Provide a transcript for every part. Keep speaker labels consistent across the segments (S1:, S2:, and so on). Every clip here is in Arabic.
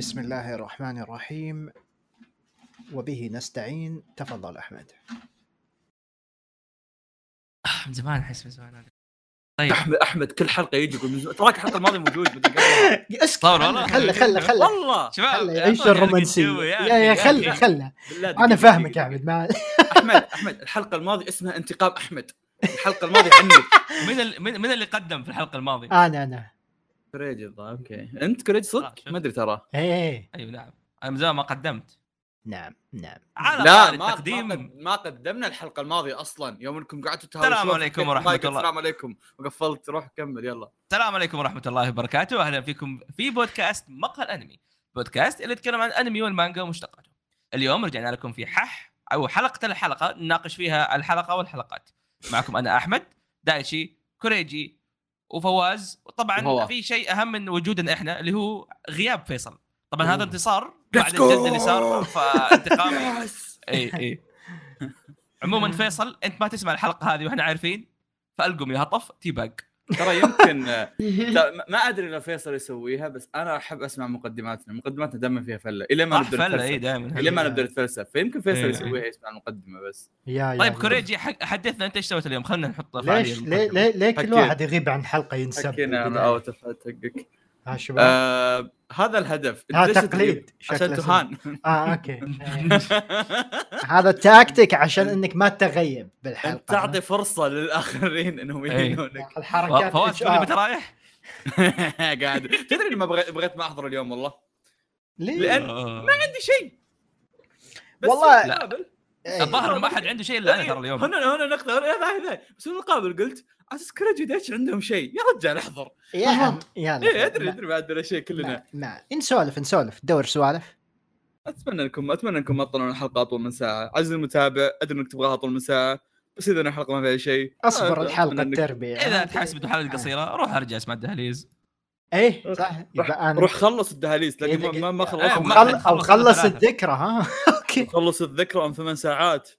S1: بسم الله الرحمن الرحيم. وبه نستعين. تفضل أحمد.
S2: من زمان أحس من زمان هذا طيب.
S3: أحمد احمد كل حلقة يجي يقول تراك الحلقة الماضية موجود.
S1: اسكت. خله خله خله.
S3: والله.
S2: شباب أعطوني
S1: الرومانسيه يا يا. خله خله.
S3: أنا
S1: فاهمك. يا أحمد ما
S3: أحمد أحمد الحلقة الماضية اسمها انتقام أحمد. الحلقة الماضية عني.
S2: من ال- من من اللي قدم في الحلقة الماضية؟
S1: أنا أنا.
S3: كريجي الظاهر. أوكي. أنت كريجي
S2: آه،
S3: صدق
S2: شوف.
S3: ما أدري ترى.
S1: إيه
S2: أيوه نعم. أنا من زمان ما قدمت.
S1: نعم نعم.
S2: على
S3: لا ما ما,
S2: التقديم.
S3: قد- ما قدمنا الحلقة الماضية أصلا. يوم أنكم قعدتوا تهاوشون
S2: السلام عليكم ورحمة الله.
S3: السلام عليكم. وقفلت روح كمل يلا.
S2: السلام عليكم ورحمة الله وبركاته. أهلا فيكم في بودكاست مقهى الأنمي. بودكاست اللي يتكلم عن الأنمي والمانجا ومشتقاته. اليوم رجعنا لكم في حح أو حلقة الحلقة. نناقش فيها الحلقة والحلقات. معكم أنا أحمد دايشي كوريجي وفواز وطبعا
S3: وهو.
S2: في شيء أهم من وجودنا إحنا اللي هو غياب فيصل طبعا هذا. انتصار بعد الجد اللي! صار فانتقامي
S3: yes.
S2: إي إي عموما فيصل أنت ما تسمع الحلقة هذه وإحنا عارفين فألقم يا هطف teabag
S3: ترى يمكن لا، ما- أدري لو فيصل يسويها بس أنا أحب أسمع مقدماتنا مقدماتنا دائما فيها فلة إلى ما
S2: نبدأ فلة
S3: إي
S2: دائما
S3: إلى ما نبدأ نتفلسف فيمكن فيصل
S2: إيه.
S3: يسويها يسمع المقدمة بس
S1: يا
S2: طيب
S1: يا.
S2: كوريجي حدثنا أنت إيش سويت اليوم خلينا نحط
S1: ليش. ليه ليه, ليه كل. واحد يغيب عن حلقة ينسب
S3: حكينا؟ اوت اوف حقك
S1: ها شباب
S3: آه هذا الهدف ليش
S1: تقليد
S3: عشان. تهان
S1: آه أوكي هذا التاكتيك عشان إنك ما تغيب بالحلقة
S3: إنت تعطي فرصة للآخرين إنهم
S2: إيه.
S3: يهينونك
S1: الحركات
S2: فواز تقول. متى رايح؟
S3: قاعد تدري إني ما بغيت بغيت ما أحضر اليوم والله
S1: ليه؟
S3: لأن-
S2: آه.
S3: ما عندي شيء بس
S1: والله- إيه.
S2: الظاهر ما حد عنده شيء إلا أنا ترى اليوم.
S3: هنا هنا نقطة. هنا ذا ذا بس في المقابل قلت أساس كريجي دايتش عندهم شيء. يا رجال احضر.
S1: يا عم يلا
S3: إيه
S1: أدري
S3: أدري ما عندنا شيء كلنا.
S1: ما, ما. نسولف نسولف. دور سوالف.
S3: أتمنى انكم أتمنى إنكم ما تطلعون الحلقة أطول من ساعة. عزيزي المتابع أدري إنك تبغاها أطول من ساعة بس إذا الحلقة ما فيها شيء
S1: أصبر
S3: الحلقة
S1: التربيه
S2: إذا تحس
S1: آه.
S2: قصيرة روح أرجع أسمع الدهاليز
S1: إيه صح. يبقى أنا
S3: روح خلص الدهاليز تلاقي
S1: إيه،
S3: ما- ما
S2: إيه،
S3: خلصت.
S1: أو
S2: خلص
S1: خلص. الذكرى ها؟ أوكي.
S3: خلص الذكرى ام ثمان ساعات.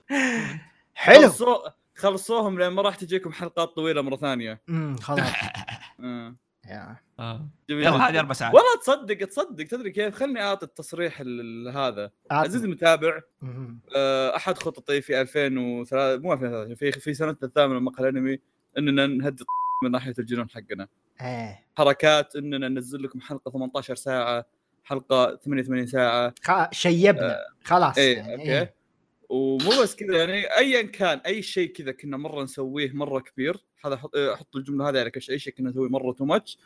S1: حلو.
S3: خلصوا- خلصوهم لين ما راح تجيكم حلقات طويلة مرة ثانية.
S1: امم خلاص.
S3: آه.
S1: yeah.
S2: آه.
S3: جميل.
S2: يلا. هذه أربع ساعات.
S3: والله تصدق تصدق تدري كيف؟ خلني أعطي التصريح ال- ال- هذا. عزيزي المتابع. آه، أحد خططي في 2003 مو 2003 في في سنتنا الثامنة من مقهى الأنمي إننا نهدي من ناحية الجنون حقنا.
S1: إيه.
S3: حركات إننا ننزل لكم حلقة 18 ساعة حلقة 88 ساعة.
S1: خ... شيبنا. خلاص.
S3: إيه
S1: يعني
S3: أوكي.
S1: إيه.
S3: ومو بس كذا يعني ايا كان أي شيء كذا كنا مرة نسويه مرة كبير. هذا حط آه، الجملة هذه على أي شيء كنا نسويه مرة too much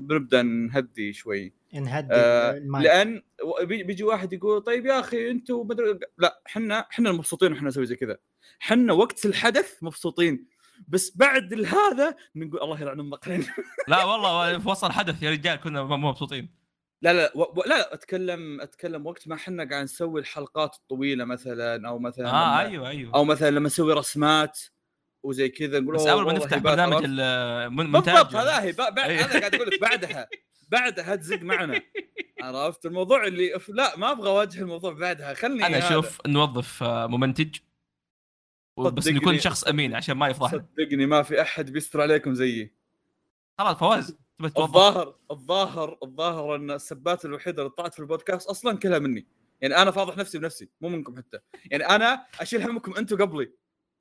S3: بنبدا نهدي شوي.
S1: نهدي
S3: آه
S1: المايك.
S3: لأن بيجي واحد يقول طيب يا أخي أنتم مدري لا إحنا إحنا المبسوطين وإحنا نسوي زي كذا. إحنا وقت الحدث مبسوطين. بس بعد هذا نقول الله يلعن مقرن
S2: لا والله في وسط الحدث يا رجال كنا مو مبسوطين.
S3: لا لا و... و... لا لا أتكلم أتكلم وقت ما إحنا قاعد نسوي الحلقات الطويلة مثلا أو مثلا
S2: آه
S3: لما...
S2: أيوه أيوه.
S3: أو مثلا لما نسوي رسمات وزي كذا نقول
S2: بس اول ما نفتح برنامج؟ المونتاج
S3: بالضبط هذا هي بعد
S2: أيوه.
S3: هذا قاعد أقول لك بعدها بعدها تزق معنا. عرفت؟ الموضوع اللي لا ما أبغى أواجه الموضوع بعدها خلني أنا.
S2: أشوف نوظف آه، ممنتج بس يكون شخص أمين عشان ما يفضحنا
S3: صدقني ما في أحد بيستر عليكم زيي.
S2: خلاص فواز
S3: الظاهر الظاهر الظاهر إن السبات الوحيدة اللي طلعت في البودكاست أصلا كلها مني. يعني أنا فاضح نفسي بنفسي مو منكم حتى. يعني أنا أشيل همكم أنتم قبلي.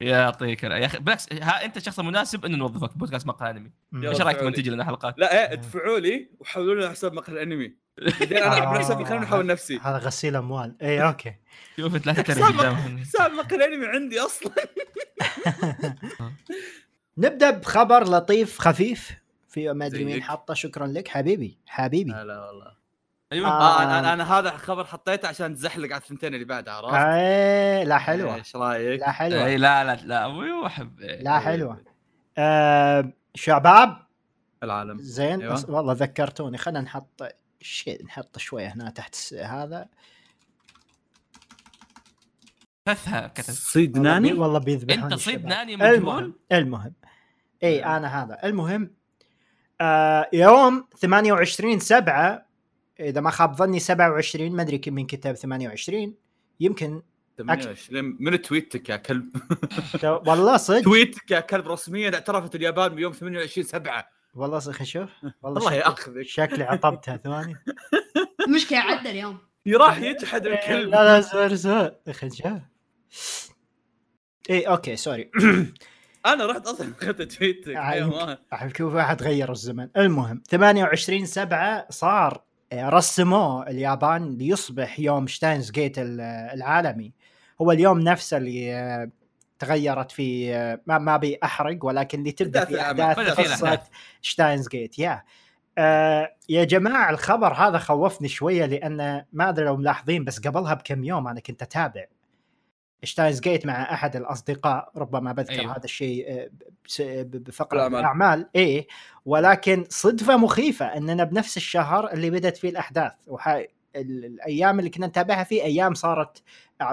S2: يعطيك يا أخي بالعكس ها أنت الشخص المناسب إنه نوظفك في بودكاست مقهى
S3: أنمي.
S2: إيش رأيك
S3: فعلي.
S2: تمنتج لنا حلقات؟
S3: لا إيه ادفعوا لي وحولوا لي حساب مقهى الأنمي. بعدين أنا
S1: آه.
S3: حساب خليني أحول نفسي.
S1: هذا غسيل أموال. اي أوكي.
S2: شوف لا
S3: حساب
S2: قدامهم.
S3: حساب مقهى الانمي عندي أصلا.
S1: نبدأ بخبر لطيف خفيف في ما أدري مين. حطه شكرا لك حبيبي حبيبي.
S3: لا والله.
S2: أيوه
S1: آه.
S3: آه أنا أنا, أنا هذا خبر حطيته عشان تزحلق على الثنتين اللي بعدها عرفت؟
S1: إيه لا حلوة.
S3: إيش رأيك؟
S1: لا حلوة.
S2: اي لا لا لا أبوي أحب.
S1: لا حلوة. آه شباب؟
S3: العالم.
S1: زين
S3: أيوة.
S1: والله ذكرتوني. خلينا نحط شيء نحط شوية هنا تحت هذا.
S2: فثها كتب.
S3: صيد ناني؟
S1: والله بيذبحون
S2: أنت صيد. ناني مجهول
S1: المهم المهم. إي أنا هذا. المهم آه يوم 28 7 إذا ما خاب ظني 27 ما أدري كم من كتاب 28 يمكن
S3: 28 من تويتك يا كلب؟
S1: والله صدق.
S3: tweet ك يا كلب رسميا اعترفت اليابان بيوم 28 7
S1: والله صدق شوف والله
S3: يأخذك.
S1: شكلي عطبتها ثواني.
S4: المشكلة عدى اليوم.
S3: راح يجحد الكلب.
S1: لا لا sorry sorry خجال اي أوكي sorry.
S3: أنا رحت أصلا أخذت
S1: tweet
S3: ك
S1: راح شوف واحد غير الزمن. المهم 28 7 صار آه، رسموه اليابان ليصبح يوم Steins Gate ال- العالمي. هو اليوم نفسه اللي آه، تغيرت آه، ما ما ابي أحرق ولكن اللي تبدا في. احداث
S2: قصة.
S1: Steins Gate yeah آه يا جماعة الخبر هذا خوفني شوية لأن ما أدري لو ملاحظين بس قبلها بكم يوم أنا كنت أتابع Steins Gate مع أحد الأصدقاء ربما بذكر
S2: أيوه.
S1: هذا الشيء آه، ب- بفقرة
S3: الأعمال.
S1: الأعمال إيه ولكن صدفة مخيفة أننا بنفس الشهر اللي بدأت فيه الأحداث وح... ال- الأيام اللي كنا نتابعها فيه أيام صارت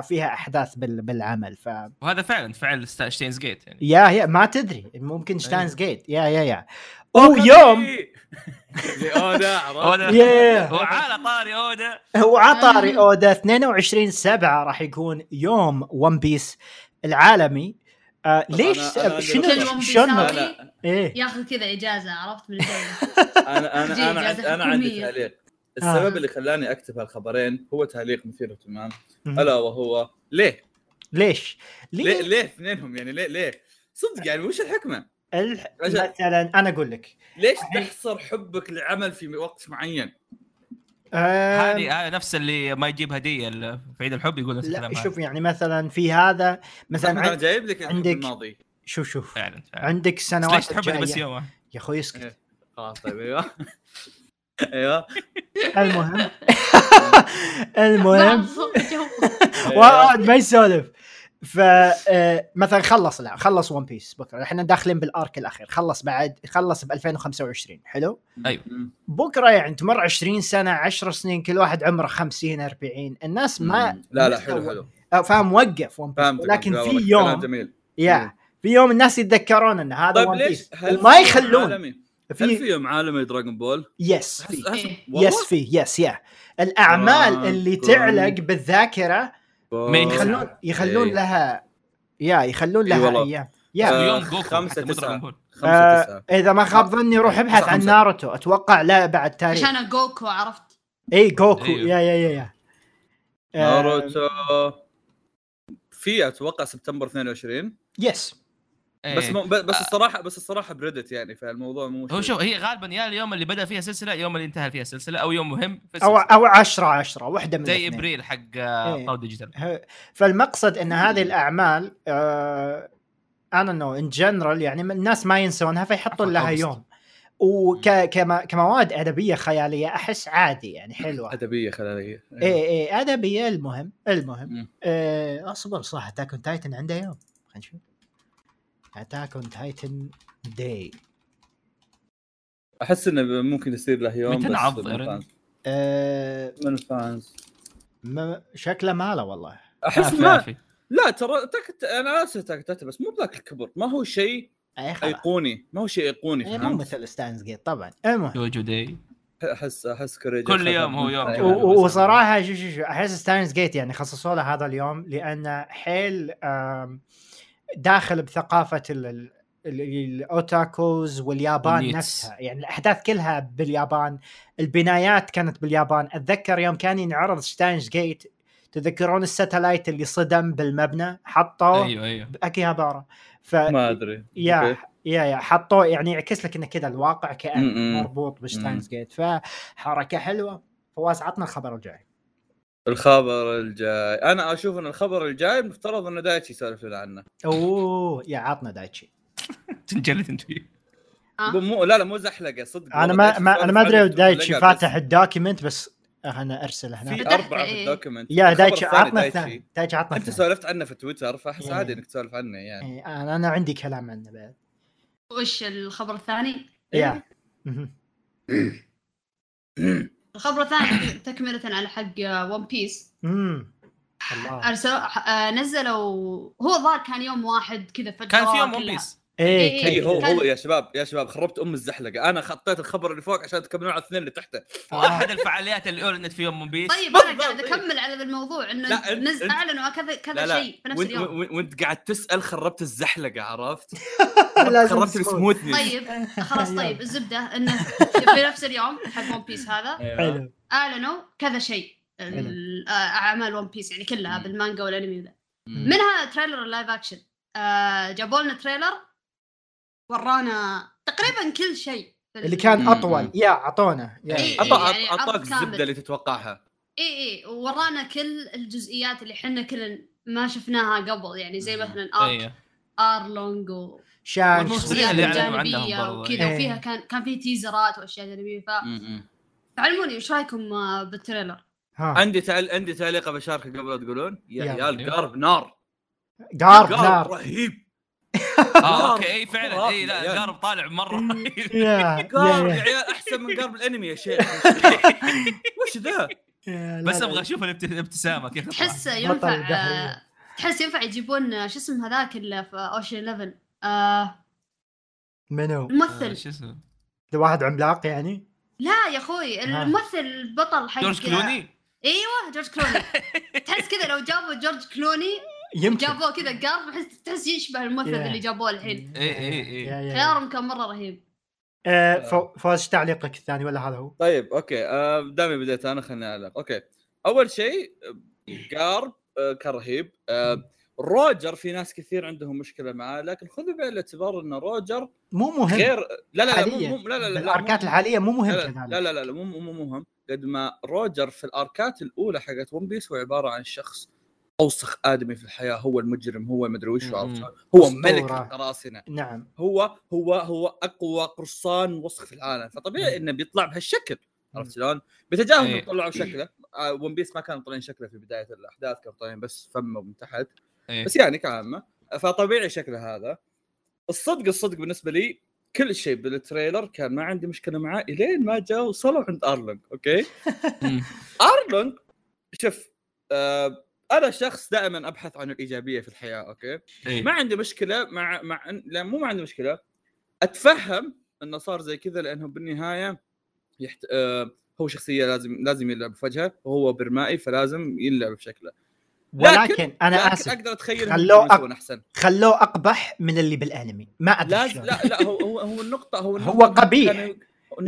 S1: فيها أحداث بال... بالعمل ف
S2: وهذا فعلا فعل Steins Gate يعني.
S1: yeah yeah ما تدري ممكن Steins
S2: أيوه.
S1: Gate. yeah yeah yeah.
S3: اودا عرفت؟
S2: أودا.
S1: yeah.
S2: وعلى طاري أودا.
S1: وعطاري أودا. 22 7 راح يكون يوم One Piece العالمي. آه ليش؟ شنو؟ شنو؟
S4: ياخذ كذا إجازة عرفت؟ من أنا
S3: أنا
S4: أنا
S3: عندي أنا عندي
S4: حكومية.
S3: تعليق
S1: آه.
S3: السبب اللي خلاني أكتب هالخبرين هو تعليق مثير اهتمام. ألا وهو ليه؟
S1: ليش؟
S3: ليه
S1: ليه؟
S3: ليه اثنينهم يعني ليه ليه؟ صدق يعني وش الحكمة؟
S1: الح... مثلا أنا أقول لك
S3: ليش تحصر حبك لعمل في وقت معين؟
S1: آه
S2: هذه نفس اللي ما يجيب هدية في عيد الحب يقول نفس
S1: لا
S2: الكلام.
S1: شوف يعني مثلا في هذا مثلا
S3: أنا
S1: عن...
S3: جايب لك
S1: عندك-
S3: الماضي
S1: شوف شوف
S2: فعلا فعلا
S1: عندك سنوات
S2: ليش تحبني بس. يوم؟
S1: يا أخوي اسكت
S3: إيه. خلاص طيب أيوه أيوه.
S1: المهم. المهم.
S3: أيوة.
S1: واحد ما يسولف. ف آه، مثلا خلص لا خلص One Piece بكرة. إحنا داخلين بال arc الأخير. خلص بعد خلص ب 2025 حلو.
S3: مم.
S1: بكرة يعني تمر 20 سنة 10 سنين كل واحد عمره 50 40 الناس ما
S3: مم. لا لا
S1: ما
S3: حلو. حلو
S1: فاهم وقف One
S3: Piece
S1: لكن في يوم
S3: جميل.
S1: yeah في يوم الناس يتذكرون إن هذا
S3: طيب
S1: One
S3: Piece
S1: وما
S3: يوم
S1: يخلون.
S3: هل في
S1: في
S3: يوم عالمي Dragon
S1: Ball؟
S3: yes
S1: في
S4: إيه.
S1: yes في yes yeah الأعمال
S3: آه،
S1: اللي. تعلق
S2: بالذاكرة
S1: يخلون يخلون
S3: إيه.
S1: لها yeah يخلون
S3: إي
S1: لها. أيام yeah
S3: آه،
S2: يوم جوكو
S3: خمسة تسعة.
S1: آه إذا ما خاب ظني روح ابحث. عن ناروتو. أتوقع لا بعد تاريخ.
S4: عشان جوكو عرفت؟
S1: اي جوكو.
S2: أيوه.
S1: yeah yeah yeah yeah
S3: ناروتو. في أتوقع سبتمبر 22
S1: يس
S2: إيه.
S3: بس مو ب- بس الصراحة بس الصراحة بريدت يعني فالموضوع مو
S2: هو. شوف هي غالبا يا اليوم اللي بدأ فيها سلسلة يوم اللي انتهى فيها سلسلة أو يوم مهم في أو
S1: أو 10 10 واحدة من
S2: زي
S1: الاثنين.
S2: إبريل حق آه،
S1: إيه.
S2: طاو ديجيتال
S1: فالمقصد إن هذه الأعمال آه أنا نو ان جنرال يعني الناس ما ينسونها فيحطون لها. يوم. وكمواد أدبية خيالية أحس عادي يعني حلوة.
S3: أدبية خلاليه
S1: اي اي أدبية المهم المهم. آه أصبر صح Attack on Titan عنده يوم. خلينا نشوف. Attack on Titan day
S3: أحس إنه ممكن يصير له يوم
S2: متى
S3: بس
S2: نعض
S3: من؟
S2: ال
S3: fans.
S1: آه
S3: من الفانز
S1: ما شكله ماله والله.
S3: أحس
S2: ما
S3: ما لا ترى تك... أنا آسف تاك بس مو بذاك الكبر. ما هو شيء أيقوني. ما هو شيء أيقوني
S1: إيه، مو؟ مثل Steins Gate طبعا. المهم.
S2: JoJo day
S3: احس أحس كوريجي
S2: كل يوم هو يوم.
S1: وصراحة شو شو شو أحس Steins Gate يعني خصصوا له هذا اليوم لأنه حيل آم، داخل بثقافة ال- ال- ال- ال otakus واليابان
S2: وال NEETs.
S1: نفسها. يعني الأحداث كلها باليابان. البنايات كانت باليابان. أتذكر يوم كان ينعرض Steins Gate تذكرون ال satellite اللي صدم بالمبنى؟ حطوه
S2: أيوه أيوه.
S1: بأكيهابارا ف
S3: ما أدري.
S1: yeah
S3: okay.
S1: yeah yeah حطوه يعني يعكس لك إنه كذا الواقع
S3: كأن.
S1: مربوط ب Steins Gate فحركة حلوة. فواز عطنا الخبر الجاي.
S3: الخبر الجاي. أنا أشوف إن الخبر الجاي مفترض انه دايتشي يسولف لنا عنه.
S1: أوه yeah عطنا دايتشي.
S2: تنجلد أنت. فيه
S4: آه.
S3: مو لا لا مو زحلقة صدق أنا
S1: ما, ما أنا ما أدري دايتشي
S3: بس
S1: فاتح ال document بس أنا ارسله هنا.
S3: في أربعة في
S4: إيه.
S3: ال
S1: document
S3: يا
S1: دايتشي عطنا
S3: دايتشي.
S1: الثاني. دايتشي عطنا أنت
S3: سولفت عنه في تويتر فأحس
S1: إيه.
S3: عادي إنك تسولف عنه يعني.
S1: إيه، أنا أنا عندي كلام عنه بعد.
S4: وش الخبر الثاني؟
S1: يا. مهم.
S4: الخبر الثاني تكملة على حق One Piece
S1: امم
S4: ارسلوا نزلوا هو الظاهر كان يوم واحد كذا فجأة
S2: كان في يوم ون. بيس
S1: إيه
S4: إيه،
S3: اي
S1: كيف
S3: هو
S4: كان-
S3: هو يا شباب يا شباب خربت أم الزحلقة. أنا خطيت الخبر اللي فوق عشان تكملون على الاثنين اللي تحته
S2: واحد الفعاليات اللي أعلنت في يوم One Piece؟
S4: طيب
S3: أنا
S4: قاعد
S3: إيه.
S4: أكمل على الموضوع
S3: إنه
S4: أعلنوا كذا كذا شيء في نفس
S3: وانت,
S4: اليوم.
S3: وانت, وإنت قاعد تسأل خربت الزحلقة عرفت؟ خربت
S1: smooth.
S3: ال smoothness
S4: طيب خلاص طيب الزبدة إنه في نفس اليوم حق One Piece هذا.
S3: أيوة.
S1: حلو.
S4: أعلنوا كذا شيء. ال- اعمال One Piece يعني كلها. بالمانجا والأنمي وذا. منها trailer ال live action آه جابوا لنا trailer ورانا تقريبا كل شيء
S1: اللي كان. أطول يا أعطونا yeah
S4: إيه.
S3: عطى
S4: يعني أعطاك.
S3: الزبدة اللي تتوقعها
S4: اي اي ورانا كل الجزئيات اللي إحنا كلنا ما شفناها قبل يعني زي. مثلا arc
S2: إيه
S4: ارلونج و
S1: شان
S2: والممثلين
S4: الشخصيات
S2: اللي
S1: شخصيات
S2: أعلنوا عنهم
S4: الجانبيه
S2: برضو.
S4: وكذا
S1: إيه.
S4: وفيها كان كان في تيزرات وأشياء جانبية ف. علموني إيش رأيكم آه، بال trailer؟
S1: ها
S3: عندي تعل... عندي تعليقه بشاركه قبل لا تقولون يا. عيال قارب نار
S1: قارب نار
S3: رهيب آه
S2: okay اي فعلا اي لا القارب طالع مرة
S1: يا
S3: قارب
S1: يا-
S3: يا عيال أحسن من قارب الأنمي يا شيخ وش ذا؟
S2: بس. أبغى أشوف الابت- الابتسامة كيف.
S4: تحس ينفع. آه، تحس ينفع يجيبون آه، شو اسم هذاك اللي في Ocean 11 آه
S1: منو؟
S2: آه،
S4: الممثل
S2: شو اسمه
S1: واحد عملاق يعني؟
S4: لا يا
S1: أخوي.
S4: الممثل البطل حق
S2: جورج كلوني
S4: إيوه جورج كلوني تحس كذا لو جابوا جورج كلوني
S1: يمكن.
S4: جابوه كذا قارب تحس تحس يشبه الممثل
S1: Yeah.
S4: اللي جابوه الحين.
S1: يا- يا- يا.
S4: خيارهم كان مرة رهيب.
S1: آه، فو- فوز تعليقك الثاني ولا هذا هو؟
S3: طيب okay. آه دامي بديت أنا خليني أعلق. okay. أول شيء قارب آه كان رهيب. آه روجر في ناس كثير عندهم مشكلة معاه لكن خذوا بعين الاعتبار إن روجر
S1: مو مهم.
S3: غير لا لا لا مو مو- لا لا لا لا
S1: الأركات
S3: مو-
S1: الحالية مو مهم
S3: لا لا لا لا, لا مو مو مو مهم. قد ما روجر في الأركات الأولى حقت One Piece هو عبارة عن شخص أوسخ آدمي في الحياة هو المجرم هو مدري وش. عرفت هو
S1: أسطورة.
S3: ملك القراصنه
S1: نعم
S3: هو هو هو أقوى قرصان وسخ في العالم فطبيعي إنه بيطلع بهالشكل عرفت شلون؟ بتجاهل
S2: إيه.
S3: طلعوا شكله آه One Piece ما كانوا طالعين شكله في بداية الأحداث كانوا طالعين بس فمه من تحت
S2: إيه.
S3: بس يعني كعامه فطبيعي شكله هذا الصدق الصدق بالنسبة لي كل شيء بال trailer كان ما عندي مشكلة معاه إلين ما جاء وصلوا عند ارلونج
S2: okay.
S3: ارلونج شوف آه أنا شخص دائما أبحث عن الإيجابية في الحياة okay
S2: إيه.
S3: ما عندي مشكلة مع مع لا مو ما عندي مشكلة أتفهم انه صار زي كذا لأنه بالنهاية يحت... آه هو شخصية لازم لازم يلعب في وجهه وهو برمائي فلازم يلعب بشكله
S1: ولكن أنا
S3: لكن
S1: آسف
S3: أقدر أتخيل
S1: خلوه
S3: يسوون أحسن
S1: خلوه أقبح من اللي بالأنمي ما
S3: أدري
S1: شلون.
S3: لا لا هو هو, هو النقطة هو النقطة
S1: هو قبيح.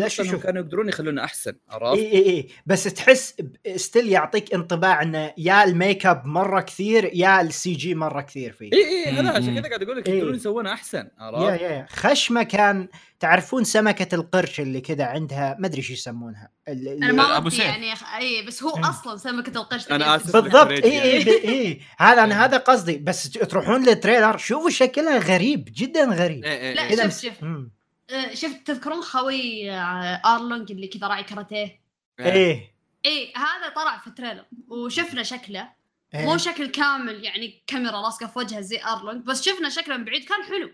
S1: شوف.
S3: كانوا يقدرون يخلونه أحسن عرفت؟
S1: إي إي إي بس تحس still يعطيك انطباع انه يا الميك أب مرة كثير يا ال CG مرة كثير فيه
S3: إي إي هذا
S2: مم.
S3: عشان كذا قاعد أقول لك
S1: إيه.
S3: يقدرون يسوونه أحسن
S1: يا
S3: عرفت؟
S1: يا يا خشمة كان تعرفون سمكة القرش اللي كذا عندها ما أدري شو يسمونها أنا
S4: ما
S2: سيف.
S4: يعني إي بس هو
S1: مم.
S4: أصلا سمكة القرش
S3: آسف.
S4: أنت-
S1: بالضبط
S3: إي
S1: إي إي هذا أنا هذا قصدي بس تروحون لل trailer شوفوا شكلها غريب جدا غريب
S3: إيه
S4: لا
S3: إيه
S4: شوف شوف شفت تذكرون خوي آه، آرلونج اللي كذا راعي كاراتيه؟
S3: إيه.
S1: إيه.
S4: اي هذا طلع في ال trailer وشفنا شكله.
S1: إيه.
S4: مو شكل كامل يعني كاميرا لاصقه في وجهه زي آرلونج بس شفنا شكله من بعيد كان حلو.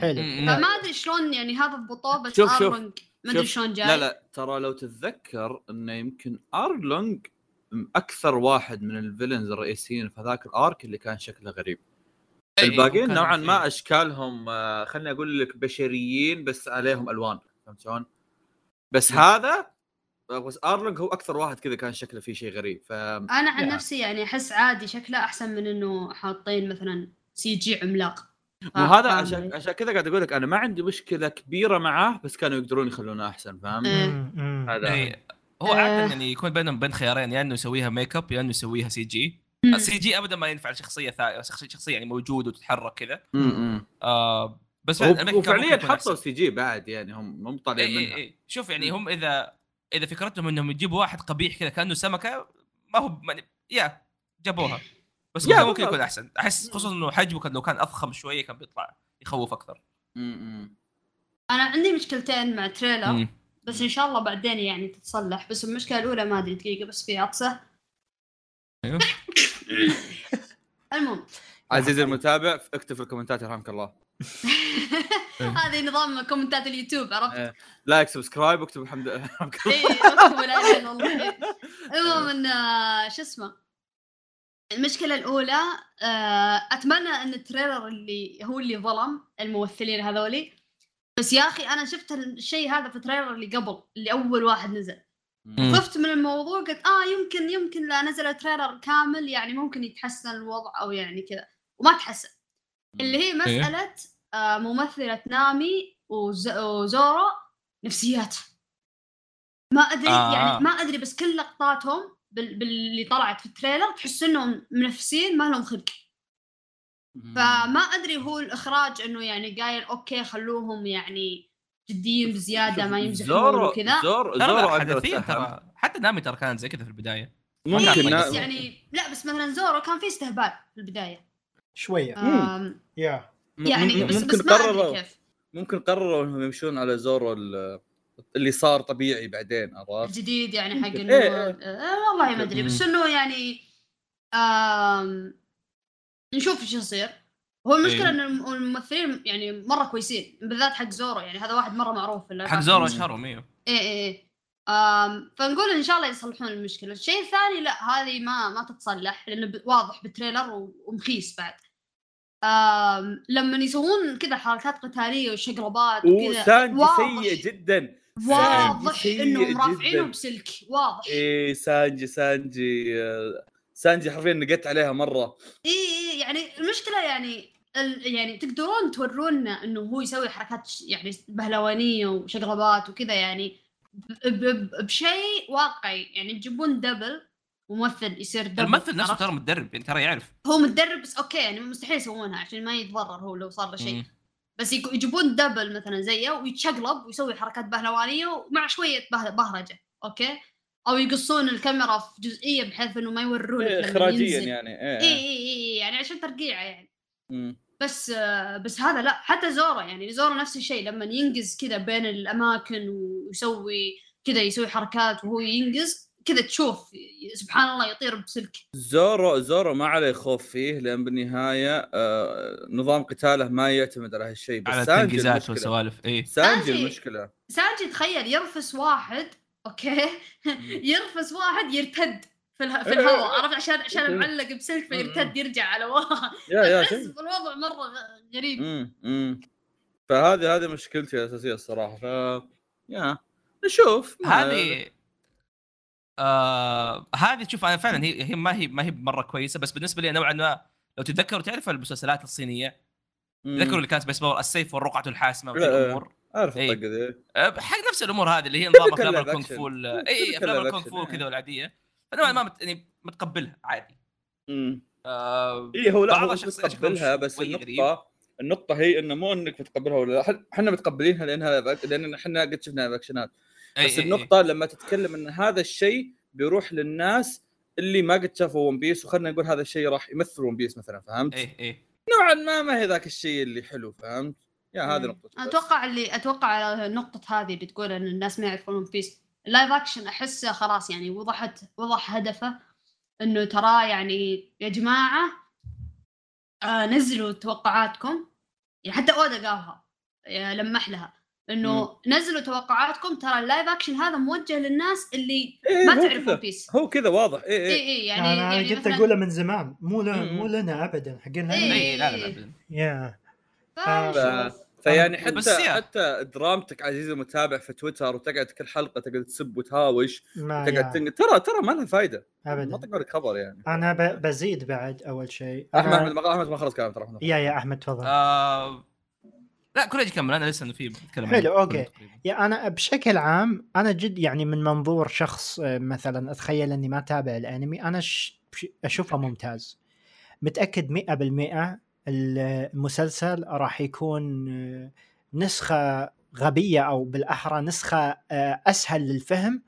S1: حلو.
S4: فما أدري شلون يعني هذا ضبطوه بس
S3: شوف- شوف-
S4: آرلونج ما
S3: أدري
S4: شلون جاي.
S3: لا لا ترى لو تتذكر إنه يمكن آرلونج أكثر واحد من ال villains الرئيسيين في هذاك ال arc اللي كان شكله غريب. الباقيين
S2: كان
S3: نوعا ما أشكالهم آه، خليني أقول لك بشريين بس عليهم ألوان فهمت شلون؟ بس هذا آه، بس ارلونج هو أكثر واحد كذا كان شكله فيه شيء غريب ف
S4: أنا عن
S1: yeah.
S4: نفسي يعني أحس عادي شكله أحسن من إنه حاطين مثلا CG عملاق
S3: وهذا عشان
S4: علي؟
S3: عشان كذا قاعد أقول لك أنا ما عندي مشكلة كبيرة معاه بس كانوا يقدرون يخلونه أحسن فاهم؟
S4: إيه.
S3: هذا
S2: إيه. هو. عادة يعني يكون بينهم بين خيارين يا إنه يسويها make up يا إنه يسويها سي جي. السي جي ابدا ما ينفع لشخصيه ثا... شخصيه يعني موجود وتتحرك كذا آه بس
S3: وفعليا
S2: يكون
S3: حطوا. CG بعد يعني هم مو طالعين
S2: إيه
S3: منها
S2: إيه إيه. شوف يعني
S3: مم.
S2: هم اذا إذا فكرتهم إنهم يجيبوا واحد قبيح كذا كأنه سمكة ما هو يعني يا جابوها بس
S3: يا
S2: ممكن. يكون أحسن أحس خصوصا إنه حجمه كان لو كان أضخم شوية كان بيطلع يخوف أكثر
S3: م- م.
S4: أنا عندي مشكلتين مع تريلر. بس إن شاء الله بعدين يعني تتصلح بس المشكلة الأولى ما أدري دقيقة بس في عطسة
S2: أيوه.
S4: المهم
S3: عزيزي المتابع اكتب في الكومنتات يرحمك الله
S4: هذه نظام كومنتات اليوتيوب عرفت؟
S3: إيه. like subscribe واكتب الحمد لله يرحمك الله
S4: اي اكتبوا لا اله الا الله المهم إن آه، شو اسمه المشكلة الأولى آه، أتمنى إن ال trailer اللي هو اللي ظلم الممثلين هذولي بس يا أخي أنا شفت الشيء هذا في ال trailer اللي قبل اللي أول واحد نزل. خفت من الموضوع قلت آه يمكن يمكن لا نزل trailer كامل يعني ممكن يتحسن الوضع أو يعني كذا وما تحسن. اللي هي مسألة آه ممثلة نامي وز... وزورو نفسياتها. ما أدري
S2: آه.
S4: يعني ما أدري بس كل لقطاتهم بال... باللي طلعت في ال trailer تحس إنهم منفسين ما لهم خلق. فما أدري هو الإخراج إنه يعني قايل okay خلوهم يعني جديين بزيادة ما يمزحون
S3: زورو
S4: وكذا.
S3: زورو زورو
S2: ترى. حتى نامي ترى كانت زي كذا في البداية.
S3: ممكن
S2: إيه،
S4: بس يعني لا بس مثلا زورو كان في استهبال في البداية.
S1: شوية.
S4: آم،
S1: يا.
S4: يعني بس,
S3: ممكن
S4: بس ما أدري
S3: قرروا
S4: كيف.
S3: ممكن قرروا إنهم يمشون على زورو ال- اللي صار طبيعي بعدين عرفت؟
S4: الجديد يعني حق. انه
S3: إيه.
S4: آه والله ما أدري. بس إنه يعني آم نشوف إيش يصير. هو المشكلة
S2: إيه.
S4: إن الم- الممثلين يعني مرة كويسين بالذات حق زورو يعني هذا واحد مرة معروف في
S2: حق زورو اشهرهم أيوه
S4: إيه. إيه إيه آم فنقول إن شاء الله يصلحون المشكلة. الشيء الثاني لا هذه ما ما تتصلح لأنه واضح بال trailer ومخيس بعد. لما يسوون كذا حركات قتالية وشقلبات وكذا
S3: وسانجي
S4: واضح-
S3: سيء جدا.
S4: واضح
S3: إنهم.
S4: رافعينه بسلك واضح.
S3: إيه سانجي سانجي آه، سانجي حرفيا نقت عليها مرة.
S4: إي إي يعني المشكلة يعني ال... يعني تقدرون تورونا إنه هو يسوي حركات يعني بهلوانية وشقلبات وكذا يعني ب... ب... بشيء واقعي. يعني تجيبون double ممثل يصير double
S2: الممثل نفسه؟ ترى متدرب يعني ترى يعرف.
S4: هو متدرب بس okay يعني مستحيل يسوونها عشان ما يتضرر هو لو صار له شيء. بس يجيبون double مثلا زيه ويتشقلب ويسوي حركات بهلوانية ومع شوية به- بهرجة okay؟ أو يقصون الكاميرا في جزئية بحيث إنه ما يورونك
S3: إيه، اخراجيا. يعني
S4: اي اي اي يعني عشان ترقيعة يعني
S3: مم.
S4: بس بس هذا لا حتى زورو يعني زورو نفس الشيء لما ينقز كذا بين الأماكن ويسوي كذا يسوي حركات وهو ينقز كذا تشوف سبحان الله يطير بسلك
S3: زورو زورو ما عليه خوف فيه لأن بالنهاية آه نظام قتاله ما يعتمد على هالشيء بس
S2: على
S3: سانجي
S2: التنقيزات
S3: المشكلة
S2: والسوالف اي
S3: سانجي
S4: سانجي.
S3: المشكلة
S4: سانجي تخيل يرفس واحد okay؟ يرفس واحد يرتد في, اله... في
S3: إيه،
S4: الهواء
S3: إيه.
S4: عرفت؟ عشان عشان
S3: إيه.
S4: معلق بسلك فيرتد يرجع على ورا
S3: يا يا
S4: الوضع مرة غريب.
S3: امم فهذه هذه مشكلتي الأساسية الصراحة. ف يا نشوف.
S2: هذه آه هذه تشوف أنا فعلا هي هي ما هي ما هي مرة كويسة بس بالنسبة لي نوعا ما لو تتذكروا تعرف المسلسلات
S3: الصينية.
S2: تذكروا اللي كانت بيسبول السيف والرقعة الحاسمة وذي
S3: لا، لا.
S2: الأمور
S3: أعرف
S2: إيه.
S3: الطقة ذي
S2: آه، حق نفس الأمور هذه اللي هي نظام
S3: Typical أفلام
S2: الكونغ. فو اي
S3: أفلام
S2: الكونغ فو
S3: إيه.
S2: كذا والعادية فنوعا ما مت- يعني متقبلها عادي
S3: امم
S2: آه
S3: اي هو لا
S2: بعض
S3: متقبلها بس النقطة النقطة هي إنه مو إنك متقبلها ولا لا إحنا متقبلينها لأنها لأن إحنا قد شفنا اكشنات
S2: إي
S3: بس
S2: إي إي.
S3: النقطه لما تتكلم إن هذا الشيء بيروح للناس اللي ما قد شافوا One Piece وخلنا نقول هذا الشيء راح يمثل One Piece مثلا فهمت؟
S2: اي اي
S3: نوعا ما ما هي ذاك الشيء اللي حلو فهمت؟ yeah هذه. نقطة.
S4: أتوقع اللي أتوقع النقطة هذه اللي تقول إن الناس ما يعرفون One Piece ال live action أحسه خلاص يعني وضحت وضح هدفه إنه ترى يعني يا جماعة آه نزلوا توقعاتكم يعني حتى أودا قالها لمح لها إنه نزلوا توقعاتكم ترى ال live action هذا موجه للناس اللي
S3: إيه
S4: ما تعرف
S3: One
S4: Piece
S3: هو كذا واضح اي
S4: اي
S3: اي
S4: اي يعني
S1: أنا
S4: يعني
S1: كنت
S4: مثلاً-
S1: اقولها من زمان مو لا
S3: مم.
S1: مو لنا ابدا حقنا
S4: إيه.
S2: اي لا لا لا أبداً.
S1: yeah
S4: فنشوف.
S3: فيعني
S2: بس
S3: حتى
S2: yeah.
S3: حتى درامتك عزيزي المتابع في تويتر وتقعد كل حلقة تقعد تسب وتهاوش
S1: ما
S3: تقعد. تنق... ترى ترى ما لها فايدة ما
S1: ابدا
S3: تقول لك خبر يعني
S1: أنا ب- بزيد بعد أول شيء
S3: أحمد
S1: أنا-
S3: أحمد ما ما خلص كلام ترى.
S1: يا يا أحمد تفضل
S2: آه لا كل يكمل أنا لسه إنه في بتكلم
S1: حلو،.
S2: تقريباً.
S1: يا أنا بشكل عام أنا جد يعني من منظور شخص آه، مثلا أتخيل إني ما أتابع الأنمي أنا أشوفه ممتاز متأكد 100% المسلسل راح يكون آه، نسخة غبية أو بالأحرى نسخة آه، أسهل للفهم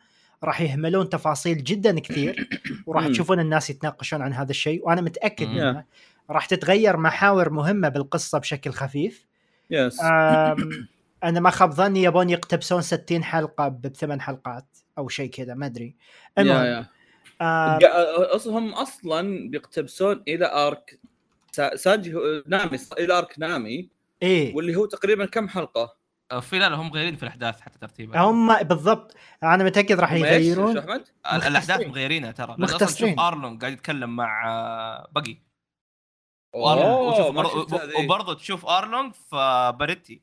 S1: راح يهملون تفاصيل جدا كثير وراح. تشوفون الناس يتناقشون عن هذا الشيء وأنا
S2: متأكد.
S1: منه راح تتغير محاور مهمة بالقصة بشكل خفيف
S3: يس
S1: أنا ما خاب ظني يبون يقتبسون 60 حلقة بثمان حلقات أو شيء كذا ما أدري.
S3: يا
S1: المهم
S3: أصلا هم أصلا بيقتبسون إلى أرك سا- سانجي هو- نامي إلى أرك نامي
S1: إيه.
S3: واللي هو تقريبا كم
S2: حلقة؟ في لا لا هم مغيرين في الأحداث حتى ترتيبها.
S1: هم بالضبط. أنا متأكد راح يغيرون.
S3: أحمد؟
S2: ال-
S1: الأحداث.
S2: مغيرينها ترى.
S1: مختصرين.
S2: تشوف ارلونج قاعد يتكلم مع آه، Buggy
S3: اوه
S2: وتشوف
S3: ما
S2: بر-
S3: شفتها ذي.
S2: وبرضه تشوف أرلونج في Baratie.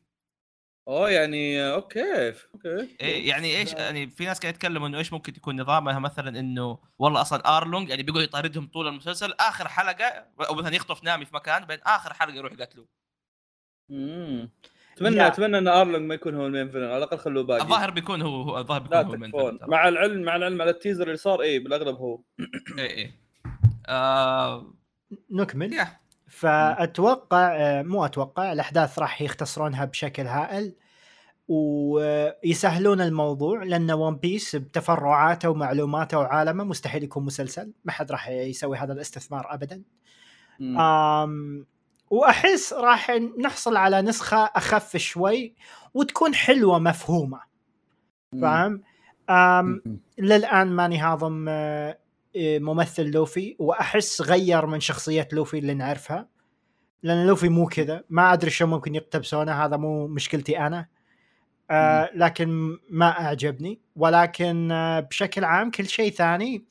S3: أوه يعني okay okay
S2: إيه يعني إيش يعني في ناس قاعد يتكلموا إنه إيش ممكن تكون نظامها مثلا إنه والله أصلا أرلونج يعني بيقعد يطاردهم طول المسلسل آخر حلقة أو مثلا يخطف نامي في مكان بعدين آخر حلقة يروح يقتلوه
S3: امم اتمنى
S1: yeah.
S3: أتمنى إن أرلونج ما يكون هو ال main villain على الأقل خلوه باقي.
S2: الظاهر بيكون هو هو الظاهر بيكون هو
S3: ال
S2: main villain.
S3: مع العلم مع العلم على ال teaser اللي صار اي بالأغلب هو.
S2: اي اي آه،
S1: نكمل
S2: yeah.
S1: فأتوقع آه، مو أتوقع الأحداث راح يختصرونها بشكل هائل ويسهلون الموضوع لأن One Piece بتفرعاته ومعلوماته وعالمه مستحيل يكون مسلسل ما حد راح يسوي هذا الاستثمار ابدا.
S3: مم.
S1: آم وأحس راح نحصل على نسخة أخف شوي وتكون حلوة مفهومة. فاهم؟ للآن ماني هاضم آه، ممثل لوفي وأحس غير من شخصية لوفي اللي نعرفها لأن لوفي مو كذا. ما أدري شو ممكن يقتبسونه هذا مو مشكلتي أنا. آه لكن ما أعجبني. ولكن آه بشكل عام كل شيء ثاني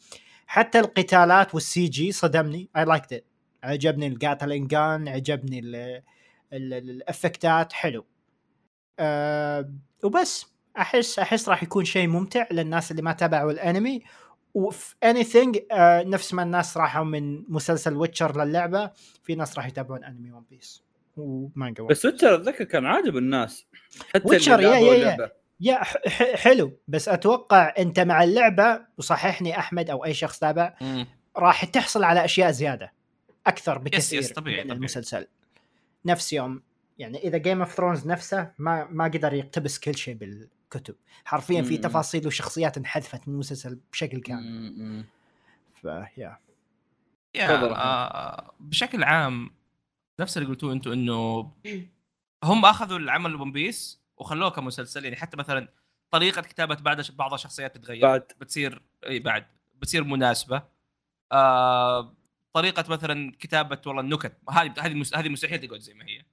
S1: حتى القتالات والسي جي صدمني. اي لايكد ات عجبني القاتلين جان عجبني ال- ال- ال- الإفكتات. حلو. آه وبس. أحس أحس راح يكون شيء ممتع للناس اللي ما تابعوا الأنمي. وفي اني ثينج نفس ما الناس راحوا من مسلسل ويتشر للعبة في ناس راح يتابعون انمي ون بيس ومانجا
S3: بس ويتشر أتذكر كان عاجب الناس حتى
S1: ويتشر، يا- يا- يا. يا ح- ح- حلو بس أتوقع أنت مع اللعبة وصححني أحمد أو أي شخص تابع. راح تحصل على أشياء زيادة أكثر بكثير
S2: yes، طبيعي،
S1: من
S2: طبيعي.
S1: المسلسل نفس يوم يعني إذا Game of Thrones نفسه ما ما قدر يقتبس كل شيء بالكتب حرفيا في. تفاصيل وشخصيات انحذفت من المسلسل بشكل كامل. ف
S2: yeah
S3: yeah.
S2: آه بشكل عام نفس اللي قلتوه أنتم انه هم أخذوا العمل ون بيس وخلوه كمسلسل يعني حتى مثلا طريقة كتابة بعض بعض الشخصيات تتغير.
S3: بعد.
S2: بتصير إي بعد. بتصير مناسبة. آه طريقة مثلا كتابة والله النكت. هذه هذه هذه مستحيل تقعد زي ما هي.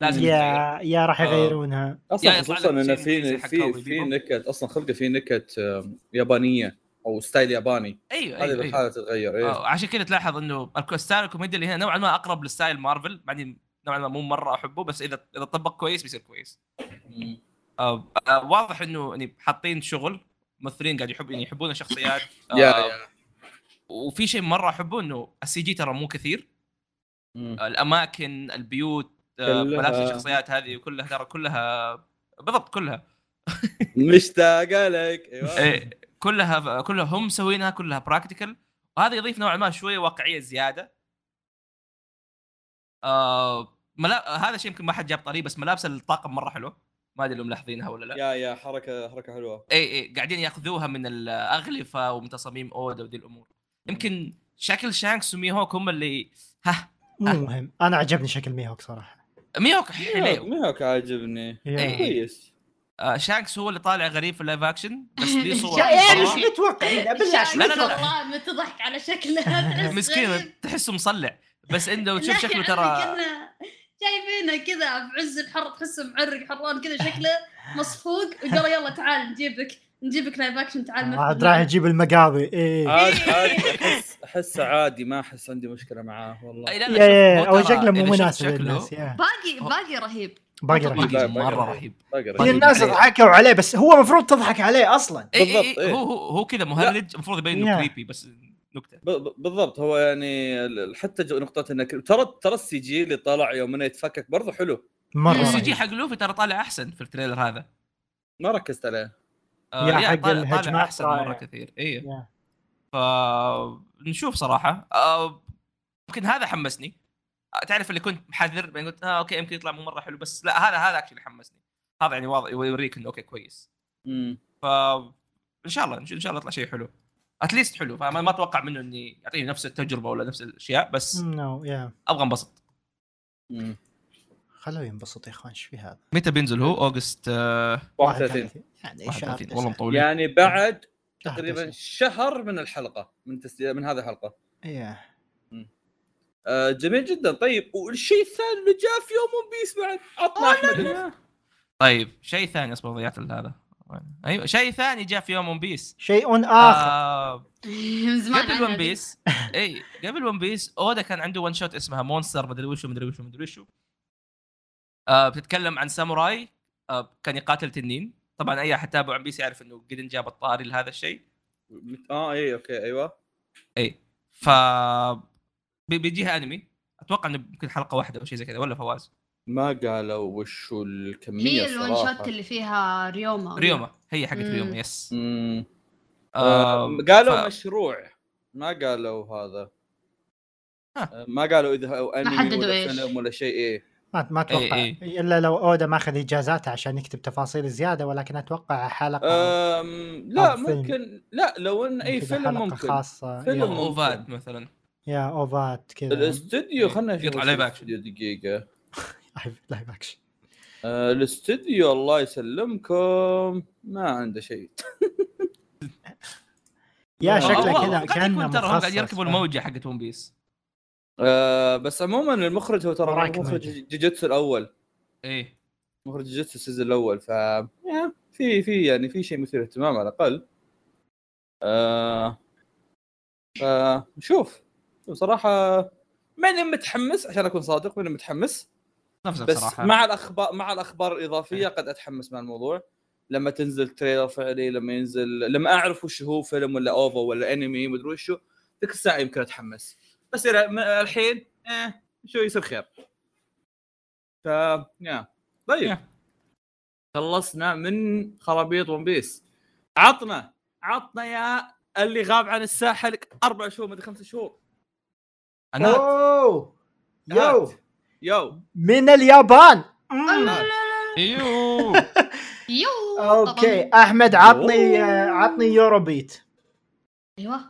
S2: لازم.
S1: yeah yeah راح
S2: آه.
S1: يغيرونها
S3: أصلا
S2: yeah يطلع
S3: خصوصا
S2: إنه
S3: في في في. نكت أصلا خلقه في نكت يابانية أو style ياباني
S2: أيوه
S3: هذه
S2: أيوه, أيوه.
S3: بالحاله تتغير
S2: آه عشان كذا تلاحظ إنه style الكوميديا اللي هنا نوعا ما أقرب ل style مارفل بعدين نوعا ما مو مرة أحبه بس اذا إذا طبق كويس بيصير كويس. آه آه واضح إنه يعني حاطين شغل ممثلين قاعد يحب يعني يحبون الشخصيات آه
S3: yeah yeah
S2: وفي شيء مرة أحبه إنه ال CG ترى مو كثير. آه الأماكن البيوت آه ملابس الشخصيات هذه كلها ترى كلها بالضبط كلها.
S3: مشتاق لك أيوه.
S2: إيه كلها كلها هم مسوينها كلها practical وهذا يضيف نوعا ما شوية واقعية زيادة. آه ملا... هذا شيء يمكن ما حد جاب طريق بس ملابس الطاقم مرة حلو ما أدري لو ملاحظينها ولا لا.
S3: يا يا حركة حركة حلوة.
S2: اي اي قاعدين يأخذوها من الأغلفة ومن تصاميم اودا ودي الأمور. يمكن شكل شانكس وميهوك هم اللي ها.
S1: مو. مهم. أنا عجبني شكل ميهوك صراحة.
S2: ميهوك حلو
S3: ميهوك عاجبني.
S2: إيه.
S3: كويس
S2: آه شانكس هو اللي طالع غريب في ال live action بس ليه صور
S1: yeah إيش
S2: مرة.
S1: متوقعين بالله
S2: لا، لا.
S1: متوقعين؟
S4: والله متضحك على شكله
S2: مسكين. تحسه مصلع بس إنه تشوف شكله
S4: يعني
S2: ترى
S4: كنا جايبينه كذا بعز الحر تحسه معرق حران كذا شكله مصفوق وقال يلا تعال نجيبك نجيبك live action تعال
S1: عاد راح يجيب المقاضي إيه
S3: عاد عاد احس احسه عادي ما أحس عندي مشكلة معاه والله
S2: لا هو ترى
S1: شكله مو مناسب للناس.
S4: باقي باقي رهيب
S1: باقي رهيب
S2: مرة
S3: رهيب.
S2: رهيب.
S1: الناس. ضحكوا عليه بس هو المفروض تضحك عليه أصلا
S2: اي
S3: بالضبط،
S2: اي
S3: إيه.
S2: هو هو هو كذا مهرج المفروض يبين
S1: إنه.
S2: creepy بس نكتة
S3: ب- ب- بالضبط هو يعني حتى جو- نقطة انك ترى ترى ال CG اللي طلع يوم إنه يتفكك برضه حلو
S1: مرة
S2: ال
S1: C.
S2: G حق لوفي ترى طالع أحسن في ال trailer هذا
S3: ما ركزت عليه
S2: آه yeah
S1: حق
S2: طالع, طالع
S1: الهجمات أحسن.
S2: مرة كثير. اي. فنشوف صراحة. آه يمكن هذا حمسني. آه تعرف اللي كنت محذر بعدين قلت آه okay يمكن يطلع مو مرة حلو بس لا هذا هذا actually حمسني. هذا يعني واضح يوريك إنه okay كويس.
S3: امم
S2: ف إن شاء الله إن شاء الله يطلع شيء حلو. at least حلو. فما ما أتوقع منه إني يعطيني نفس التجربة ولا نفس الأشياء بس
S1: no yeah
S2: أبغى انبسط.
S1: خلوه ينبسط يا إخوان إيش في هذا؟
S2: متى بينزل هو؟ August آه
S3: 31
S1: يعني
S2: 31
S1: شهر
S2: والله
S1: تسعة.
S2: مطول
S3: يعني بعد تقريبا. شهر من الحلقة من تسجيل من هذه الحلقة.
S1: yeah
S3: آه جميل جدا. طيب والشيء الثاني اللي جاء في يوم ون بيس بعد عطنا أحمد. إياه.
S2: طيب شيء ثاني أصبر ضيعت هذا. أيوه شيء ثاني جاء في يوم ون بيس.
S1: شيء آخر.
S2: آه قبل ون. بيس. اي قبل ون بيس أودا كان عنده one shot اسمها مونستر مدري وشو مدري وشو مدري وشو. آه بتتكلم عن ساموراي آه كان يقاتل تنين طبعا أي أحد تابع ون بيس يعرف إنه قد انجاب الطاري لهذا الشيء.
S3: آه اي okay أيوه.
S2: اي ف بي- بيجيها أنمي. أتوقع إنه يمكن حلقة واحدة أو شيء زي كذا ولا فواز؟
S3: ما قالوا وش الكمية
S4: هي ال
S3: one.
S4: shot اللي فيها ريوما
S2: ريوما. هي حقت. ريوما yes.
S3: مم.
S2: آه
S3: آه قالوا
S2: ف-
S3: مشروع. ما قالوا هذا.
S2: ها.
S3: آه، ما قالوا إذا أنمي
S4: حددوا
S3: ولا ولا شيء إيه.
S1: ما ما أتوقع.
S2: إيه.
S1: إلا لو أودا ماخذ اجازات عشان يكتب تفاصيل زيادة ولكن أتوقع حلقة
S3: أم لا. ممكن. لا لو إن
S1: أي
S3: فيلم
S1: حلقة
S3: ممكن.
S1: خاصة
S3: فيلم
S1: yeah,
S3: ممكن.
S2: OVAات مثلا.
S1: yeah OVAات كذا.
S3: الاستوديو خلنا نشوف
S2: يطلع live
S3: الاستوديو دقيقة.
S1: live action
S3: آه الاستوديو الله يسلمكم. ما عنده شيء. yeah
S1: شكله كذا
S2: كأنه ترى هم قاعد يركبوا؟ الموجة حقت ون بيس
S3: آه بس عموما المخرج هو ترى مخرج. جوجيتسو الأول.
S2: إيه.
S3: مخرج جوجيتسو ال season الأول ف في في يعني في شيء مثير اهتمام على الأقل. آه فشوف بصراحة ماني متحمس عشان أكون صادق ماني متحمس.
S2: نفسه
S3: بس
S2: بصراحه
S3: مع الأخبار مع الأخبار الإضافية قد أتحمس مع الموضوع. لما تنزل trailer فعلي لما ينزل لما أعرف وش هو فيلم ولا OVA ولا انمي مدري وشو ذيك الساعة يمكن أتحمس. بس الحين eh, شو يصير خير؟ ف yeah. طيب. خلصنا من خرابيط ون بيس. عطنا عطنا يا اللي غاب عن الساحه لك أربع شهور مدري خمس شهور.
S1: أنا أوه.
S3: yo. yo.
S1: من اليابان.
S4: أيوه
S1: yo.
S4: okay.
S1: أحمد عطني
S3: أوه.
S1: آه، عطني Eurobeat
S4: أيوه.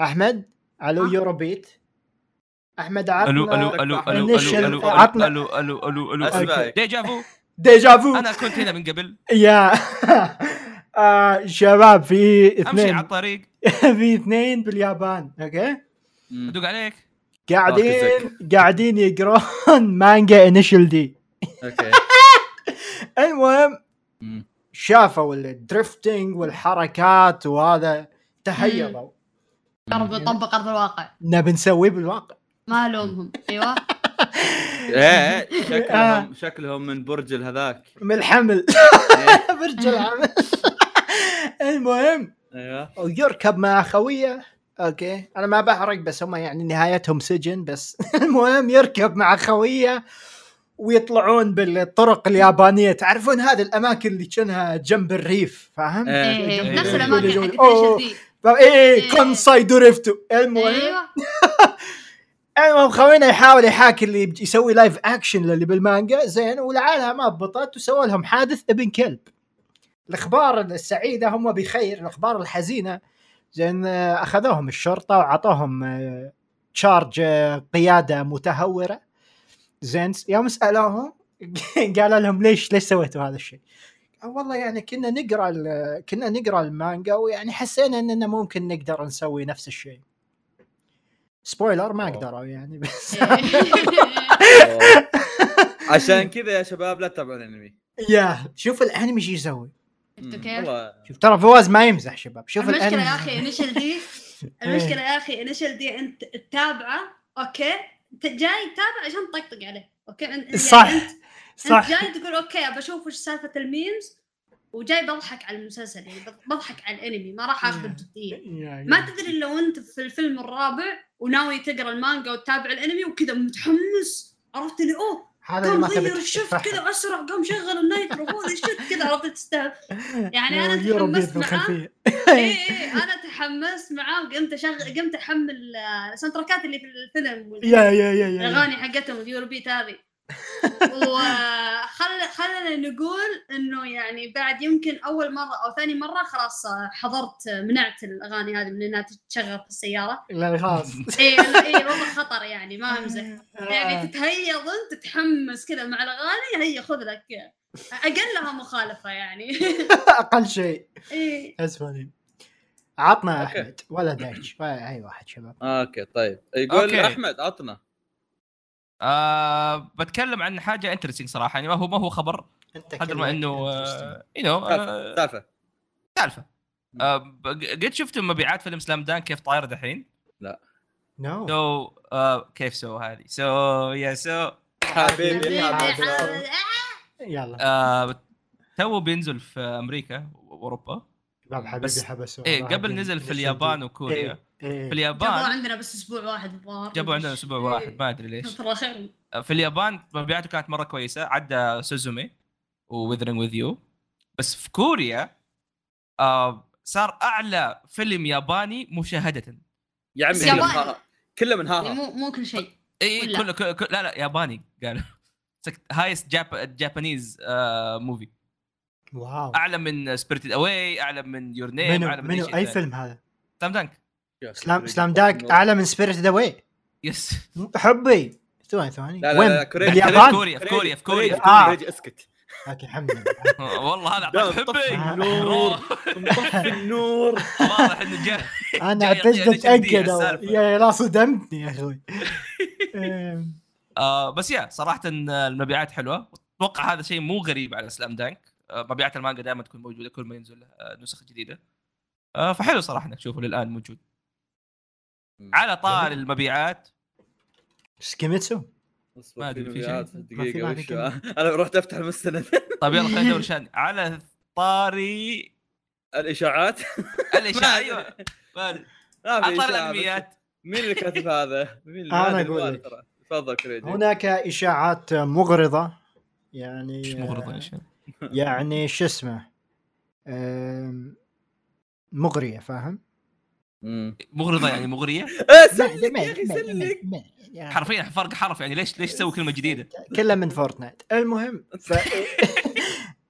S1: أحمد ألو
S4: ها؟
S1: Eurobeat
S2: أحمد
S1: عطنا
S2: ألو ألو
S1: ألو
S2: ألو ألو
S1: عطنا-
S2: ألو ألو ألو ألو
S3: déjà
S2: vu
S1: déjà
S2: vu أنا كنت هنا من قبل.
S1: يا. آه شباب في
S2: أمشي على
S1: اثنين
S2: الطريق.
S1: في اثنين باليابان
S3: أوكي.
S2: أدق عليك.
S1: قاعدين قاعدين يقرون مانجا Initial D
S3: okay.
S1: المهم. شافوا ال drifting والحركات وهذا تهيضوا
S4: قرب يطبق ارض الواقع.
S1: نبي نسويه بالواقع.
S4: ما ألومهم أيوه.
S3: إيه شكلهم شكلهم من برج هذاك.
S1: من الحمل. برج الحمل المهم
S3: أيوه.
S1: يركب مع خويه. okay. أنا ما بحرق بس هم يعني نهايتهم سجن بس. المهم يركب مع خويه ويطلعون بالطرق اليابانية. تعرفون هذه الأماكن اللي كأنها جنب الريف فاهم؟
S3: إيه.
S4: إيه
S2: إيه.
S4: نفس
S2: إيه.
S4: الاماكن حقت إيه.
S1: كونساي دوريفتو المهم.
S4: أيوه.
S1: المهم خوينا يحاول يحاكي اللي يسوي live action للي بالمانجا زين ولعانها ما ضبطت وسووا لهم حادث ابن كلب الأخبار السعيدة هم بخير الأخبار الحزينة زين آه، أخذوهم الشرطة وعطوهم آه، charge آه، قيادة متهورة زين يوم سألوهم قالوا لهم ليش ليش سويتوا هذا الشيء؟ قال والله يعني كنا نقرأ كنا نقرأ المانجا ويعني حسينا إننا ممكن نقدر نسوي نفس الشيء. spoiler ما
S3: أوه.
S1: قدروا يعني بس.
S4: إيه.
S3: عشان كذا يا شباب لا تتابعون انمي
S1: يا شوف الأنمي إيش يسوي.
S4: شفتوا. كيف؟
S3: والله.
S1: شوف ترى فواز ما يمزح شباب. شوف
S4: المشكلة
S1: الأنمي.
S4: يا أخي Initial D المشكلة يا أخي Initial D أنت تتابعه okay؟ انت جاي تتابع عشان تطقطق عليه okay؟ يعني
S1: صح
S4: أنت
S1: صح.
S4: انت جاي تقول okay بشوف وش سالفة ال memes وجاي بضحك على المسلسل يعني بض- بضحك على الانمي ما راح اخذه بجديه ما. تدري لو أنت في الفيلم الرابع وناوي تقرأ المانجا وتتابع الانمي وكذا متحمس عرفت اللي أوه
S1: هذا
S4: قام
S1: ما
S4: غير ال
S1: shift.
S4: كذا أسرع قام شغل ال nitro holy shit كذا عرفت تستاهل يعني
S1: أنا
S4: تحمست معاه. اي اي أنا تحمست معاه وقمت اشغل قمت أحمل آه، ال soundtrack ات اللي في الفيلم
S1: يا يا يا- يا
S4: الاغاني حقتهم ال Eurobeat هذه وخل خلينا نقول إنه يعني بعد يمكن أول مرة أو ثاني مرة خلاص حضرت منعت الأغاني هذه من إنها تشغل في السيارة.
S1: لا خلاص.
S4: اي اي والله خطر يعني ما امزح يعني. تتهيض انت تتحمس كذا مع الأغاني هي خذ لك أقلها مخالفة يعني.
S1: أقل شيء.
S4: اي
S1: اسفل عطنا
S3: okay.
S1: أحمد ولا دايتش. ولا أي واحد شباب.
S3: okay طيب. يقول
S2: okay.
S3: أحمد عطنا.
S2: آه بتكلم عن حاجة interesting صراحة يعني ما هو ما هو خبر قدر ما
S1: إنه.
S2: you know
S3: سالفة سالفة
S2: سالفة آه، قد شفتوا مبيعات فيلم سلام دان كيف طاير دحين؟
S1: no
S2: so آه كيف so هذه؟ so يا so
S3: حبيبي.
S1: يلا
S2: آه تو بينزل في أمريكا واوروبا
S1: شباب حبيبي
S2: بس-
S1: حبسوا إيه
S2: قبل. نزل في اليابان؟ وكوريا
S1: إيه. إيه.
S2: في
S4: جابوا
S2: اليابان
S4: عندنا بس أسبوع واحد الظاهر
S2: جابوا عندنا أسبوع
S4: إيه.
S2: واحد ما أدري ليش
S4: ترى شغل
S2: في اليابان مبيعاته كانت مرة كويسة عدى سوزومي وذرينج وذ يو بس في كوريا آه صار أعلى فيلم ياباني مشاهدة
S3: يا عمي
S4: بس
S3: كله من
S4: ياباني.
S3: كله من
S4: يعني
S3: هاها
S4: مو مو كل شيء
S2: اي؟ كله كله- لا لا ياباني قالوا هايست جاب جابانيز موفي
S1: واو
S2: أعلى من سبيريتد اواي أعلى من يور نيم
S1: منو
S2: أعلى من
S1: منو
S2: أي.
S1: فيلم هذا؟
S2: سلام دانك
S1: سلام. سلام داك اعلى من سبيريت اواي
S2: يس
S1: حبي. ثواني ثواني.
S3: لا لا
S1: وين؟
S3: لا كوريجي
S1: باليابان؟
S2: كوريا في كوريا في كوريا
S1: آه.
S3: اسكت.
S1: أوكي الحمد لله.
S2: والله هذا اعطاك حبي.
S3: النور. مطفي النور.
S2: واضح إنه
S1: أنا
S2: جاي
S1: اعتزت
S2: يعطيني أتأكد.
S1: يا لا صدمتني يا أخوي. أم،
S2: آه بس يا صراحة إن المبيعات حلوة. أتوقع هذا شيء مو غريب على سلام دانك آه مبيعات المانجا دائما تكون موجودة كل ما ينزل آه نسخ جديدة. فحلو صراحة إنك تشوفه للآن موجود. على طار المبيعات.
S1: سكيميتسو
S3: اصبر
S2: ما أدري،
S3: في
S2: شيء؟
S3: وش
S1: كلمة.
S3: أنا رحت أفتح المستند.
S2: طيب يلا خلينا ندور شان على طاري
S3: الإشاعات.
S2: الإشاعة
S3: ما أيوه.
S2: على
S3: بس
S2: الانميات
S3: مين اللي كاتب هذا؟ مين اللي
S1: لك.
S3: ترى. تفضل كريجي
S1: هناك إشاعات مغرضة. يعني
S2: إيش مغرض إيش
S1: يعني شو اسمه؟ مغرية فاهم؟
S2: مغرضة يعني مغرية؟
S3: إيه، سلك يا
S1: أخي
S3: سلك.
S2: حرفيا فرق حرف يعني ليش ليش تسوي كلمة جديدة؟
S1: كلها من فورتنايت المهم ف...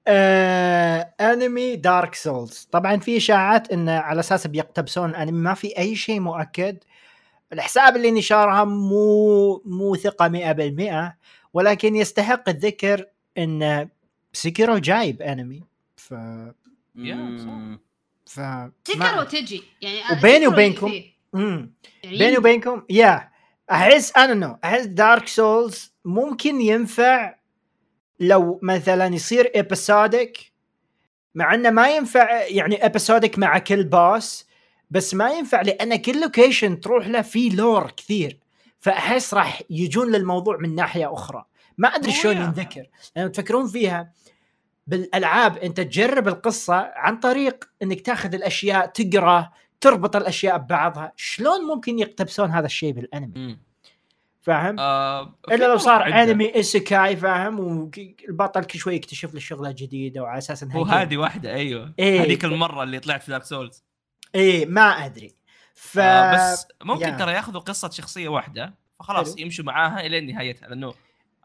S1: آه... انمي دارك سولز طبعا في إشاعات انه على أساس بيقتبسون الأنمي ما في أي شيء مؤكد. الحساب اللي نشرها مو مو ثقة 100% ولكن يستحق الذكر إن سيكيرو جايب أنمي. ف. ف تخيل.
S4: وتجي يعني
S1: وبيني وبينكم-
S4: اللي فيه.
S1: مم.
S4: يعني
S1: بيني وبينكم يا أحس أنا you know أحس دارك سولز ممكن ينفع لو مثلا يصير episodic مع إنه ما ينفع يعني episodic مع كل boss بس ما ينفع لأن كل location تروح له فيه lore كثير فأحس راح يجون للموضوع من ناحية أخرى ما
S2: أدري
S1: شلون. ينذكر لأن تفكرون فيها بالألعاب أنت تجرب القصة عن طريق إنك تاخذ الأشياء تقرأ تربط الأشياء ببعضها شلون ممكن يقتبسون هذا الشيء
S2: بالأنمي.
S1: فاهم
S2: آه
S1: إلا لو صار
S2: عدة.
S1: أنمي isekai فاهم والبطل كل شوي يكتشف له شغلة جديدة وعلى أساس إنها
S2: هو
S1: game.
S2: هذه واحدة أيوه
S1: إيه.
S2: هذيك المرة اللي طلعت في Dark Souls
S1: إيه ما أدري ف
S2: آه بس ممكن
S1: yeah.
S2: ترى ياخذوا قصة شخصية واحدة فخلاص. يمشوا معاها إلى نهايتها لأنه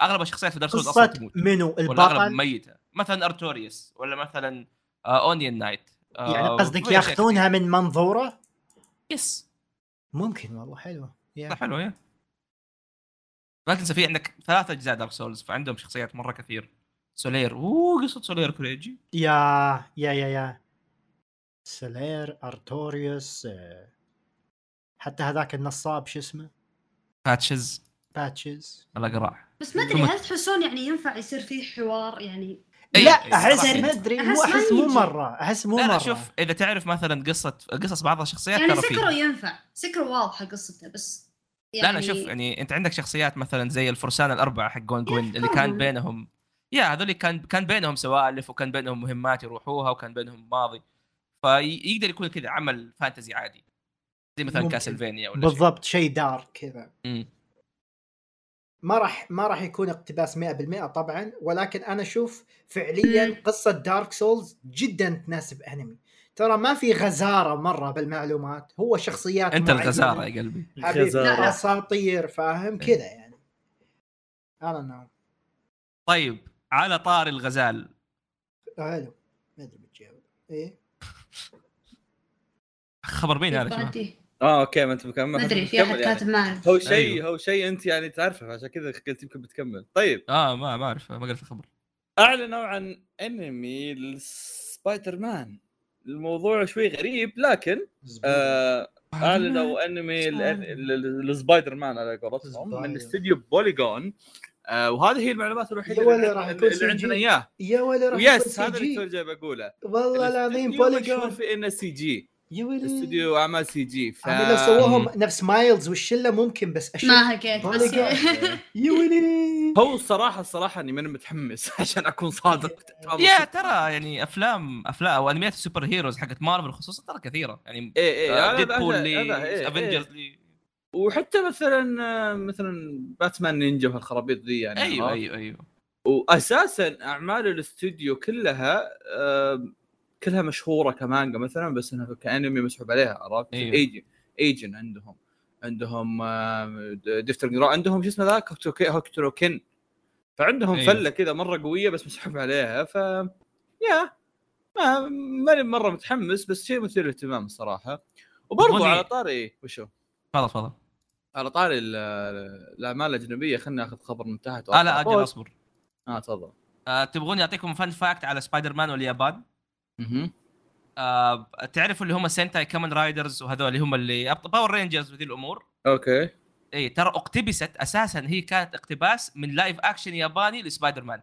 S2: أغلب الشخصيات في Dark Souls
S1: أصلا
S2: تموت.
S1: منو؟
S2: ولا أغلب
S1: البطل؟
S2: ميتة. مثلا Artorias ولا مثلا آه Onion Knight آه
S1: يعني قصدك ياخذونها من منظوره.
S2: yes
S1: ممكن والله حلوة. yeah.
S2: حلو yeah لا تنسى في عندك ثلاث أجزاء Dark Souls فعندهم شخصيات مرة كثير. Solaire أوه قصة Solaire crazy
S1: yeah yeah yeah yeah. Solaire Artorias آه، حتى هذاك النصاب شو اسمه؟
S2: Patches
S1: Patches
S2: الاقراع
S4: بس ما
S2: أدري
S4: هل تحسون يعني ينفع يصير فيه حوار يعني
S2: أي-
S1: لا
S2: أي أحس.
S1: ما أدري مو
S4: أحس
S1: مو. مرة أحس مو
S2: لا
S1: مرة
S2: لا شوف إذا تعرف مثلا قصة قصص بعض الشخصيات
S4: يعني
S2: Sekiro
S4: ينفع Sekiro واضحة قصته بس
S2: لا لا شوف يعني أنت عندك شخصيات مثلا زي الفرسان الأربعة حقون جويند اللي كان. بينهم يا هذول كان كان بينهم سوالف وكان بينهم مهمات يروحوها وكان بينهم ماضي فيقدر يكون كذا عمل fantasy عادي زي مثلا. Castlevania ولا
S1: بالضبط شيء dark كذا. ما راح ما راح يكون اقتباس 100% طبعا ولكن أنا أشوف فعليا. قصة Dark Souls جدا تناسب أنمي. ترى ما في غزارة مرة بالمعلومات هو شخصيات أنت.
S2: الغزارة يا قلبي.
S1: حبيبي
S3: غزارة.
S1: أساطير فاهم؟
S2: إيه.
S1: كذا يعني. I know
S2: طيب على طار الغزال.
S1: حلو. ما أدري بتجاوب. إيه؟
S2: خبر مين هذا
S3: آه okay ما أنت مكمل.
S4: ما أدري في
S3: أحد يعني.
S4: كاتب ما اعرف
S3: هو شيء
S2: أيوه.
S3: هو شيء أنت يعني تعرفه عشان كذا قلت يمكن بتكمل. طيب.
S2: آه ما ما أعرف ما قلت الخبر.
S3: اعلنوا عن انمي السبايدر مان الموضوع شوي غريب لكن آه أعلنوا انمي ال- ال- ال- السبايدر مان على قولتهم من
S1: Spider.
S3: استديو Polygon آه وهذه هي المعلومات
S1: الوحيدة
S3: اللي,
S1: راح
S3: اللي,
S1: يكون
S3: اللي عندنا. إياه.
S1: يا ولد راح يكون
S3: هذا اللي جاي بقوله.
S1: والله العظيم Polygon
S3: في إنه CG
S1: يا ولي
S3: استوديو أعمال CG ف...
S1: لو سووهم نفس Miles والشلة ممكن بس أشوف
S4: ما هقيت بس.
S1: يا ولي
S3: هو الصراحة الصراحة أني ماني متحمس عشان أكون صادق.
S2: يا ترى يعني أفلام أفلام أو أنميات ال superheroes حقت مارفل خصوصا ترى كثيرة. يعني
S3: إيه إيه هذا- Deadpool
S2: لي
S3: هذا- إيه،
S2: Avengers
S3: إيه.
S2: لي.
S3: وحتى مثلا آه، مثلا Batman Ninja وهالخرابيط ذي يعني أيوه؟
S2: أيوه أيوه.
S3: واساسا أعمال الأستوديو كلها آه، كلها مشهورة كمانجا مثلا بس إنها كأنمي مسحوب عليها عرفت؟
S2: أيوه.
S3: Ajin Ajin عندهم. عندهم آه، Drifting Dragons عندهم شو اسمه ذا؟ Hokuto- Hokuto no Ken فعندهم
S2: أيوه.
S3: فلة كذا مرة قوية بس مسحوب عليها ف yeah ما ماني مرة متحمس بس شيء مثير للاهتمام الصراحة. وبرضو
S2: أظني-
S3: على طاري وشو؟
S2: تفضل تفضل.
S3: على طاري ال- الأعمال الأجنبية خلينا ناخذ خبر من تحت.
S2: آه لا أجل أصبر.
S3: آه تفضل.
S2: آه تبغوني أعطيكم fun fact على سبايدر مان واليابان؟
S3: أها
S2: آه تعرفوا اللي هم Sentai Kamen Riders وهذول اللي هم اللي Power Rangers وذي الأمور؟
S3: okay.
S2: اي ترى اقتبست أساسا هي كانت اقتباس من live action ياباني ل Spider-Man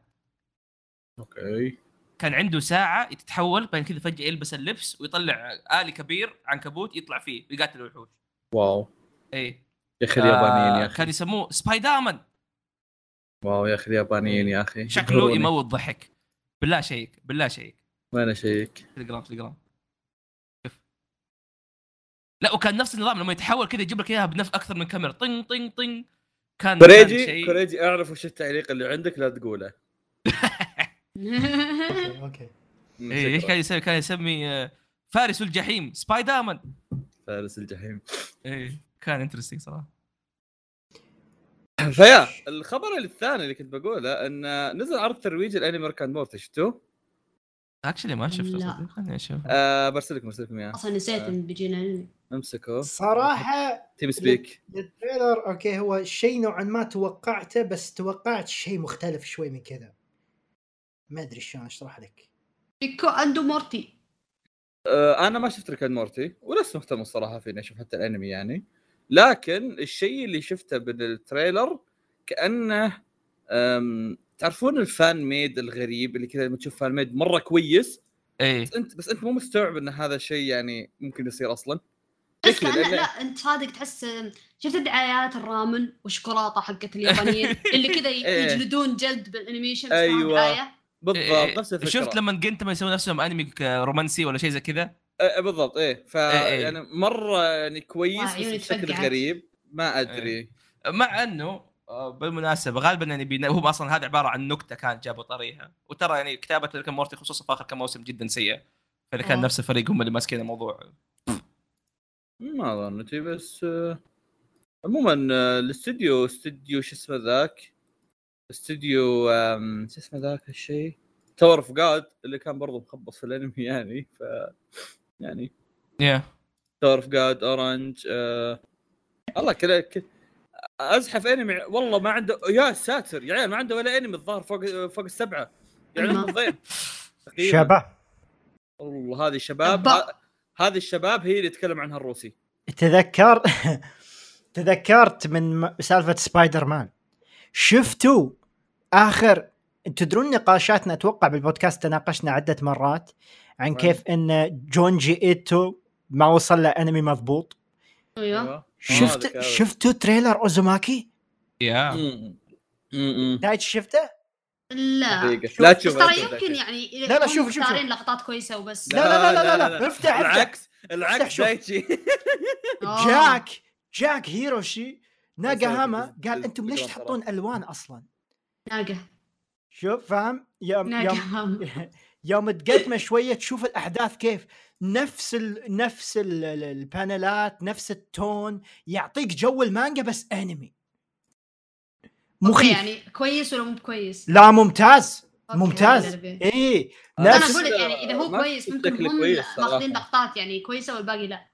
S3: okay.
S2: كان عنده ساعة تتحول بعدين كذا فجأة يلبس اللبس ويطلع آلي كبير عنكبوت يطلع فيه ويقاتل الوحوش
S3: wow.
S2: اي
S3: يا أخي اليابانيين يا
S2: آه
S3: أخي.
S2: كان يسموه Spider-Man
S3: wow يا أخي اليابانيين يا أخي.
S2: شكله. يموت ضحك. بالله شيك بالله شيك.
S3: وين أشيك؟
S2: Telegram Telegram. شوف لا وكان نفس النظام لما يتحول كذا يجيب لك إياها بنفس أكثر من كاميرا. طين طين طين كان كان
S3: كوريجي
S2: شيء.
S3: crazy أعرف وش التعليق اللي عندك لا تقوله.
S1: okay
S2: إيه إيش كان يسوي؟ كان يسمي آه، فارس الجحيم سبايدر مان.
S3: فارس الجحيم.
S2: إيه كان interesting صراحة.
S3: ف yeah الخبر الثاني اللي كنت بقوله إن نزل عرض ترويج الأنمي Rick and Morty شفتوه؟
S2: actually ما شفته
S4: لا.
S2: صدق. خليني أشوف.
S3: آه برسل لكم برسل لكم اياه
S4: أصلا نسيت إن بيجينا أنمي.
S3: امسكه
S1: صراحة
S3: TeamSpeak ال
S1: trailer okay هو شيء نوعا ما توقعته بس توقعت شيء مختلف شوي من كذا. ما أدري شلون أشرح لك.
S4: Rick and Morty
S3: آه أنا ما شفت Rick and Morty ولست مهتم الصراحه في اني أشوف حتى الأنمي يعني. لكن الشيء اللي شفته بال trailer كأنه تعرفون ال fan-made الغريب اللي كذا لما تشوف fan-made مرة كويس؟
S2: إيه.
S3: بس انت بس أنت مو مستوعب إن هذا الشيء يعني ممكن يصير أصلا.
S4: بس لا, لا أنت صادق تحس شفت دعايات الرامن والشوكولاتة حقت اليابانيين اللي كذا
S3: إيه.
S4: يجلدون جلد بال
S3: animation.
S4: دعاية.
S3: بالضبط
S2: إيه،
S3: نفس الفكرة.
S2: شفت لما Gintama يسوون نفسهم أنمي رومانسي ولا شيء زي كذا؟
S3: آه بالضبط إيه. ف
S2: إيه، إيه.
S3: يعني مرة يعني كويس بس بشكل. غريب. ما أدري.
S2: مع إنه بالمناسبة غالبا يعني بينا... هو أصلا هذا عبارة عن نكتة كانت جابوا طريها وترى يعني كتابة Rick Morty خصوصا في آخر كم موسم جدا سيئة. فاذا كان
S4: آه.
S2: نفس الفريق هم اللي ماسكين الموضوع.
S3: ما ظنيتي بس آه، عموما آه، الاستوديو استوديو شو اسمه ذاك؟ استوديو آم، شو اسمه ذاك الشيء؟ تاور اوف جاد اللي كان برضو مخبص في الأنمي يعني ف يعني.
S2: يا
S3: تاور اوف جاد اورنج آه... الله كذا. أزحف أنمي والله ما عنده يا ساتر يا عيال ما عنده ولا أنمي الظاهر فوق فوق السبعة. يعني
S4: الله.
S3: الضيم
S1: شباب.
S3: والله هذه شباب.
S4: أبا.
S3: ه- هذه الشباب هي اللي يتكلم عنها الروسي.
S1: تذكر تذكرت من سالفة سبايدر مان شفتوا آخر تدرون نقاشاتنا أتوقع بالبودكاست تناقشنا عدة مرات عن
S3: وين؟
S1: كيف إن جونجي إيتو ما وصل له أنمي مضبوط؟
S4: أيوه.
S1: شفت
S3: هذا كان-
S1: شفتوا trailer اوزوماكي؟
S3: yeah.
S1: دايتش شفته؟
S4: لا.
S3: لا
S4: بس
S3: تشوف
S4: ترى يمكن يعني
S1: لا، لا، شوف- شوف-
S4: مختارين لقطات كويسة وبس.
S1: لا، لا، لا، لا، لا. افتح، افتح.
S3: العكس العكس. دايتشي
S4: آه.
S1: جاك جاك هيروشي ناغاهاما
S3: بس-
S1: قال أنتم ليش تحطون ألوان أصلا؟
S4: ناقه
S1: شوف فاهم يوم يوم. يوم تقدمه شوية تشوف الأحداث كيف. نفس ال نفس ال ال- البانلات نفس ال tone يعطيك جو المانجا بس انمي. مخيف.
S4: يعني كويس ولا مو كويس؟
S1: لا ممتاز. ممتاز. اي
S4: أنا
S1: نفس
S4: أقول لك يعني إذا هو كويس ممكن هم ماخذين. لقطات يعني كويسة والباقي لا.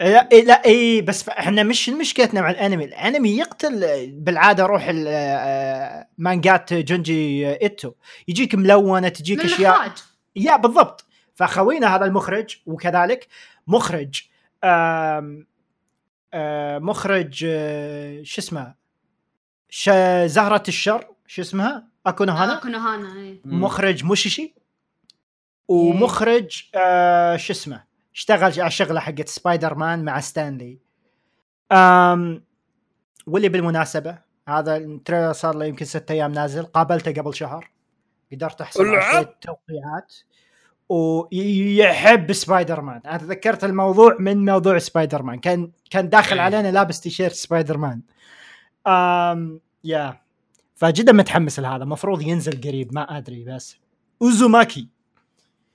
S1: لا إيه لا اي بس إحنا مش مشكلتنا مع الأنمي. الأنمي يقتل بالعادة روح ال- آه، مانجات جونجي إيتو. يجيك ملونة تجيك
S4: أشياء.
S1: يا بالضبط. فخوينا هذا المخرج وكذلك مخرج آم آه مخرج شو اسمه؟ ش... زهرة الشر شو اسمها؟ أكو نو هانا؟
S4: آه كونوهانا إيه.
S1: مخرج موشيشي ومخرج آه شو اسمه؟ اشتغل على الشغله حقت سبايدر مان مع ستان لي. أم واللي بالمناسبة هذا ال trailer صار له يمكن ستة أيام نازل قابلته قبل شهر. قدرت أحصل على. شوية توقيعات. ويحب سبايدر مان أنا تذكرت الموضوع من موضوع سبايدر مان كان كان داخل
S2: إيه.
S1: علينا لابس تيشيرت سبايدر مان أم yeah. فجدا متحمس لهذا. المفروض ينزل قريب ما أدري بس. أوزوماكي.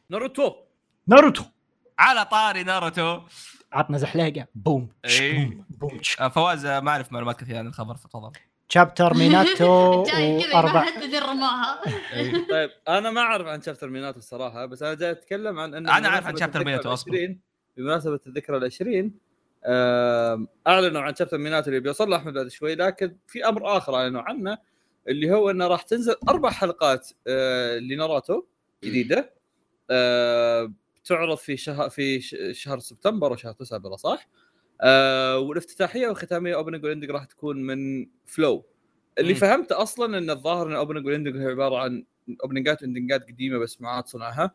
S3: ناروتو.
S1: ناروتو.
S2: على طاري ناروتو.
S1: عطنا زحليقة. بوم.
S2: إيه.
S1: بوم. بوم.
S2: فواز ما أعرف معلومات كثيرة عن الخبر فتفضل
S1: chapter ميناتو
S4: جاي كذا
S1: واربع
S4: رماها
S3: طيب أنا ما أعرف عن chapter ميناتو الصراحة بس أنا جاي أتكلم عن ان
S2: أنا أعرف عن
S3: chapter
S2: ميناتو.
S3: العشرين- بمناسبة الذكرى العشرين آم، أعلنوا عن chapter ميناتو اللي بيوصل له أحمد بعد شوي لكن في أمر آخر أعلنوا عنه اللي هو إنه راح تنزل أربع حلقات آه، لناروتو جديدة آه، تعرض في شهر في ش- شهر سبتمبر وشهر تسعة بلا صح؟ آه والافتتاحية والختاميه opening وال ending راح تكون من FLOW. اللي. فهمته أصلا إن الظاهر إن opening وال ending هي عبارة عن أوبننجات وإندنجات قديمة بس معاد صنعها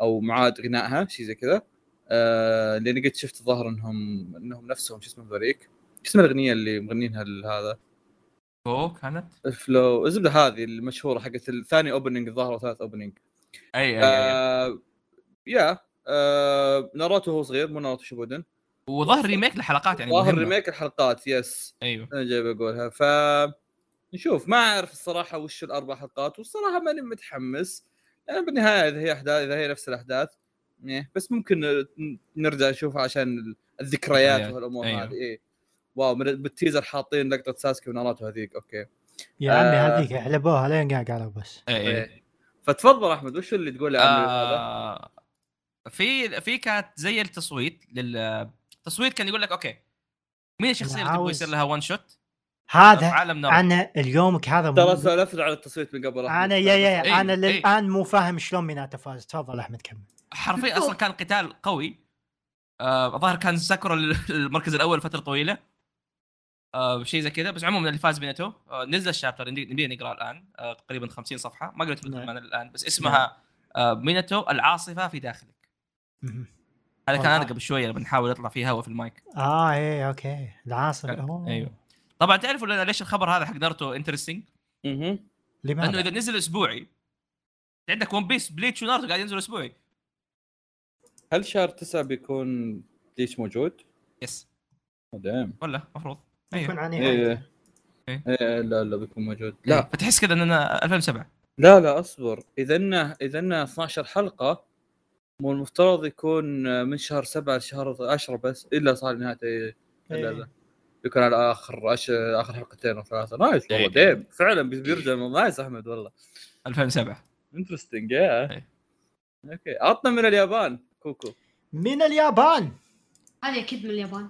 S3: أو معاد غنائها شيء زي كذا. آه لأني قد شفت الظاهر إنهم إنهم نفسهم شو اسمه ذوليك؟ شو اسم الأغنية اللي مغنينها هذا؟
S2: جو كانت؟
S3: ال FLOW الزبدة هذه المشهورة حقت الثاني opening الظاهر وثالث opening.
S2: أي أي, أي.
S3: آه yeah آه ناروتو هو صغير مو ناروتو شيبودن.
S2: وظهر remake لحلقات يعني
S3: ظاهر
S2: مهمة.
S3: remake الحلقات yes.
S2: أيوه.
S3: أنا جاي بقولها. ف نشوف. ما أعرف الصراحة وش الأربع حلقات والصراحة ماني متحمس. لأن بالنهاية إذا هي أحداث إذا هي نفس الأحداث إيه، بس ممكن نرجع نشوفها عشان الذكريات
S2: ذكريات،
S3: والأمور
S2: أيوه.
S3: هذه إيه. wow من بال teaser حاطين لقطة ساسكي وناروتو هذيك. okay.
S1: يا عمي
S3: آه.
S1: هذيك حلبوها لين قاعد قالوا بس.
S2: اي اي
S3: إيه. فتفضل أحمد وش اللي تقول لي عنه هذا؟
S2: آه في في كانت زي التصويت لل التصويت كان يقول لك okay مين الشخصية اللي تبغى يصير لها one shot في
S1: هذا
S2: عالم
S1: أنا اليومك هذا
S3: ترى سولفت على التصويت من قبل.
S1: أنا يا يا
S2: إيه،
S1: أنا
S2: إيه.
S1: للان مو فاهم شلون ميناتو فاز تفضل أحمد كمل.
S2: حرفيا أصلا كان قتال قوي. آه الظاهر كان ساكورا المركز الأول فتره طويلة. آه شيء زي كذا. بس عموما اللي فاز ميناتو آه نزل ال chapter نبي نقرأ الآن. آه تقريبا 50 صفحة. ما قريت
S1: نعم.
S2: من الآن بس اسمها آه ميناتو العاصفة في داخلك. هذا كان
S1: أنا.
S2: قبل شوية لما نحاول نطلع فيه هوا في المايك.
S1: آه إيه okay. العاصفه أوه.
S2: أيوه. طبعا تعرفوا ليش الخبر هذا حق ناروتو
S3: interesting.
S2: لأنه
S1: لماذا؟
S2: إذا نزل أسبوعي. عندك One Piece Bleach وناروتو قاعد ينزلوا أسبوعي.
S3: هل شهر تسعة بيكون Bleach موجود؟
S2: yes
S3: دام
S2: ولا؟ المفروض
S1: يكون
S2: أيوه.
S1: عن نهاية.
S3: إيه.
S2: إيه.
S3: إيه لا لا بيكون موجود.
S2: لا. فتحس كذا إننا 2007
S3: لا لا أصبر. إذا انه إذا إنه 12 حلقة المفترض يكون من شهر سبعة لشهر 10 بس إلا صار نهاية. لا. لا يكون على آخر أش... آخر حلقتين أو ثلاثة
S2: nice.
S3: والله damn فعلا بي- بيرجع nice أحمد والله
S2: 2007
S3: interesting
S2: yeah.
S3: okay عطنا من اليابان كوكو
S1: من اليابان
S4: هذه أكيد من اليابان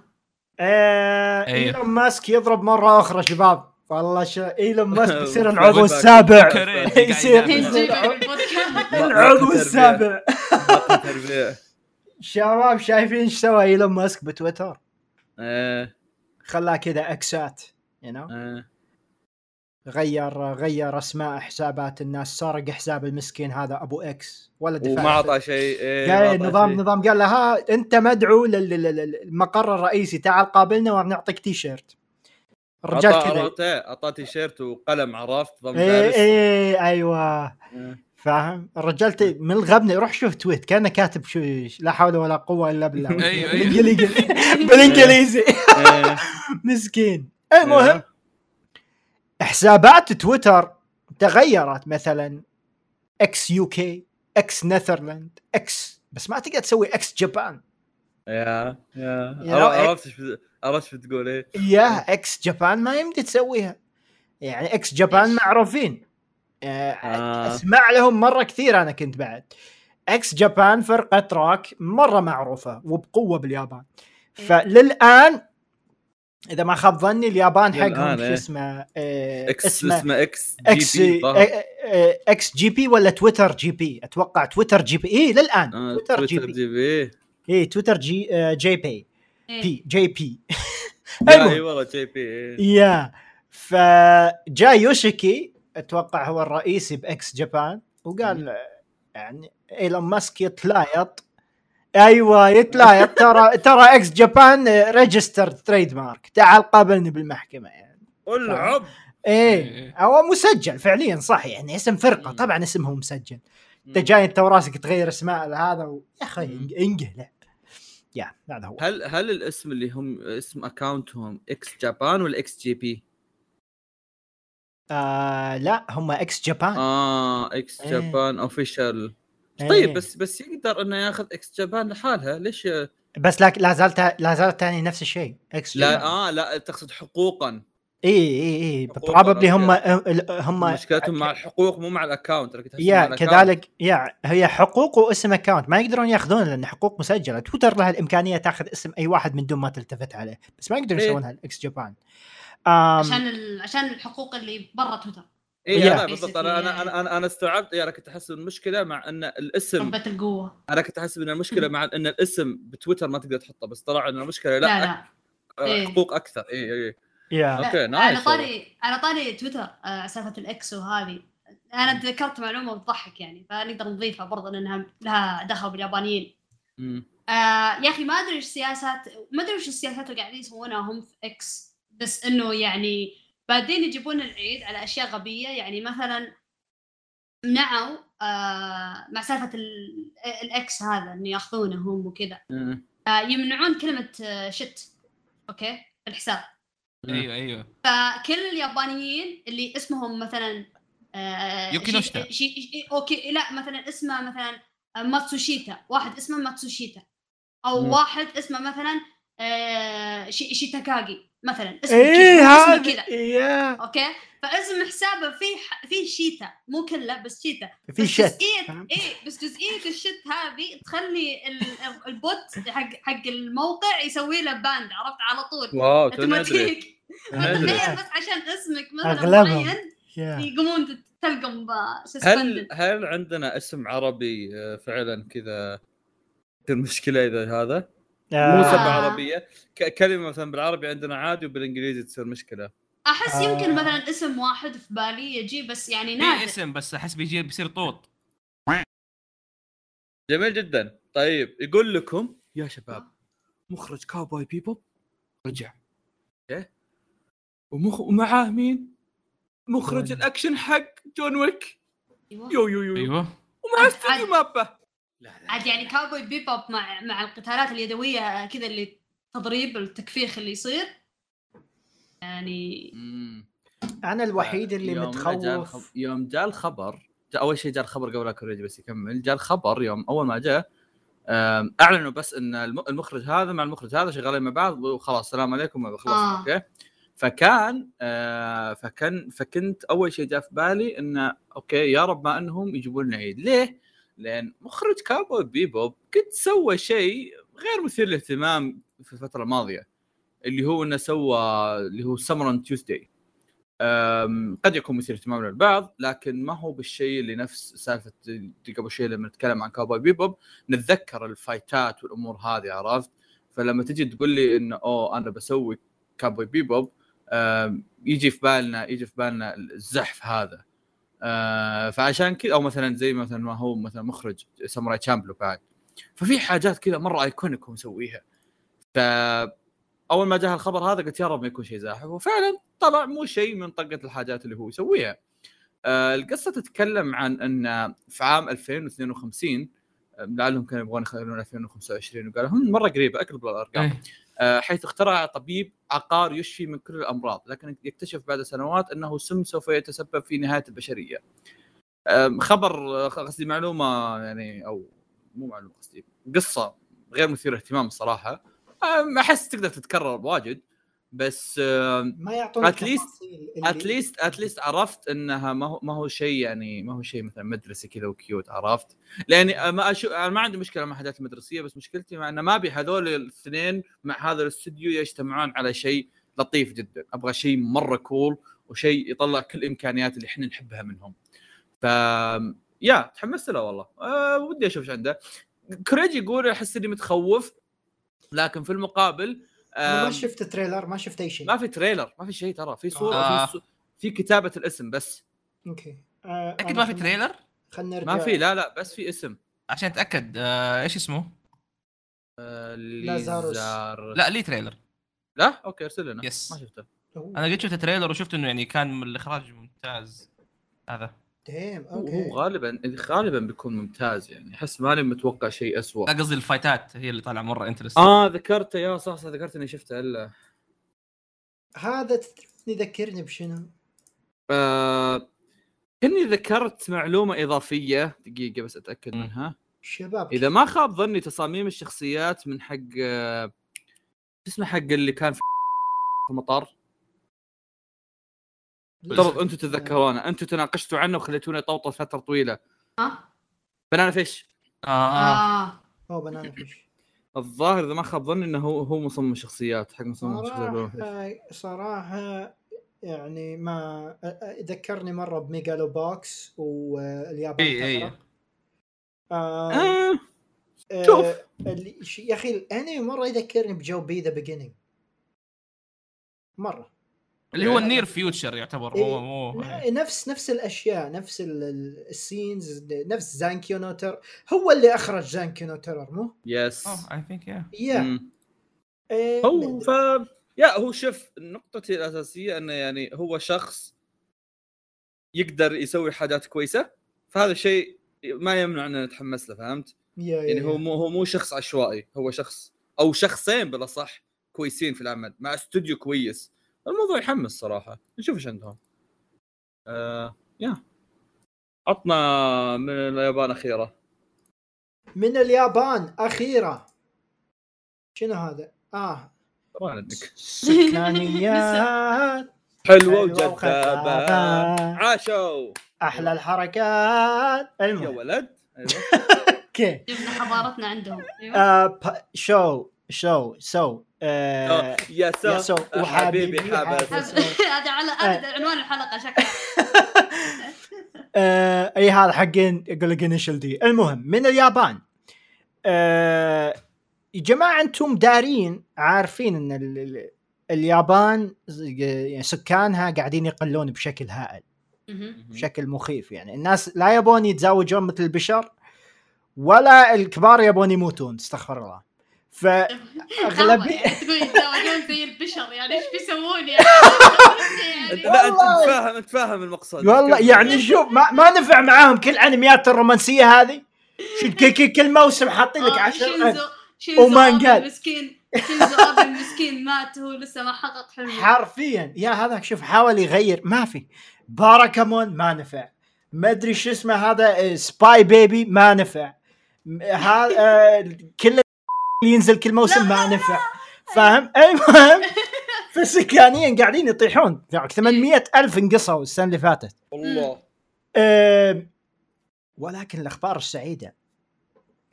S1: آه
S2: أيوه.
S1: إيلون ماسك يضرب مرة أخرى شباب والله ش... إيلون ماسك يصير العضو؟ السابع يصير العضو. السابع. شباب شايفين إيش سوى إيلون ماسك بتويتر؟
S3: إيه.
S1: خلاه كذا إكسات you know?
S3: إيه.
S1: غير غير أسماء حسابات الناس سرق حساب المسكين هذا أبو إكس ولا دفع
S3: وما أعطى شيء. ما
S1: قال نظام. نظام قال له ها أنت مدعو لل- لل- لل- للمقر الرئيسي تعال قابلنا وبنعطيك تيشيرت. الرجال
S3: أعطاه-
S1: كذا.
S3: اعطاه اعطاه تيشيرت وقلم عرفت ضم دارس
S1: إيه أيوه.
S3: إيه.
S1: فاهم؟ الرجال من الغبنه روح شوف tweet كأنه كاتب شو لا حول ولا قوة إلا بالله.
S2: أيوه، أيوه.
S1: بالإنجليزي. بالإنجليزي.
S3: إيه.
S1: مسكين. المهم حسابات تويتر تغيرت مثلا إكس UK إكس Netherlands إكس بس ما تقدر تسوي إكس
S3: Japan Yeah
S1: yeah.
S3: عرفت-؟ عرفت إيش بت- عرفت إيش بتقول إيه.
S1: yeah إكس Japan ما يمدي تسويها. يعني X
S4: Japan؟
S1: معروفين. آه،
S3: آه.
S1: أسمع لهم مرة كثير أنا كنت بعد. X Japan فرقه روك مرة معروفة وبقوة باليابان. فللآن إذا ما خاب ظني اليابان حقهم شو
S3: إيه.
S1: اسمه؟ آه،
S3: إكس
S1: اسمه
S3: اسمه؟ إكس إكس JP.
S1: آه، آه، إكس JP ولا تويتر JP أتوقع تويتر JP اي للآن.
S3: آه،
S1: تويتر J
S3: تويتر P JP
S1: اي تويتر J آه، JP
S4: إيه.
S3: P
S1: JP.
S3: إي والله JP إيه.
S1: Yeah. فجاء يوشيكي أتوقع هو الرئيسي ب X Japan وقال يعني إيلون ماسك يتلايط. أيوه يطلع ترى ترى X Japan registered trademark تعال قابلني بالمحكمة يعني.
S3: العب
S1: إيه. هو مسجل فعليا صح يعني اسم
S3: فرقة.
S1: طبعا اسمه مسجل. أنت جاي أنت وراسك تغير اسماء هذا و... يا
S3: أخي.
S1: انقلع yeah هذا هو.
S3: هل هل الاسم اللي هم اسم account هم X Japan ولا إكس JP؟
S1: آه لا هم X Japan
S3: آه إكس
S1: إيه.
S3: Japan official
S1: إيه.
S3: طيب بس بس يقدر إنه ياخذ X Japan لحالها؟ ليش؟
S1: بس لكن لا زالت لا زالت ثاني نفس الشيء X
S3: لا
S1: Japan
S3: آه لا تقصد حقوقا.
S1: اي اي اي probably هم. هم
S3: مشكلتهم مع الحقوق مو مع ال
S1: account
S3: yeah.
S1: كذلك yeah هي حقوق واسم account ما يقدرون ياخذون لأن حقوق مسجلة. تويتر لها الإمكانية تاخذ اسم أي واحد من دون ما تلتفت عليه. بس ما يقدرون. يسوونها ال X Japan
S4: عشان ال... عشان الحقوق اللي برا تويتر.
S3: اي بالضبط. أنا
S4: أنا
S3: أنا أنا, أنا استوعبت. أنا كنت احسب المشكلة مع إن الاسم
S4: ربة القوة.
S3: أنا كنت احسب إن المشكلة مع إن الاسم بتويتر ما تقدر تحطه بس طلع إن المشكلة لا,
S4: لا لا. إيه.
S3: حقوق أكثر. اي اي
S1: yeah.
S3: Okay،
S4: لا،
S3: nice
S4: على. طاري على طاري تويتر آه، سالفة الإكس وهذه. أنا تذكرت معلومة بتضحك يعني فنقدر نضيفها برضه لأنها لها دخل باليابانيين. آه يا أخي ما أدري إيش سياسات ما أدري إيش السياسات اللي قاعدين يسوونها هم في إكس. بس إنه يعني بعدين يجيبون العيد على أشياء غبية يعني مثلا منعوا آه مع سالفة ال- الإكس هذا إنه يأخذونه هم وكذا. آه يمنعون كلمة آه shit okay؟ في الحساب
S2: أيوه أيوه.
S4: فكل اليابانيين اللي اسمهم مثلا آه
S2: يوكينوشتا.
S4: شي شي okay لا مثلا اسمه مثلا آه، ماتسوشيتا. واحد اسمه ماتسوشيتا. أو
S3: مم.
S4: واحد اسمه مثلا آه شي شيتاكاغي. مثلا اسمه
S1: إيه
S4: كذا اسمه
S1: هذا
S4: كذا.
S1: yeah
S4: okay؟ فاسم حسابه فيه ح- فيه شيتا. مو كله بس شيتا.
S1: في
S4: بس
S1: shit
S4: جزئية
S1: فهمت؟
S4: إيه بس جزئية ال shit هذه تخلي ال- ال- ال bot حق حق الموقع يسوي له banned عرفت؟ على طول.
S3: Wow
S4: automatic
S3: أدري.
S4: تخيل بس عشان اسمك مثلا. معين يقومون تلقم
S3: هل هل عندنا اسم عربي آه، فعلا كذا؟ تصير مشكله إذا هذا؟ مو
S1: آه،
S3: سبه عربية. كلمة مثلا بالعربي عندنا عادي وبالإنجليزي تصير مشكلة.
S4: أحس
S1: آه.
S4: يمكن مثلا اسم واحد في بالي يجي بس يعني
S2: في
S4: نادر.
S2: اسم بس أحس بيجي بيصير طوط.
S3: جميل جدا. طيب يقول لكم يا شباب مخرج كاوبوي بيبوب رجع. إيه؟ ومخ... ومعاه مين؟ مخرج. الأكشن حق جون ويك. you you you, you.
S2: أيوه.
S3: ومع
S4: عاد-
S3: استوديو مابا لا لا
S4: عاد يعني كاوبوي بيبوب مع مع القتالات اليدوية كذا اللي تضريب التكفيخ اللي يصير يعني
S3: مم.
S1: أنا الوحيد اللي
S3: يوم جاء الخب...
S1: متخوف
S3: يوم جاء الخبر جاء أول شيء جاء الخبر قبل لا كوريجي بس يكمل جاء الخبر يوم أول ما جاء أعلنوا بس إن الم- المخرج هذا مع المخرج هذا شغالين مع بعض وخلاص السلام عليكم خلاص
S4: آه.
S3: okay فكان آه فكان فكنت أول شيء جاء في بالي انه okay يا رب ما إنهم يجيبون لنا عيد ليه؟ لأن مخرج كاوبوي بيبوب قد سوى شيء غير مثير للاهتمام في الفترة الماضية اللي هو إنه سوى اللي هو سمرن تيوزداي قد يكون مثير اهتمام للبعض لكن ما هو بالشيء اللي نفس سالفة قبل شوي لما نتكلم عن كاوبوي بيبوب نتذكر ال fight ات والأمور هذه عرفت؟ فلما تجي تقول لي انه oh أنا بسوي كاوبوي بيبوب يجي في بالنا يجي في بالنا الزحف هذا. آه، فعشان كذا أو مثلا زي مثلا ما هو مثلا مخرج ساموراي تشامبلو بعد. ففي حاجات كذا مرة iconic هو مسويها. ف أول ما جاء الخبر هذا قلت يا رب ما يكون شيء زاحف. وفعلا طلع مو شيء من طقه الحاجات اللي هو يسويها. آه، القصة تتكلم عن إن في عام 2052 آه، لعلهم كانوا يبغون يخلون 2025 وقالوا هم مرة قريبة أقرب للأرقام.
S2: إيه.
S3: حيث اخترع طبيب عقار يشفي من كل الأمراض لكن يكتشف بعد سنوات أنه سم سوف يتسبب في نهاية البشرية. خبر آه، قصدي معلومة يعني أو مو معلومة قصدي قصة غير مثيرة اهتمام الصراحة أحس تقدر تتكرر واجد بس
S1: ما يعطونك اللي-
S3: at least at least عرفت إنها ما هو ما هو شيء يعني ما هو شيء مثلا مدرسي كذا و cute عرفت؟ لأني ما أشوف أنا ما عندي مشكلة مع الحاجات المدرسية بس مشكلتي مع إنه ما أبي هذول الاثنين مع هذا الاستوديو يجتمعون على شيء لطيف جدا، أبغى شيء مرة cool وشيء يطلع كل الإمكانيات اللي إحنا نحبها منهم. ف yeah تحمست له والله أه ودي أشوف إيش عنده. كوريجي يقول أحس إني متخوف لكن في المقابل
S1: ما شفت trailer ما شفت أي شيء.
S3: ما في trailer ما في شيء ترى. في صورة
S2: آه.
S3: في, كتابة الاسم بس.
S1: Okay. آه، أكيد
S2: ما في trailer؟
S1: خلنا نرجع.
S3: ما في لا لا بس في اسم.
S2: عشان أتأكد. آه إيش اسمه؟
S3: آه،
S1: لازاروس.
S3: ليزار
S2: لا لي trailer.
S3: لا؟ Okay ارسل لنا.
S2: Yes.
S3: ما شفته.
S2: أنا قد شفت trailer وشفت إنه يعني كان من الإخراج ممتاز. هذا.
S1: Damn
S3: هو
S1: okay
S3: هو غالبا غالبا بيكون ممتاز يعني. أحس ماني متوقع شيء اسوء
S2: لا قصدي ال fight ات هي اللي طالعة مرة interest
S3: آه ذكرته. yeah صح صح ذكرت إني شفته إلا.
S1: هذا تدري ذكرني بشنو؟
S3: آه كني ذكرت معلومة إضافية دقيقة بس
S2: أتأكد.
S3: منها.
S1: شباب.
S3: إذا ما خاب ظني تصاميم الشخصيات من حق آه، شو اسمه حق اللي كان في المطار؟ افترض أنتم تتذكرونه. أنتم تناقشتوا عنه وخليتونه يطوطل فتره طويلة.
S4: ها؟
S3: بنانا فيش.
S2: آه.
S4: آه.
S1: أو بنانا فيش.
S3: الظاهر إذا ما خاب ظني إنه هو هو مصمم الشخصيات حق مصمم الشخصيات
S1: صراحة يعني ما ذكرني مرة ب Megalo Box واليابان
S2: إي.
S1: تغرق. آه.
S3: آه شوف.
S1: يا أخي الأنمي مرة يذكرني بجو B The Beginning مرة.
S2: اللي هو ال near future يعتبر مو مو
S1: ن- نفس نفس الأشياء نفس ال- ال- ال scenes نفس Zankyou no Terror هو اللي أخرج Zankyou no
S3: Terror
S2: مو؟ yes I
S1: think
S3: yeah.
S1: إيه،
S3: هو ف yeah هو شوف نقطتي الأساسية إنه يعني هو شخص يقدر يسوي حاجات كويسة فهذا الشيء ما يمنع ان نتحمس له فهمت؟
S1: يا- يا-
S3: يعني هو. مو هو مو شخص عشوائي هو شخص أو شخصين بالأصح كويسين في العمل مع استوديو كويس الموضوع يحمس صراحة. نشوف إيش عندهم. آه يا. عطنا من اليابان أخيرة.
S1: من اليابان أخيرا شنو هذا؟ آه.
S3: ما عندك.
S1: سكانيات حلوة
S3: حلوة
S1: وجذابة.
S3: عاشوا.
S1: أحلى الحركات.
S3: يا
S1: المهم
S3: ولد. أيوة.
S1: أوكي.
S4: جبنا حضارتنا عندهم. أيوه.
S1: آه شو شو سو. آه
S3: يا
S1: يا
S3: سو
S1: سو
S3: حبيبي. حبس.
S4: هذا على هذا عنوان الحلقة شكله
S1: آه أي هذا حقين يقول لك انيشل دي المهم من اليابان. آه يا جماعة أنتم دارين عارفين إن ال- ال- اليابان يعني سكانها قاعدين يقلون بشكل هائل. بشكل مخيف. يعني الناس لا يبون يتزوجون مثل البشر ولا الكبار يبون يموتون استغفر الله. فاغلبيه
S4: يعني تقول يتزوجون زي البشر يعني إيش بيسوون؟ يعني؟
S3: لا
S1: أنت.
S3: تفهم انت فاهم المقصد.
S1: والله يعني شوف ما, ما نفع معاهم كل انميات الرومانسية هذه. كل, كل, كل موسم حاطين لك
S4: آه،
S1: عشر
S4: شينزو شينزو. المسكين. شينزو ابي المسكين مات هو لسه ما حقق حلمه.
S1: حرفيا. يا هذا شوف حاول يغير. ما في. باراكامون ما نفع. ما أدري شو اسمه هذا آه، Spy Family ما نفع. هذا آه، كل ينزل كل موسم ما نفع. فاهم؟ المهم فالسكانيين قاعدين يطيحون. 800 ألف انقصوا السنة اللي فاتت.
S3: والله.
S1: ولكن الأخبار السعيدة.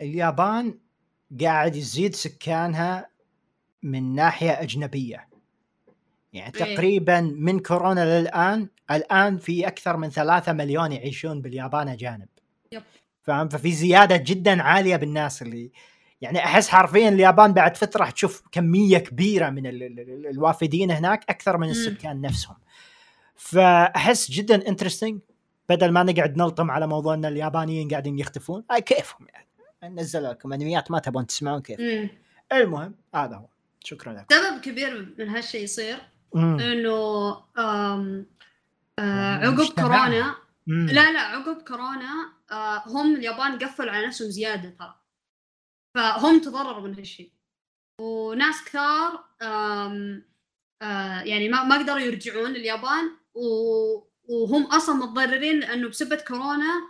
S1: اليابان قاعد يزيد سكانها من ناحية أجنبية. يعني
S4: إيه.
S1: تقريبا من كورونا للآن الآن في أكثر من ثلاثة مليون يعيشون باليابان أجانب.
S4: يب.
S1: فاهم؟ ففي زيادة جدا عالية بالناس اللي يعني أحس حرفيا اليابان بعد فترة تشوف كمية كبيرة من ال- ال- ال- الوافدين هناك أكثر من. السكان نفسهم فأحس جدا انترستنج بدل ما نقعد نلطم على موضوع إن اليابانيين قاعدين يختفون أي كيفهم يعني نزل لكم أنميات ما تبون تسمعون كيف
S4: مم.
S1: المهم هذا هو شكرا لك
S4: سبب كبير من هالشيء يصير. إنه آه، عقب. كورونا
S1: مم.
S4: لا لا عقب كورونا آه، هم اليابان قفلوا على نفسهم زيادة ترى فهم تضرروا من هالشيء. وناس كثار آم، آه، يعني ما ما قدروا يرجعون لليابان وهم أصلا متضررين لأنه بسبه كورونا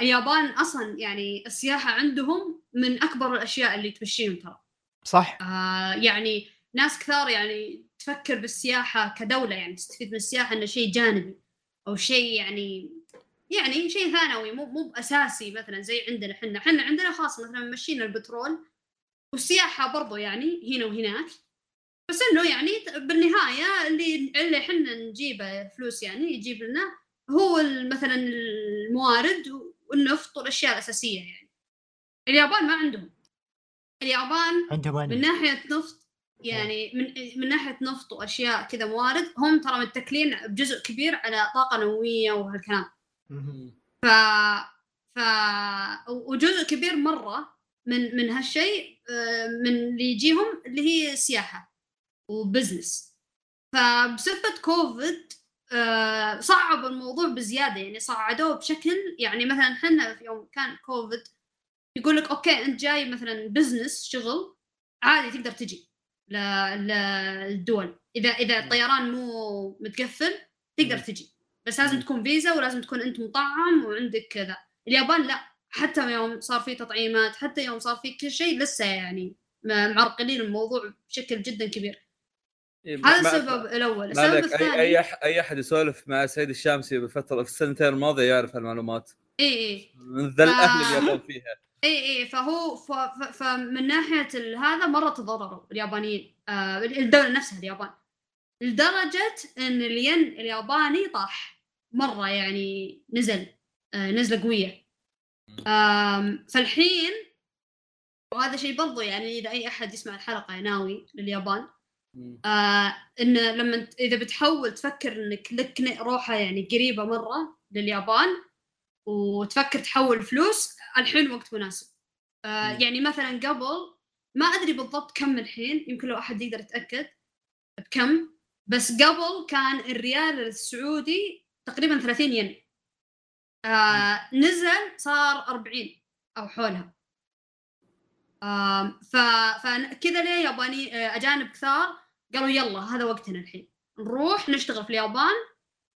S4: اليابان أصلا يعني السياحة عندهم من أكبر الأشياء اللي تمشيهم ترى.
S1: صح.
S4: آه يعني ناس كثار يعني تفكر بالسياحة كدولة يعني تستفيد من السياحة إنه شيء جانبي أو شيء يعني يعني شيء ثانوي مو مو اساسي مثلا زي عندنا إحنا. إحنا عندنا خاص مثلا مشينا البترول والسياحة برضو يعني هنا وهناك. بس إنه يعني بالنهاية اللي اللي إحنا نجيبه فلوس يعني يجيب لنا هو مثلا الموارد والنفط والأشياء الأساسية يعني. اليابان ما عندهم. اليابان
S1: عندهم
S4: من. ناحية نفط يعني من من ناحية نفط وأشياء كذا موارد هم ترى متكلين بجزء كبير على طاقة نووية وهالكلام. ف ف وجزء كبير مرة من من هالشيء آه، من اللي يجيهم اللي هي سياحة وبزنس فبسبه كوفيد آه، صعب الموضوع بزيادة. يعني صعدوه بشكل يعني مثلا إحنا في يوم كان كوفيد يقول لك okay أنت جاي مثلا business شغل عادي تقدر تجي للدول. إذا إذا الطيران مو متقفل تقدر. تجي. بس لازم. تكون فيزا ولازم تكون أنت مطعم وعندك كذا. اليابان لا حتى يوم صار في تطعيمات حتى يوم صار في كل شيء لسه يعني معرقلين الموضوع بشكل جدا كبير.
S3: إيه،
S4: هذا السبب
S3: الأول.
S4: السبب الثاني
S3: أي أي أحد يسولف مع سيد الشامسي بالفترة في السنتين الماضية يعرف هالمعلومات.
S4: اي اي
S3: من ذا
S4: الأهل.
S3: اللي يبون فيها.
S4: اي اي فهو ف... ف... فمن ناحية ال- هذا مرة تضرروا اليابانيين. آه الدولة نفسها اليابان. لدرجة إن الين الياباني طاح مرة يعني نزل آه نزلة قوية. آم فالحين وهذا شيء برضو يعني إذا أي أحد يسمع الحلقة ناوي لليابان. آه إن لما انت- إذا بتحاول تفكر إنك لك روحة يعني قريبة مرة لليابان وتفكر تحول فلوس الحين وقت مناسب. آه. يعني مثلا قبل ما أدري بالضبط كم الحين يمكن لو أحد يقدر يتأكد بكم. بس قبل كان الريال السعودي تقريبا 30 ين. آه نزل صار 40 أو حولها. ف فكذا ليه ياباني آه، أجانب كثار قالوا يلا هذا وقتنا الحين. نروح نشتغل في اليابان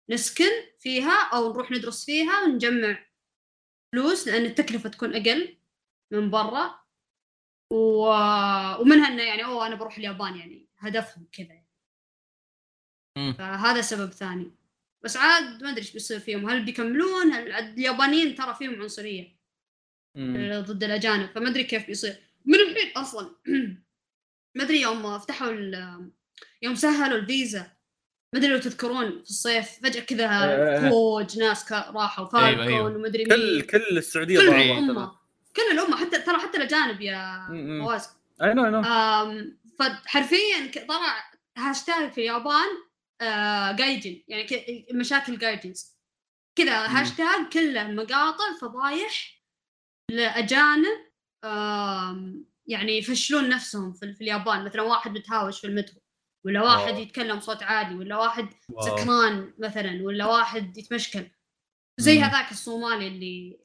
S4: نسكن فيها أو نروح ندرس فيها ونجمع فلوس لأن التكلفة تكون أقل من برا. و... ومنها إنه يعني أوه أنا بروح اليابان يعني هدفهم كذا
S2: مم.
S4: فهذا سبب ثاني. بس عاد ما أدري إيش بيصير فيهم. هل بيكملون؟ هل اليابانيين ترى فيهم عنصرية؟
S3: مم.
S4: ضد الأجانب. فما أدري كيف بيصير. من الحين أصلا ما أدري يوم فتحوا ال- يوم سهلوا الفيزا. ما أدري لو تذكرون في الصيف فجأة كذا
S3: إيه.
S4: فوج ناس كا- راحوا. فالكون
S2: أيوة.
S4: وما أدري
S3: كل كل السعودية
S4: كل. الأمة. كل الأمة. حتى ترى حتى الأجانب
S3: yeah.
S4: فواز.
S3: I know I
S4: know فحرفيا ك- طلع هاشتاج في اليابان آه، gaijin يعني مشاكل gaijins كذا. هاشتاج كله مقاطع فضايح لأجانب يعني يفشلون نفسهم في, في اليابان مثلا واحد متهاوش في المترو ولا واحد
S3: أوه.
S4: يتكلم صوت عالي ولا واحد. سكران مثلا ولا واحد يتمشكل زي
S3: مم.
S4: هذاك الصومالي اللي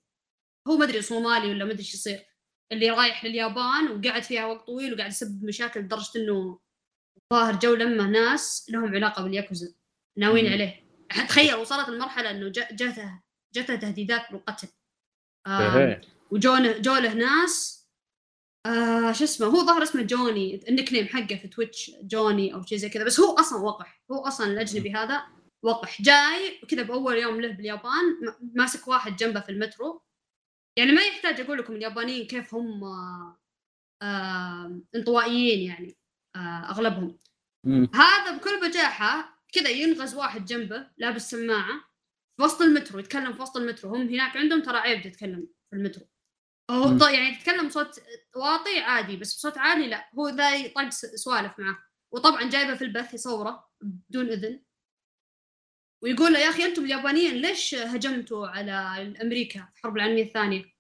S4: هو ما أدري صومالي ولا ما أدري إيش يصير اللي رايح لليابان وقعد فيها وقت طويل وقاعد يسبب مشاكل لدرجة إنه ظاهر جو لما ناس لهم علاقة بالياكوزا ناويين. عليه. تخيل وصلت المرحله إنه جا- جاته جاته تهديدات بالقتل.
S3: إيه.
S4: وجونه جوله ناس آه شو اسمه هو ظهر اسمه جوني ال nickname حقه في Twitch جوني أو شيء زي كذا. بس هو أصلا وقح هو أصلا الأجنبي هذا وقح. جاي كذا بأول يوم له باليابان ماسك واحد جنبه في المترو. يعني ما يحتاج أقول لكم اليابانيين كيف هم آه آه انطوائيين يعني. أغلبهم.
S3: مم.
S4: هذا بكل بجاحة كذا ينغز واحد جنبه لابس سماعة في وسط المترو يتكلم في وسط المترو. هم هناك عندهم ترى عيب تتكلم في المترو. هو يعني تتكلم بصوت واطي عادي بس بصوت عالي لا. هو ذا يطق س- سوالف معه. وطبعا جايبه في البث يصوره بدون إذن. ويقول له يا أخي أنتم اليابانيين ليش هجمتوا على أمريكا في الحرب العالمية الثانية؟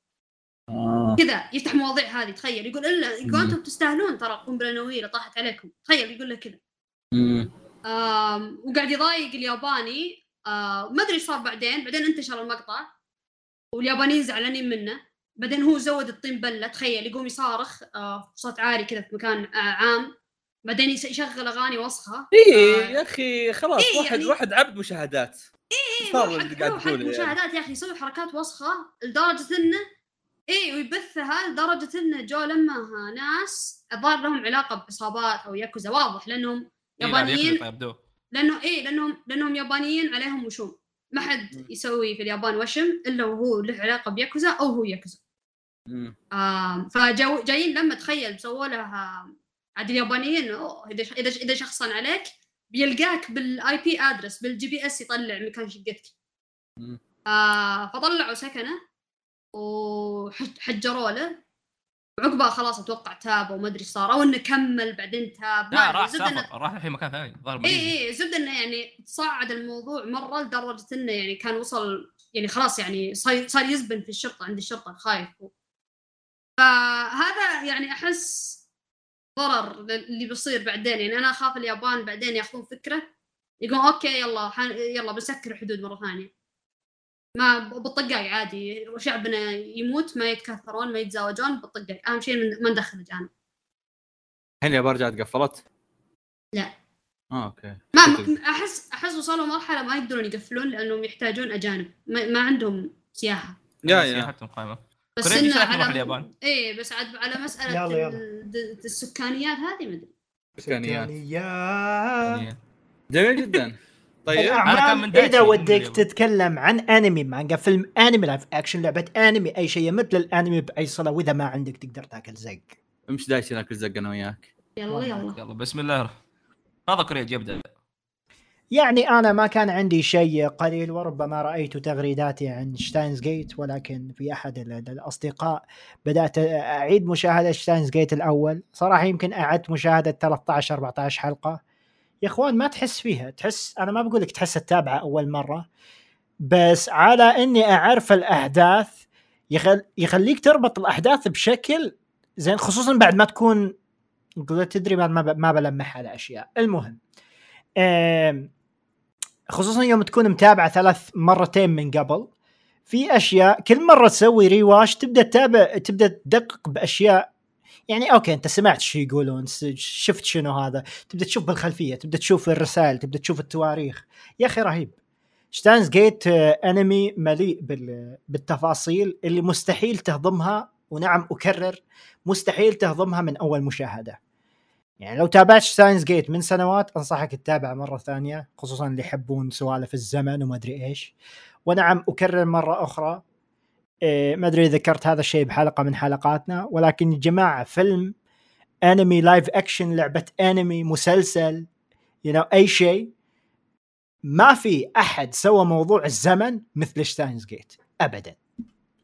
S3: آه.
S4: كذا يفتح مواضيع هذه تخيل. يقول إلا يقول. أنتم تستاهلون ترى قنبلة نووية طاحت عليكم. تخيل يقول له كذا. وقاعد يضايق الياباني. آه، ما أدري إيش صار بعدين. بعدين انتشر المقطع. واليابانيين زعلانين منه. بعدين هو زود الطين بلة. تخيل يقوم يصارخ. آه، بصوت عالي كذا في مكان آه، عام. بعدين يشغل أغاني
S3: وسخة.
S4: إي.
S3: يا أخي خلاص.
S4: إيه
S3: واحد
S4: يعني-
S3: واحد عبد مشاهدات.
S4: إي
S3: تقوله يعني.
S4: مشاهدات يا أخي. يسوي حركات وسخة. لدرجه إنه اي ويبثها لدرجة انه جو لما ناس الظاهر لهم علاقة بعصابات أو ياكوزا واضح لأنهم
S2: إيه،
S4: يابانيين.
S2: يبدو
S4: لأنه إيه لأنهم لأنهم يابانيين عليهم وشوم ما حد يسوي في اليابان وشم إلا وهو له علاقة بياكوزا أو هو ياكوزا.
S3: مم.
S4: آم فجو جايين لما تخيل سووا له آم، عاد اليابانيين أوه إذا إذا شخصا عليك بيلقاك بال IP address بال GPS يطلع مكان شقتك. آه فطلعوا سكنة. وحجروا له. وعقبها خلاص أتوقع تاب وما أدري صار أو إنه كمل بعدين تاب. ما
S2: لا راح سافر راح الحين مكان ثاني ظهر
S4: اي
S2: ماليزيا
S4: اي زبدة إنه يعني تصاعد الموضوع مرة لدرجة إنه يعني كان وصل يعني خلاص يعني صار صار يزبن في الشرطة عند الشرطة خايف. فهذا يعني أحس ضرر اللي بيصير بعدين. يعني أنا أخاف اليابان بعدين ياخذون فكرة يقولون okay يلا حن... يلا بنسكر الحدود مرة ثانية. ما بالطقاق عادي. شعبنا يموت ما يتكثرون ما يتزاوجون بالطقاق أهم شيء من- ما ندخل اجانب
S3: الحين اليابان رجعت قفلت؟
S4: لا.
S3: آه أوكي.
S4: ما احس أحس وصلوا مرحلة ما يقدرون يقفلون لأنهم يحتاجون أجانب. ما, ما عندهم سياحة.
S3: يا يا.
S2: سياحتهم قائمة.
S4: بس
S2: إنه
S4: على
S2: اليابان؟
S4: إيه بس عاد على مسألة
S1: يلا، يلا.
S4: ال- السكانيات هذه ما أدري.
S3: سكانيات. جميل جدا. طيب
S2: أنا كان من إذا
S1: ودك. تتكلم عن أنمي مانجا فيلم أنمي live action لعبة أنمي أي شيء مثل الأنمي بأي صلة وإذا ما عندك تقدر تاكل زق.
S3: امشي دايش ناكل زق أنا وياك.
S4: يلا يلا.
S2: يلا بسم الله. الرحمن هذا كوريا يبدا
S1: يعني أنا ما كان عندي شيء قليل وربما رأيت تغريداتي عن Steins Gate ولكن في أحد ال- ال- الأصدقاء بدأت أعيد مشاهدة Steins Gate الأول. صراحة يمكن أعدت مشاهدة 13 14 حلقة. يا إخوان ما تحس فيها. تحس أنا ما بقول لك تحس تتابعه أول مرة بس على إني أعرف الأحداث يخل... يخليك تربط الأحداث بشكل زين خصوصا بعد ما تكون تدري بعد ما ب... ما بلمح على أشياء. المهم آم، خصوصا يوم تكون متابعة ثلاث مرتين من قبل في أشياء كل مرة تسوي ريواش تبدأ تتابع تبدأ تدقق بأشياء يعني okay أنت سمعت شو يقولون شفت شنو هذا؟ تبدأ تشوف بالخلفية تبدأ تشوف الرسائل تبدأ تشوف التواريخ. يا أخي رهيب. Steins Gate آه، أنمي مليء بال- بالتفاصيل اللي مستحيل تهضمها ونعم أكرر مستحيل تهضمها من أول مشاهدة. يعني لو تابعت Steins Gate من سنوات أنصحك تتابع مرة ثانية خصوصا اللي يحبون سوالف الزمن وما أدري إيش. ونعم أكرر مرة أخرى ما أدري إذا ذكرت هذا الشيء بحلقة من حلقاتنا ولكن يا جماعة فيلم أنمي live action لعبة أنمي مسلسل you know, أي شيء ما في أحد سوى موضوع الزمن مثل Steins Gate ابدا.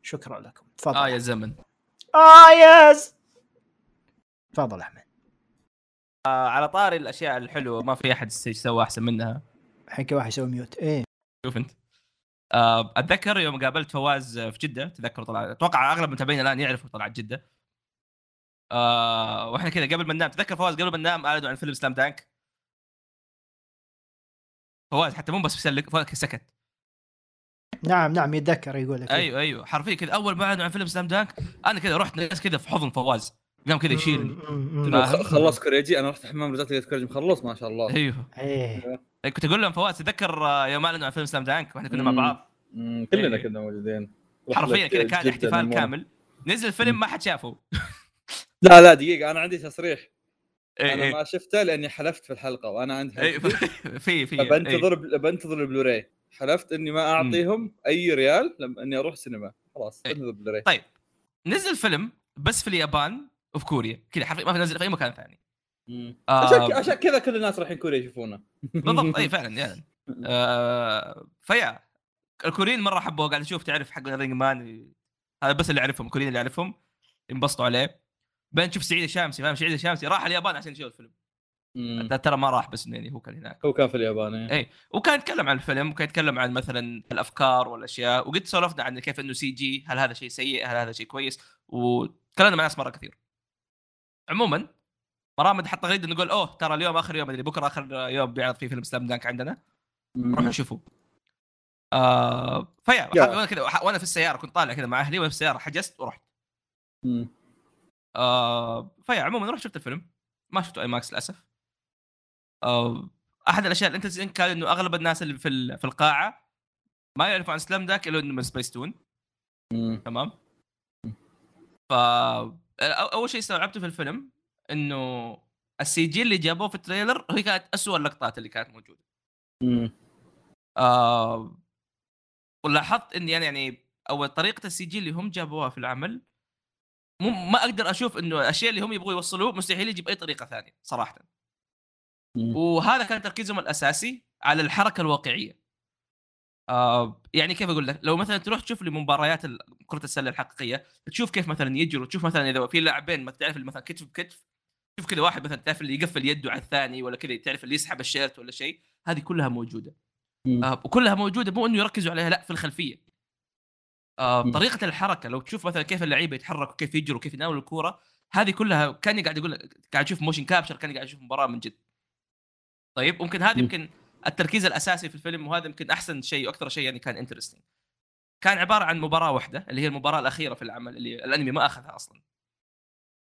S1: شكرا لكم. تفضل
S2: آه يا زمن.
S1: آه yes تفضل أحمد.
S2: آه على طاري الأشياء الحلوة ما في أحد سوى أحسن منها.
S1: الحين كل واحد يسوي mute إيه.
S2: شوف أنت. أتذكر يوم قابلت فواز في جدة تذكر طلع أتوقع أغلب متابعينا الآن يعرفوا طلعت جدة. آه وإحنا كذا قبل ما ننام تذكر فواز قبل ما ننام أعلنوا عن فيلم سلام دانك فواز حتى مو بس بيسلك فواز سكت.
S1: نعم نعم يتذكر يقول لك.
S2: أيوه أيوه حرفيا كذا أول ما أعلنوا عن فيلم سلام دانك أنا كذا رحت ناط كذا في حضن فواز. قام كذا يشيلني
S3: خلص كوريجي. أنا رحت الحمام رجعت لقيت كوريجي مخلص ما شاء الله.
S2: أيوه.
S1: إيه.
S2: كنت أقول لهم فواز تذكر آه، يوم أعلنوا عن فيلم سلام دانك وإحنا كنا مع. بعض.
S3: مم، كلنا
S2: إيه.
S3: كنا موجودين.
S2: حرفيا كذا كان احتفال كامل. نزل الفيلم ما حد شافه.
S3: لا لا دقيقة. أنا عندي تصريح.
S2: اي
S3: أنا
S2: اي
S3: ما شفته لأني حلفت في الحلقة وأنا عندي
S2: اي في في
S3: بنتظر بنتظر البلوراي. حلفت إني ما أعطيهم أي ريال لما إني أروح سينما. خلاص
S2: إيه.
S3: بنتظر البلوراي.
S2: طيب. نزل فيلم بس في اليابان وفي كوريا كذا حرفيا ما في نزل في أي مكان ثاني. آه.
S3: عشان عشان كذا كل الناس رايحين كوريا يشوفونه.
S2: بالضبط. إي فعلا يعني آه فيا. الكوريين مرة حبوه قاعد أشوف تعرف حق Running Man هذا بس اللي أعرفهم الكوريين اللي أعرفهم انبسطوا عليه. بين تشوف سعيد الشامسي فاهم؟ سعيد الشامسي راح اليابان عشان يشوف الفيلم. ترى ما راح بس يعني هو كان هناك.
S3: هو كان في اليابان إيه.
S2: إي. وكان يتكلم عن الفيلم وكان يتكلم عن مثلا الأفكار والأشياء وقد سولفنا عن كيف إنه CG هل هذا شيء سيء هل هذا شيء كويس. وتكلمنا مع ناس مرة كثير. عموما مرة محمد حط تغريده نقول أوه ترى اليوم آخر يوم مدري بكرة آخر يوم بيعرض فيه فيلم سلام دانك عندنا. روحوا شوفوا آه فيا
S3: يا.
S2: وأنا كذا وأنا في السيارة كنت طالع كذا مع أهلي وأنا في السيارة حجزت ورحت. آه فيا عموما رحت شفت الفيلم ما شفته IMAX للأسف آه أحد الأشياء ال interesting كان إنه أغلب الناس اللي في في القاعة ما يعرفوا عن سلام دانك إلا إنه من سبيس تون. تمام ف أول شيء استوعبته في الفيلم إنه ال CG اللي جابوه في ال trailer هي كانت أسوأ اللقطات اللي كانت موجودة
S3: مم.
S2: آه ولاحظت اني أنا يعني أو طريقة CG اللي هم جابوها في العمل مو ما أقدر أشوف إنه الأشياء اللي هم يبغوا يوصلوه مستحيل يجي بأي طريقة ثانية صراحة
S3: مم.
S2: وهذا كان تركيزهم الأساسي على الحركة الواقعية آه يعني كيف أقول لك لو مثلا تروح تشوف لي مباريات كرة السلة الحقيقية تشوف كيف مثلا يجروا تشوف مثلا إذا في لاعبين ما تعرف اللي مثلا كتف بكتف تشوف كذا واحد مثلا تعرف اللي يقفل يده على الثاني ولا كذا تعرف اللي يسحب الشيرت ولا شيء هذه كلها
S3: موجودة.
S2: آه وكلها موجودة مو إنه يركزوا عليها لا في الخلفية آه. طريقة الحركة لو تشوف مثلا كيف اللعيبة يتحركوا كيف يجروا كيف يناولوا الكورة هذه كلها كاني قاعد أقول لك قاعد أشوف motion capture كاني قاعد أشوف مباراة من جد طيب ممكن
S3: مم.
S2: يمكن التركيز الأساسي في الفيلم وهذا يمكن أحسن شيء وأكثر شيء يعني كان interesting كان عبارة عن مباراة واحدة اللي هي المباراة الأخيرة في العمل اللي الأنمي ما أخذها أصلا.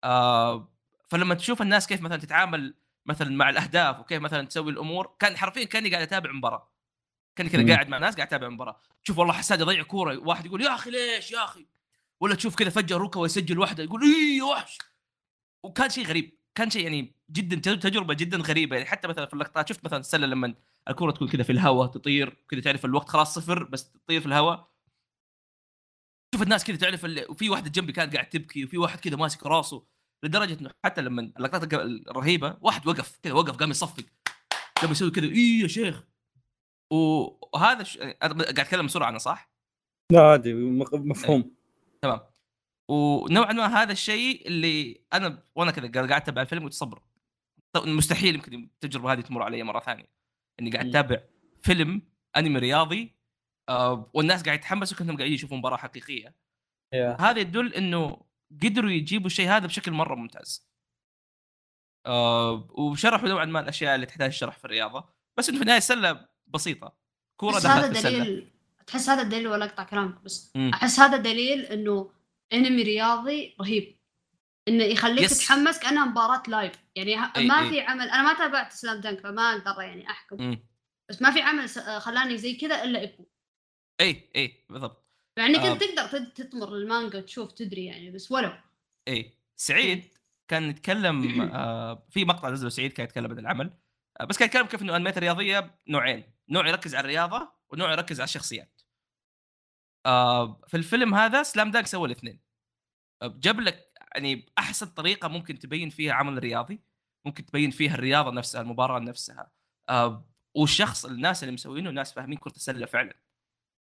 S2: آه فلما تشوف الناس كيف مثلا تتعامل مثلا مع الأهداف وكيف مثلا تسوي الأمور كان حرفيا كأني قاعد أتابع مباراة. كأني كذا. قاعد مع ناس قاعد أتابع مباراة. تشوف والله حسان يضيع كورة واحد يقول يا أخي ليش يا أخي؟ ولا تشوف كذا فجأة ركوه يسجل واحدة يقول يا وحش. وكان شيء غريب كان شيء يعني جدا تجربة جدا غريبة. يعني حتى مثلا في اللقطات شفت مثلا السلة لما الكرة تكون كذا في الهواء تطير كذا تعرف الوقت خلاص صفر بس تطير في الهواء. شوف الناس كذا تعرف وفي واحدة جنبي كانت قاعد تبكي وفي واحد كذا ماسك راسه لدرجة إنه حتى لما اللقطات الرهيبة واحد وقف كذا وقف قام يصفق. قام يسوي كذا إيه يا شيخ. وهذا ش... قاعد أتكلم بسرعة أنا صح؟
S3: لا عادي مفهوم.
S2: تمام. ونوعا ما هذا الشيء اللي أنا وأنا كذا قاعد أتابع الفيلم وتصبر. مستحيل يمكن التجربة هذه تمر علي مرة ثانية. اني قاعد. اتابع فيلم انمي رياضي آه والناس قاعد يتحمسوا كأنهم قاعدين يشوفوا مباراة حقيقية. هذا يدل إنه قدروا يجيبوا الشيء هذا بشكل مرة ممتاز. آه وشرحوا نوعا ما الأشياء اللي تحتاج شرح في الرياضة. بس إنه في النهاية السلة بسيطة. كورة
S4: بس
S2: دخلت
S4: هذا دليل. تحس هذا الدليل ولا أقطع كلامك بس
S2: مم.
S4: أحس هذا دليل إنه أنمي رياضي رهيب. إنه يخليك
S2: yes.
S4: تتحمس كأنها مباراة live يعني
S2: أي-
S4: ما
S2: أي.
S4: في عمل أنا ما تابعت سلام دانك فما أقدر يعني أحكم.
S2: مم.
S4: بس ما في عمل خلاني زي كذا إلا هايكيو.
S2: إي إي بالضبط.
S4: يعني
S2: آه.
S4: كنت تقدر تطمر المانجا وتشوف تدري يعني بس ولو.
S2: إي. سعيد كان يتكلم آه في مقطع نزله سعيد كان يتكلم عن العمل. آه بس كان يتكلم كيف إنه انميات الرياضيه نوعين نوع يركز على الرياضة ونوع يركز على الشخصيات. آه في الفيلم هذا سلام دانك سوى الاثنين. آه جاب لك يعني احسن طريقة ممكن تبين فيها عمل رياضي ممكن تبين فيها الرياضة نفسها المباراة نفسها. آه والشخص الناس اللي مسوينه ناس فاهمين كرة السلة فعلا.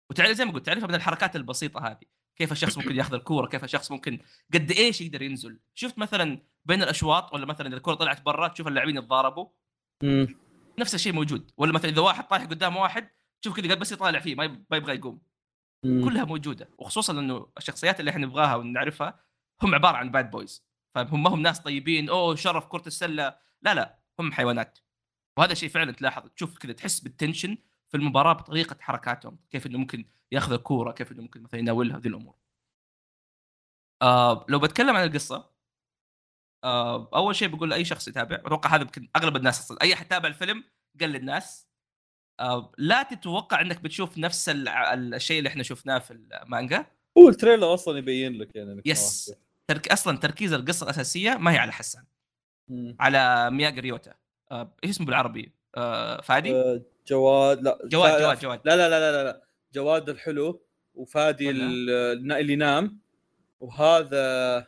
S2: وتعرف زي ما قلت تعرفها من الحركات البسيطة هذه. كيف الشخص ممكن ياخذ الكورة كيف الشخص ممكن قد إيش يقدر ينزل. شفت مثلا بين الأشواط ولا مثلا إذا الكرة طلعت برا تشوف اللاعبين يتضاربوا. نفس الشيء موجود. ولا مثلا إذا واحد طايح قدام واحد تشوف كذا بس يطالع فيه ما يب- ما يبغى يقوم.
S3: مم.
S2: كلها موجودة. وخصوصا إنه الشخصيات اللي إحنا نبغاها ونعرفها هم عبارة عن bad boys فهم ما هم ناس طيبين. أوه شرف كرة السلة. لا لا هم حيوانات. وهذا شيء فعلا تلاحظ. تشوف كذا تحس بال tension في المباراة بطريقة حركاتهم. كيف إنه ممكن ياخذ الكورة كيف إنه ممكن مثلا يناولها ذي الأمور. آه لو بتكلم عن القصة آه أول شيء بقول لأي شخص يتابع أتوقع هذا يمكن أغلب الناس أصلا. أي أحد تابع الفيلم قال للناس. آه لا تتوقع إنك بتشوف نفس الشيء اللي إحنا شفناه في المانجا.
S3: هو ال trailer أصلا يبين لك يعني yes.
S2: ترك أصلا تركيز القصة الأساسية ما هي على حسان.
S3: مم.
S2: على مياغا ريوتا. آه إيش اسمه بالعربي؟ آه فادي؟
S3: آه، جواد لا
S2: جواد جواد جواد.
S3: لا لا لا لا لا. جواد الحلو وفادي اللي نام. وهذا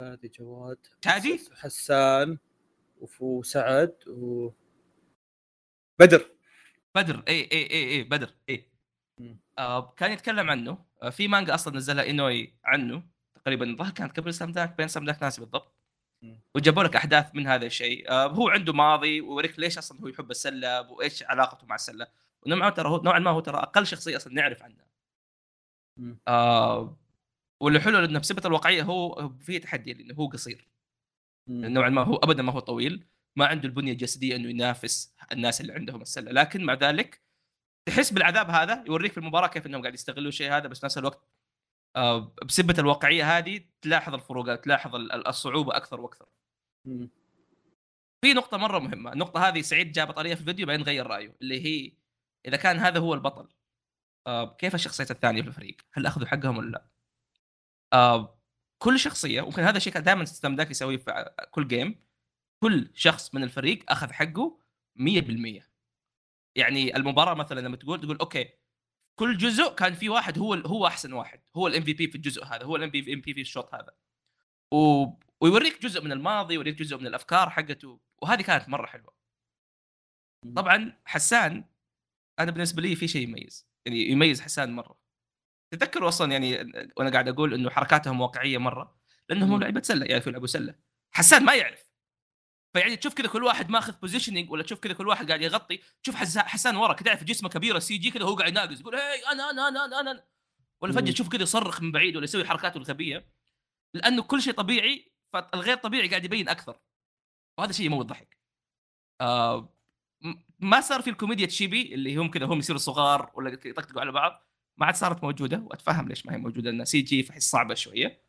S3: فادي جواد
S2: شادي؟
S3: حسان وسعد و بدر.
S2: بدر اي اي اي اي بدر اي. آه كان يتكلم عنه. آه في مانجا أصلا نزلها إنوي عنه. تقريبا الظاهر كانت قبل سلام داك بين سلام داك ناسي بالضبط. وجابوا لك أحداث من هذا الشيء. آه هو عنده ماضي ويوريك ليش أصلا هو يحب السلة وإيش علاقته مع السلة. ونوعا ما ترى هو نوعا ما هو ترى أقل شخصية أصلا نعرف عنها. آه واللي حلو إنه بصفة الواقعية هو في تحدي لأنه هو قصير. نوعا ما هو ابدا ما هو طويل. ما عنده البنية الجسدية إنه ينافس الناس اللي عندهم السلة. لكن مع ذلك تحس بالعذاب هذا يوريك في المباراة كيف إنهم قاعد يستغلوا الشيء هذا بس نفس الوقت بسبة الواقعية هذه تلاحظ الفروقات تلاحظ ال- ال- الصعوبة أكثر وأكثر.
S3: مم.
S2: في نقطة مرة مهمة النقطة هذه سعيد جاب طريقة في الفيديو بعدين غير رأيه اللي هي إذا كان هذا هو البطل آه، كيف الشخصيات الثانية في الفريق؟ هل أخذوا حقهم ولا لا؟ آه، كل شخصية وممكن هذا الشيء دائما سلام دانك يسويه في كل game كل شخص من الفريق أخذ حقه 100% يعني المباراة مثلا لما تقول تقول okay كل جزء كان في واحد هو هو أحسن واحد هو ال MVP في الجزء هذا هو ال MVP في الشوط هذا. و... ويوريك جزء من الماضي ويوريك جزء من الأفكار حقته وهذه كانت مرة حلوة. طبعا حسان أنا بالنسبة لي في شيء يميز يعني يميز حسان مرة. تذكروا أصلا يعني وأنا قاعد أقول إنه حركاتهم واقعية مرة
S3: لأنهم.
S2: لعبه سلة يعرفوا يلعبوا سلة. حسان ما يعرف. فيعني تشوف كذا كل واحد ماخذ positioning ولا تشوف كذا كل واحد قاعد يغطي تشوف حس- حسان ورا كذا تعرف جسمه كبيرة CG كذا هو قاعد يناقز يقول هي أنا أنا أنا أنا, أنا. ولا
S3: فجأة.
S2: تشوف كذا يصرخ من بعيد ولا يسوي حركاته الغبية لأنه كل شيء طبيعي فالغير طبيعي قاعد يبين أكثر وهذا شيء يموت ضحك آه ما صار في الكوميديا chibi اللي هم كذا هم يصيروا صغار ولا يطقطقوا على بعض ما عاد صارت موجودة وأتفهم ليش ما هي موجودة لأن CG فحس صعبة
S3: شوية.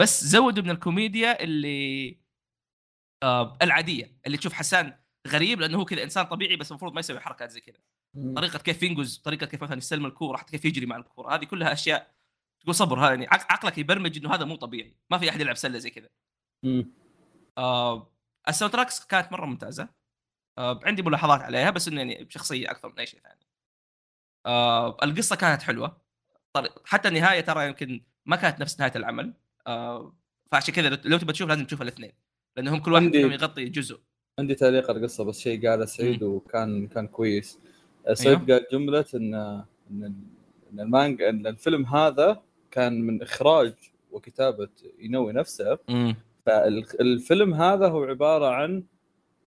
S2: بس زودوا من الكوميديا اللي العادية اللي تشوف حسان غريب لأنه هو كذا إنسان طبيعي بس المفروض ما يسوي حركات زي كذا. طريقة كيف ينقز طريقة كيف مثلا يستلم الكورة حتى كيف يجري مع الكورة هذه كلها أشياء تقول صبر هذا يعني عق- عقلك يبرمج إنه هذا مو طبيعي ما في أحد يلعب سلة زي كذا. آه ال soundtracks كانت مرة ممتازة. آه عندي ملاحظات عليها بس إنه يعني بشخصية أكثر من أي شيء ثاني. آه القصة كانت حلوة. حتى النهاية ترى يمكن ما كانت نفس نهاية العمل. آه فعشان كذا لو- لو تبغى تشوف لازم تشوف الاثنين. لأنهم كل واحد
S3: عندي-
S2: منهم يغطي جزء.
S3: عندي تعليق على القصة بس شيء قاله سعيد وكان كان كويس. سعيد قال جملة ان إن إن المانجا إن الفيلم هذا كان من إخراج وكتابة إينوي نفسه.
S2: امم
S3: فالفيلم هذا هو عبارة عن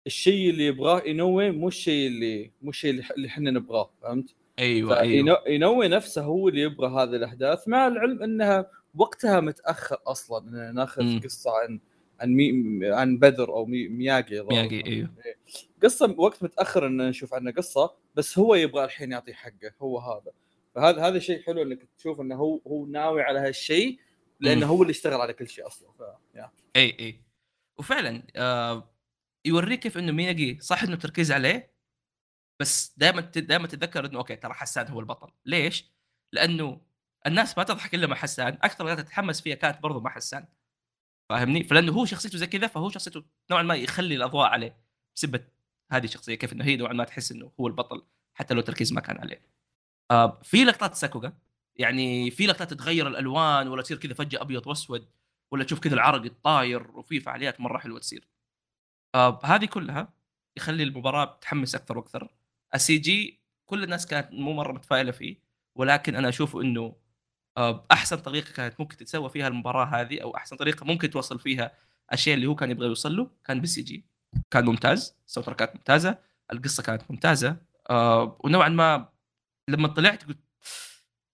S3: الشيء اللي يبغاه إينوي مو الشيء اللي مو الشيء اللي إحنا نبغاه فهمت؟
S2: أيوه أيوه.
S3: فاينوي نفسه هو اللي يبغى هذه الأحداث مع العلم إنها وقتها متأخر أصلا إن ناخذ
S2: مم.
S3: قصة عن عن مي عن بدر أو مي مياجي.
S2: مياجي إيوه.
S3: قصة وقت متأخر إن نشوف عنها قصة بس هو يبغى الحين يعطي حقه هو هذا. فهذا هذا شيء حلو إنك تشوف إنه هو هو ناوي على هالشيء
S2: لأنه.
S3: هو اللي اشتغل على كل شيء أصلا. ف...
S2: إي إي. وفعلا آه يوريك كيف إنه مياجي صح إنه تركيز عليه بس دائما دائما تتذكر إنه okay ترى حسان هو البطل. ليش؟ لأنه الناس ما تضحك إلا مع حسان أكثر ناس تتحمس فيها كانت برضو مع حسان. فاهمني؟ فلأنه هو شخصيته زي كذا فهو شخصيته نوعا ما يخلي الأضواء عليه بسبه هذه الشخصية كيف إنه هي نوعا ما تحس إنه هو البطل حتى لو التركيز ما كان عليه. آه في لقطات ساكوغا يعني في لقطات تتغير الألوان ولا تصير كذا فجأة أبيض وأسود ولا تشوف كذا العرق الطاير وفي فعاليات مرة حلوة تصير. آه هذه كلها يخلي المباراة تحمس أكثر وأكثر. ال CG كل الناس كانت مو مرة متفائلة فيه ولكن أنا أشوف إنه أحسن طريقة كانت ممكن تتسوى فيها المباراة هذه أو أحسن طريقة ممكن توصل فيها الشيء اللي هو كان يبغى يوصل له كان بال CG. كان ممتاز، ال sound كانت ممتازة، القصة كانت ممتازة آه ونوعا ما لما طلعت قلت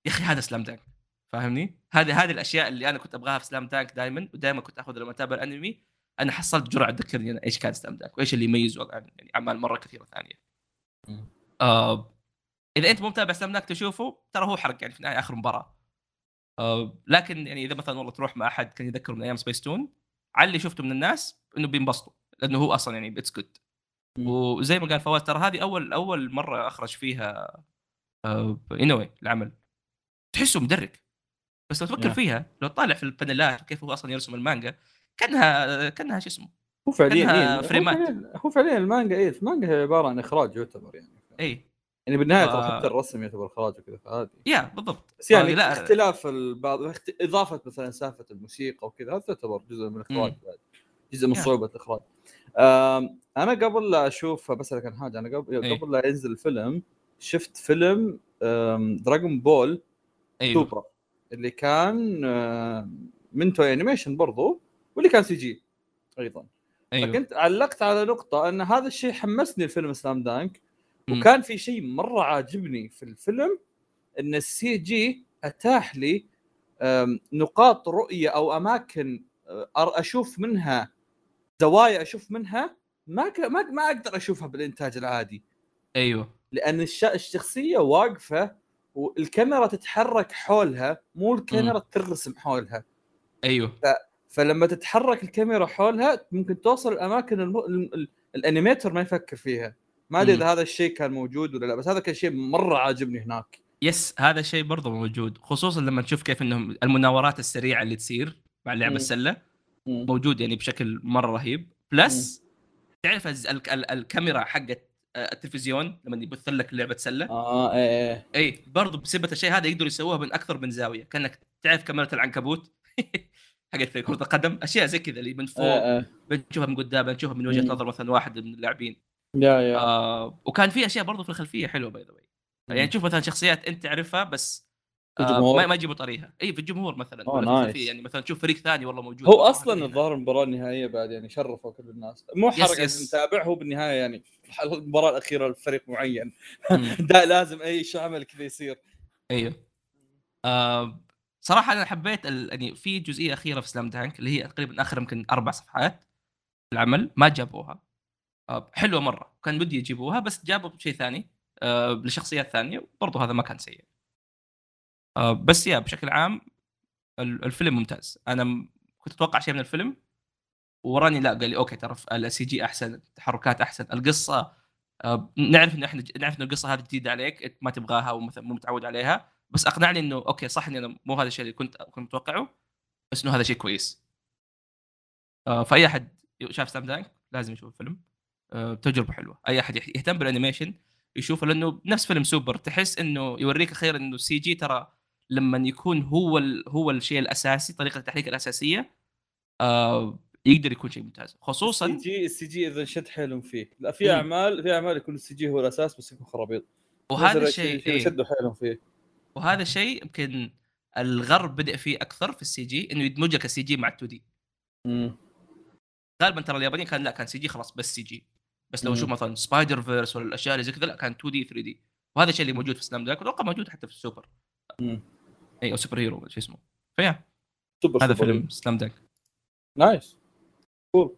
S2: يا أخي هذا Slam Dunk فاهمني؟ هذه هذه الأشياء اللي أنا كنت أبغاها في Slam Dunk دائما ودائما كنت اخذ لما أتابع الأنمي أنا حصلت جرعة تذكرني أنا إيش كان Slam Dunk وإيش اللي يميزه عن يعني أعمال مرة كثيرة
S3: ثانية.
S2: آه إذا أنت مو متابع Slam Dunk تشوفه ترى هو حرق يعني في النهاية آخر مباراة. آه لكن يعني إذا مثلا والله تروح مع أحد كان يذكر من أيام سبيس تون على اللي شفته من الناس إنه بينبسطوا لأنه هو أصلا يعني it's
S3: good.
S2: وزي ما قال فواز ترى هذه أول أول مرة أخرج فيها آه إينوي العمل تحسه مدرك بس لو تفكر
S3: نعم.
S2: فيها لو تطالع في البانيلات كيف هو أصلا يرسم المانجا كأنها كأنها شو اسمه
S3: هو فعليا إيه، هو
S2: فريمات.
S3: فعليا هو فعليا المانجا إيه المانجا هي عبارة عن إخراج يعتبر يعني
S2: اي
S3: يعني بالنهاية
S2: ف-
S3: ترى حتى الرسم يعتبر اخراج وكذا فهذه
S2: yeah بالضبط
S3: بس يعني
S2: لا
S3: اختلاف البعض اخت- إضافة مثلا سالفة الموسيقى وكذا هذا تعتبر جزء من
S2: الإخراج.
S3: بعد جزء من. صعوبة الإخراج أنا قبل لا أشوف بسألك عن حاجة أنا قبل
S2: إيه.
S3: قبل لا ينزل الفيلم شفت فيلم Dragon Ball
S2: أيوه
S3: سوبر اللي كان من Toei Animation برضو واللي كان CG أيضا
S2: أيوه
S3: فكنت علقت على نقطة إن هذا الشيء حمسني الفيلم Slam
S2: Dunk.
S3: وكان في شيء مرة عاجبني في الفيلم إن ال CG أتاح لي نقاط رؤية أو أماكن أر- أشوف منها زوايا أشوف منها ما ك... ما ما أقدر أشوفها بالإنتاج العادي.
S2: أيوه.
S3: لأن الش... الشخصية واقفة والكاميرا تتحرك حولها مو الكاميرا ترسم حولها.
S2: أيوه.
S3: فلما تتحرك الكاميرا حولها ممكن توصل الأماكن الم... ال... ال... ال animator ما يفكر فيها. ما
S2: أدري.
S3: إذا هذا الشيء كان موجود ولا لا بس هذا كان شيء مرة عاجبني هناك.
S2: yes هذا الشيء برضه موجود خصوصا لما تشوف كيف إنهم المناورات السريعة اللي تصير مع لعب. السلة موجود يعني بشكل مرة رهيب. plus تعرف ال- ال- الكاميرا حقت آه، التلفزيون لما يبث لك لعبة سلة؟
S3: آه إيه إيه.
S2: اي برضو بسبه الشيء هذا يقدروا يسووها من أكثر من زاوية. كأنك تعرف كاميرا العنكبوت حقت كرة القدم. أشياء زي كذا اللي من فوق.
S3: آه، آه.
S2: بنشوفها من قدام بنشوفها من
S3: وجهة.
S2: نظر مثلا واحد من اللاعبين.
S3: yeah yeah
S2: آه وكان في أشياء برضو في الخلفية حلوة by the يعني تشوف مثلا شخصيات أنت تعرفها بس آه. ما ما يجيبوا طريقها إي في الجمهور مثلا
S3: أوه،
S2: nice. يعني مثلا تشوف فريق ثاني والله موجود
S3: هو
S2: أصلا.
S3: الظاهر المباراه النهائيه بعد يعني شرفوا كل الناس مو
S2: حركة.
S3: نتابع هو بالنهاية يعني المباراة الأخيرة لفريق معين. ده لازم أي شيء عمل كذا يصير
S2: أيوه آه صراحة أنا حبيت ال... يعني في جزئية أخيرة في سلام دانك اللي هي تقريبا آخر يمكن أربع صفحات العمل ما جابوها حلوة مرة. كان بدي يجيبوها بس جابوا شيء ثاني آه لشخصيات ثانية برضو هذا ما كان سيء. آه بس يا بشكل عام ال- الفيلم ممتاز. أنا كنت أتوقع شيء من الفيلم وراني لا قال لي okay ترى ال CG أحسن التحركات أحسن القصة آه، نعرف انه إحنا نعرف انه القصة هذه جديدة عليك ما تبغاها ومثلا مو متعود عليها. بس أقنعني إنه okay صح اني أنا مو هذا الشيء اللي كنت كنت متوقعه بس إنه هذا شيء كويس. آه، فأي أحد شاف Slam Dunk لازم يشوف الفيلم. آه، تجربة حلوة. أي أحد يهتم بال animation يشوفه لأنه نفس فيلم سوبر تحس إنه يوريك أخيرا إنه ال CG ترى لما يكون هو ال... هو الشيء الأساسي طريقة التحريك الأساسية آه يقدر يكون شيء ممتاز. خصوصا
S3: ال C G ال CG إذا شد حيلهم فيه. لا في
S2: مم.
S3: أعمال في أعمال يكون ال CG هو الأساس بس يكون خرابيط.
S2: وهذا الشيء إيه.
S3: شدوا حيلهم فيه.
S2: وهذا الشيء يمكن الغرب بدأ فيه أكثر في ال CG إنه يدمج لك ال CG مع ال 2D.
S3: مم.
S2: غالبا ترى اليابانيين كان لا كان CG خلاص بس CG. بس لو
S3: مم.
S2: نشوف مثلا Spider-Verse ولا الأشياء اللي زي كذا لا كان 2D 3D وهذا الشيء اللي موجود في Slam Dunk أتوقع موجود حتى في السوبر. اي أو سوبر هيرو شو اسمه. فيا.
S3: سوبر
S2: هذا. فيلم سلام دانك
S3: نايس كول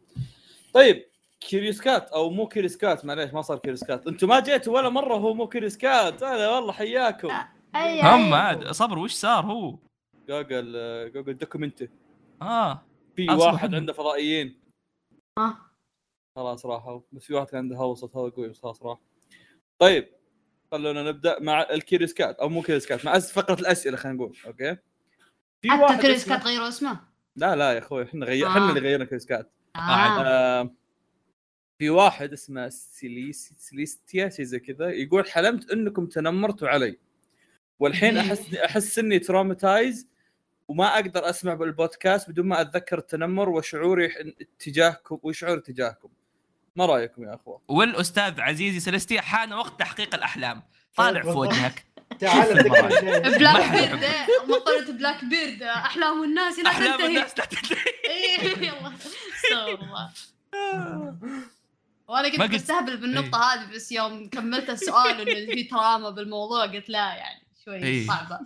S3: طيب كيريوس كات أو مو كيريوس كات معليش ما صار كيريوس كات أنتم ما جيتوا ولا مرة هو مو كيريوس كات هذا والله حياكم.
S2: هم عاد صبر وش صار هو؟
S3: جوجل جوجل دوكيومنتي
S2: آه.
S3: في واحد
S2: عنده.
S3: فضائيين.
S4: آه.
S3: خلاص راحوا بس في واحد كان عنده هوس هذا قوي بس خلاص راح طيب خلونا نبدأ مع ال Curious Cat أو مو Curious Cat مع فقرة الأسئلة خلينا نقول okay في
S4: حتى
S3: اسمه-
S4: Cat غيروا اسمه
S3: لا لا يا أخوي إحنا غير
S4: آه.
S3: إحنا اللي غيرنا Curious
S2: Cat.
S4: آه.
S3: آه في واحد اسمه سيليس سيليستيا شيء زي كذا يقول حلمت إنكم تنمرتوا علي والحين احس أحس إني traumatized وما أقدر أسمع بالبودكاست بدون ما أتذكر التنمر وشعوري تجاهكم وشعوري تجاهكم ما رأيكم يا أخوة؟
S2: والأستاذ عزيزي سلستي حان وقت تحقيق الأحلام. طالع في
S1: بالضبط.
S2: وجهك
S1: تعال.
S4: Blackbeard إيه، مقولة Blackbeard. أحلام الناس لا
S2: أحلام
S4: تنتهي.
S2: الناس لا تنتهي.
S4: يلا. استغفر الله.
S2: وأنا
S4: كنت بستهبل بالنقطة هذه بس يوم كملت السؤال انه في تراما بالموضوع قلت لا يعني شوي
S2: إيه.
S4: صعبة.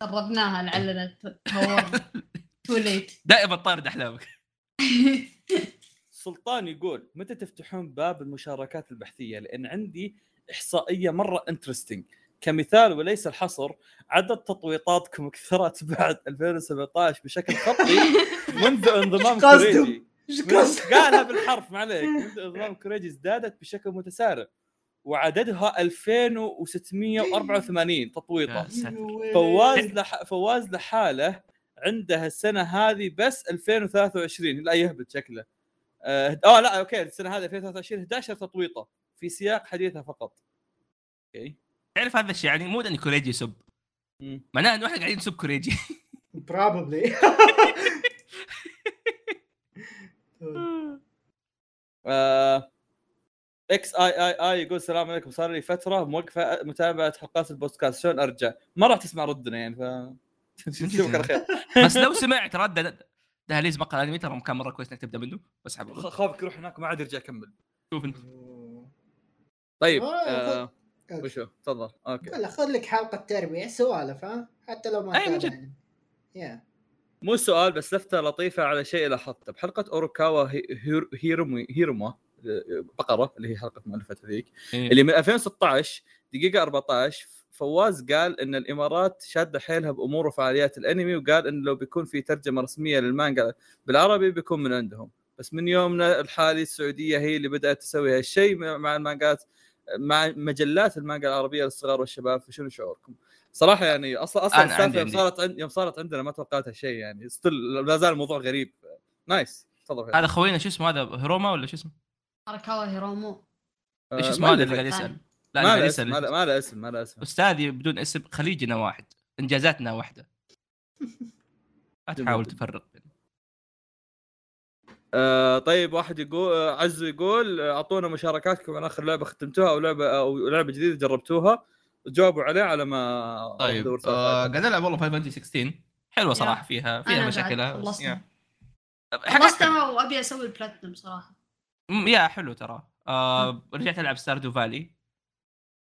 S4: قربناها لعلنا Too late
S2: دائما طارد أحلامك.
S3: سلطان يقول متى تفتحون باب المشاركات البحثية؟ لأن عندي إحصائية مرة interesting كمثال وليس الحصر عدد تطويطاتكم كثرت بعد 2017 بشكل خطي منذ انضمام؟ كوريجي
S1: قصدك؟
S3: قالها بالحرف ما عليك منذ انضمام كوريجي ازدادت بشكل متسارع وعددها 2684
S2: تطويطة.
S3: فواز لح... فواز لحاله عنده السنة هذه بس 2023 لا يهبط شكله آه آه، لا okay السنة هذه 2023 11 تطويطة في سياق حديثها فقط. أوكي.
S2: تعرف هذا الشيء يعني مو إني كوريجي يسب. معناه إنه إحنا قاعدين نسب كوريجي.
S3: Probably. XAAA يقول السلام عليكم. صار لي فترة موقفه متابعة حلقات البودكاست. شلون أرجع؟ ما راح تسمع ردنا يعني ف نشوفك على خير.
S2: بس لو سمعت رد دهاليز مقال انمي ترى كان مرة كويس إنك تبدأ منه. بس حبيبي
S3: خ- خافك يروح هناك وما عاد يرجع يكمل.
S2: شوف أنت.
S3: طيب
S1: آه،
S3: آه... وشو؟ تفضل. Okay.
S1: لا خذ لك حلقة تربية سوالف ها؟ حتى لو ما
S2: أي من جد.
S1: يعني. يا
S3: مو سؤال بس لفتة لطيفة على شيء لاحظته. بحلقة أوروكاوا هي- هير- هيرومي هيروما بقرة اللي هي حلقة مؤلفة هذيك
S2: إيه.
S3: اللي من 2016 دقيقة 14 فواز قال إن الإمارات شادة حيلها بأمور وفعاليات الأنمي وقال انه لو بيكون في ترجمة رسمية للمانجا بالعربي بيكون من عندهم بس من يومنا الحالي السعودية هي اللي بدأت تسوي هالشيء مع المانجات مع مجلات المانجا العربية للصغار والشباب فشنو شعوركم؟ صراحة يعني
S2: أصلا أصلا
S3: السالفة يوم. صارت يوم صارت عندنا ما توقعت هالشيء يعني still لا زال الموضوع غريب nice تفضل.
S2: هذا خوينا شو اسمه هذا هيروما ولا شو اسمه؟
S4: حركاوا هيرومو
S2: إيش
S3: آه،
S2: اسمه هذا. اللي قاعد يسأل؟ لا
S3: ما له اسم ما له- اسم ما له اسم.
S2: استاذي بدون اسم خليجنا واحد إنجازاتنا واحدة. لا تحاول تفرق. بين-
S3: آه طيب واحد يقول عزو يقول أعطونا مشاركاتكم عن آخر لعبة ختمتوها أو لعبة أو لعبة جديدة جربتوها. جاوبوا عليه على ما
S2: طيب آه. قاعد العب والله Final Fantasy 16 حلوة صراحة فيها فيها مشاكلها.
S4: خلصتها. وأبي أسوي البلاتنم صراحة.
S2: م- يا حلو ترى. آه رجعت ألعب Stardew Valley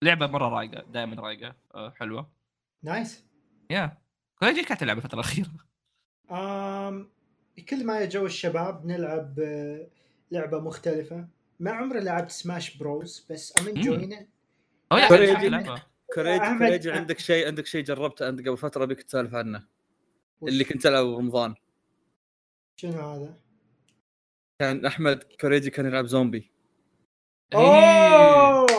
S2: لعبة مرة رايقة دائما رايقة آه حلوة.
S1: nice
S2: يا كوريجي كانت تلعب الفترة الأخيرة.
S1: آم كل ما يجوا الشباب نلعب آه، لعبة مختلفة. ما عمري لعبت Smash Bros بس I'm enjoying
S2: أو يا
S3: كوريجي. عندك شيء عندك شيء جربته أنت قبل فترة بيك تسولف عنه؟ اللي كنت تلعب رمضان.
S1: شنو هذا؟
S3: كان أحمد كوريجي كان يلعب زومبي.
S2: أوه!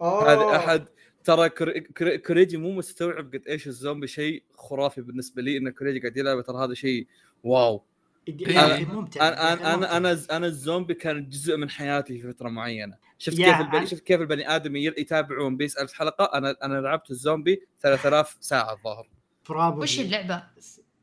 S1: اوه
S3: هذا أحد. ترى كوري- كوري- كوريجي مو مستوعب قد إيش الزومبي شيء خرافي بالنسبة لي إن كوريجي قاعد يلعب ترى هذا شيء
S1: wow. أخي ممتع.
S3: أنا
S1: أنا.
S3: أنا أنا, أنا الزومبي كان جزء من حياتي في فترة معينة. شفت كيف البني
S1: أنا-
S3: شفت كيف البني آدم يل- يتابع One Piece 1000 حلقة. أنا أنا لعبت الزومبي 3000 ساعة الظاهر.
S4: وش اللعبة؟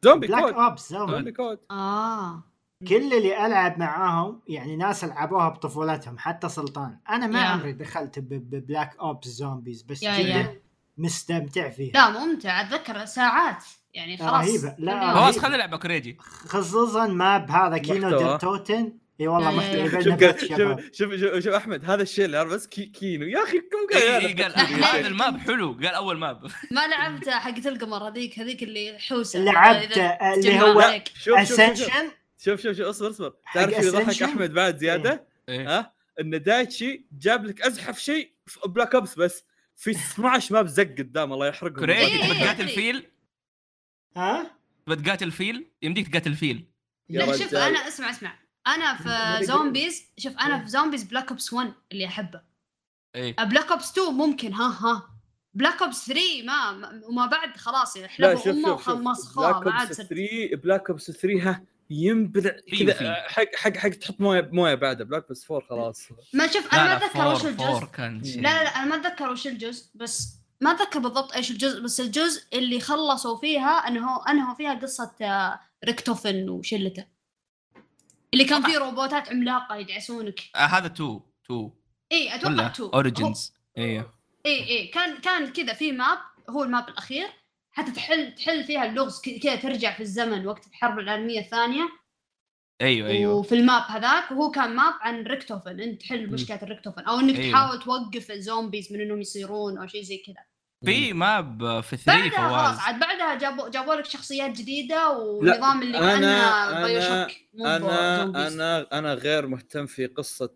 S3: زومبي
S1: Black
S3: كود.
S1: Ops زومبي.
S3: زومبي COD.
S4: آه.
S1: كل اللي ألعب معاهم يعني ناس لعبوها بطفولتهم حتى سلطان. أنا ما
S4: يا.
S1: عمري دخلت ب- ب Black Ops Zombies بس
S4: يا-
S1: جدا
S4: يا.
S1: مستمتع فيها.
S4: لا ممتع. أتذكر ساعات. يعني خلاص.
S1: رهيبة. لا،.
S2: خلاص خلينا نلعب كوريجي
S1: خصوصا map هذا
S3: Kino.
S1: der Toten اي والله محتوى
S3: شوف قال-. شوف شوف أحمد هذا الشيء اللي بس كي Kino يا أخي كم قال
S2: إيه،
S3: يا
S2: قال
S3: أخي.
S2: هذا ال map حلو. قال أول map.
S4: ما لعبت حقت القمر هذيك هذيك اللي حوسة.
S1: لعبت اللي هو
S4: Ascension
S3: شوف شوف شوف اصبر اصبر. تعرف شو يضحك؟ أحمد بعد زيادة؟
S2: إيه.
S3: ها؟ إن دايتشي جاب لك أزحف شيء في Black Ops بس. في 12 map زق قدام الله يحرقهم.
S2: كوريجي
S4: إيه،
S2: تبي
S4: إيه،
S2: تقاتل
S4: أدري.
S2: فيل؟
S1: ها؟
S2: تبي تقاتل فيل؟ يمديك تقاتل فيل.
S3: يا
S4: لا شوف. أنا اسمع اسمع. أنا في Zombies شوف أنا في Zombies Black Ops 1 اللي أحبه.
S2: إيه.
S4: Black Ops 2 ممكن ها ها. Black Ops 3 ما ما- وما بعد خلاص
S3: لا
S4: حلبوا أمه
S3: Black
S4: ما عاد
S3: Ops
S4: صرت.
S3: 3 Black Ops 3 ها. ينبلع كذا. حق حق حق تحط موية موية بعده Black Ops 4 خلاص.
S4: ما شوف أنا ما أتذكر وش
S2: four four
S4: الجزء لا لا لا أنا ما أتذكر وش الجزء بس ما أتذكر بالضبط إيش الجزء بس الجزء اللي خلصوا فيها إنه انهوا فيها قصة آه، Richtofen وشلته. اللي كان فيه روبوتات عملاقة يدعسونك.
S2: آه هذا 2 2
S4: اي
S2: أتوقع
S4: 2
S2: Origins
S4: اي اي كان كان كذا في map هو ال map الأخير. حتى تحل تحل فيها اللغز ك- كذا ترجع في الزمن وقت الحرب العالمية الثانية.
S2: أيوه أيوه.
S4: وفي ال map هذاك وهو كان map عن Richtofen. أنت تحل مشكلة ال Richtofen أو إنك
S2: أيوه.
S4: تحاول توقف ال zombies من إنهم يصيرون أو شيء زي كذا.
S2: في map في 3
S4: بعدها خلاص
S2: فواز
S4: عاد بعدها جابوا جابوا لك شخصيات جديدة ونظام اللي
S3: أنا-
S4: كأنه
S3: أنا-
S4: أنا.
S3: أنا أنا غير مهتم في قصة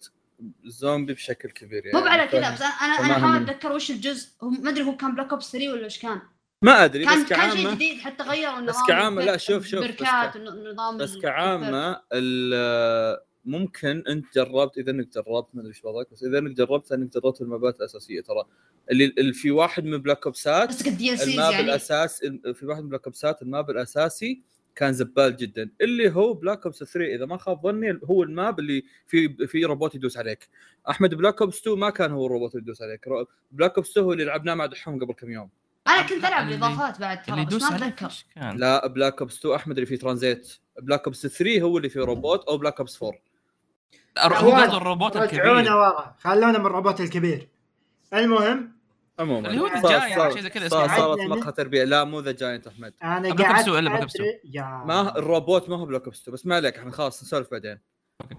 S3: الزومبي بشكل كبير يعني.
S4: مو على كذا
S3: فاهم؟
S4: بس
S3: أنا
S4: أنا احاول. أتذكر وش الجزء. هو ما أدري هو كان Black Ops 3 ولا إيش كان.
S3: ما أدري
S4: كان
S3: بس
S4: كان شيء
S3: كعامه
S4: جديد حتى غيروا النظام
S3: بس كعامة، لا، شوف- شوف، بس ك- بس كعامة ال- ممكن أنت جربت إذا إنك جربت ما أدري إيش وضعك بس إذا إنك جربت انك جربت المابات الأساسية. ترى اللي, في واحد من Black
S4: Ops ات ال
S3: map
S4: يعني.
S3: الاساس في واحد من Black Ops ات ال map الأساسي كان زبال جدا. اللي هو Black Ops 3 إذا ما خاب ظني هو ال map اللي في في روبوت يدوس عليك. أحمد بلاك اوبس 2 ما كان هو الروبوت اللي يدوس عليك. بلاك اوبس 2 هو اللي لعبناه مع دحوم قبل كم يوم.
S4: أنا كنت
S2: ألعب
S4: الاضافات بعد
S2: اللي
S4: ترى بس
S2: يدوس
S4: ما
S2: عليك أتذكر؟
S3: لا بلاك اوبس 2 أحمد اللي فيه ترانزيت بلاك اوبس 3 هو اللي فيه روبوت أو بلاك اوبس 4
S2: هو الروبوت
S1: رجعونا
S2: الكبير.
S1: ورا. خلونا من الروبوت الكبير. المهم
S3: عموما
S2: اللي هو Giant،
S3: صار-
S2: شيء زي كذا.
S3: صارت مقهى تربية. لا مو ذا جاينت أحمد.
S1: أنا
S2: بلاك
S1: قاعد
S2: بلاك أوبس
S1: أدري- يا.
S3: ما الروبوت ما هو بلاك اوبس 2 بس ما عليك إحنا خلاص نسولف بعدين.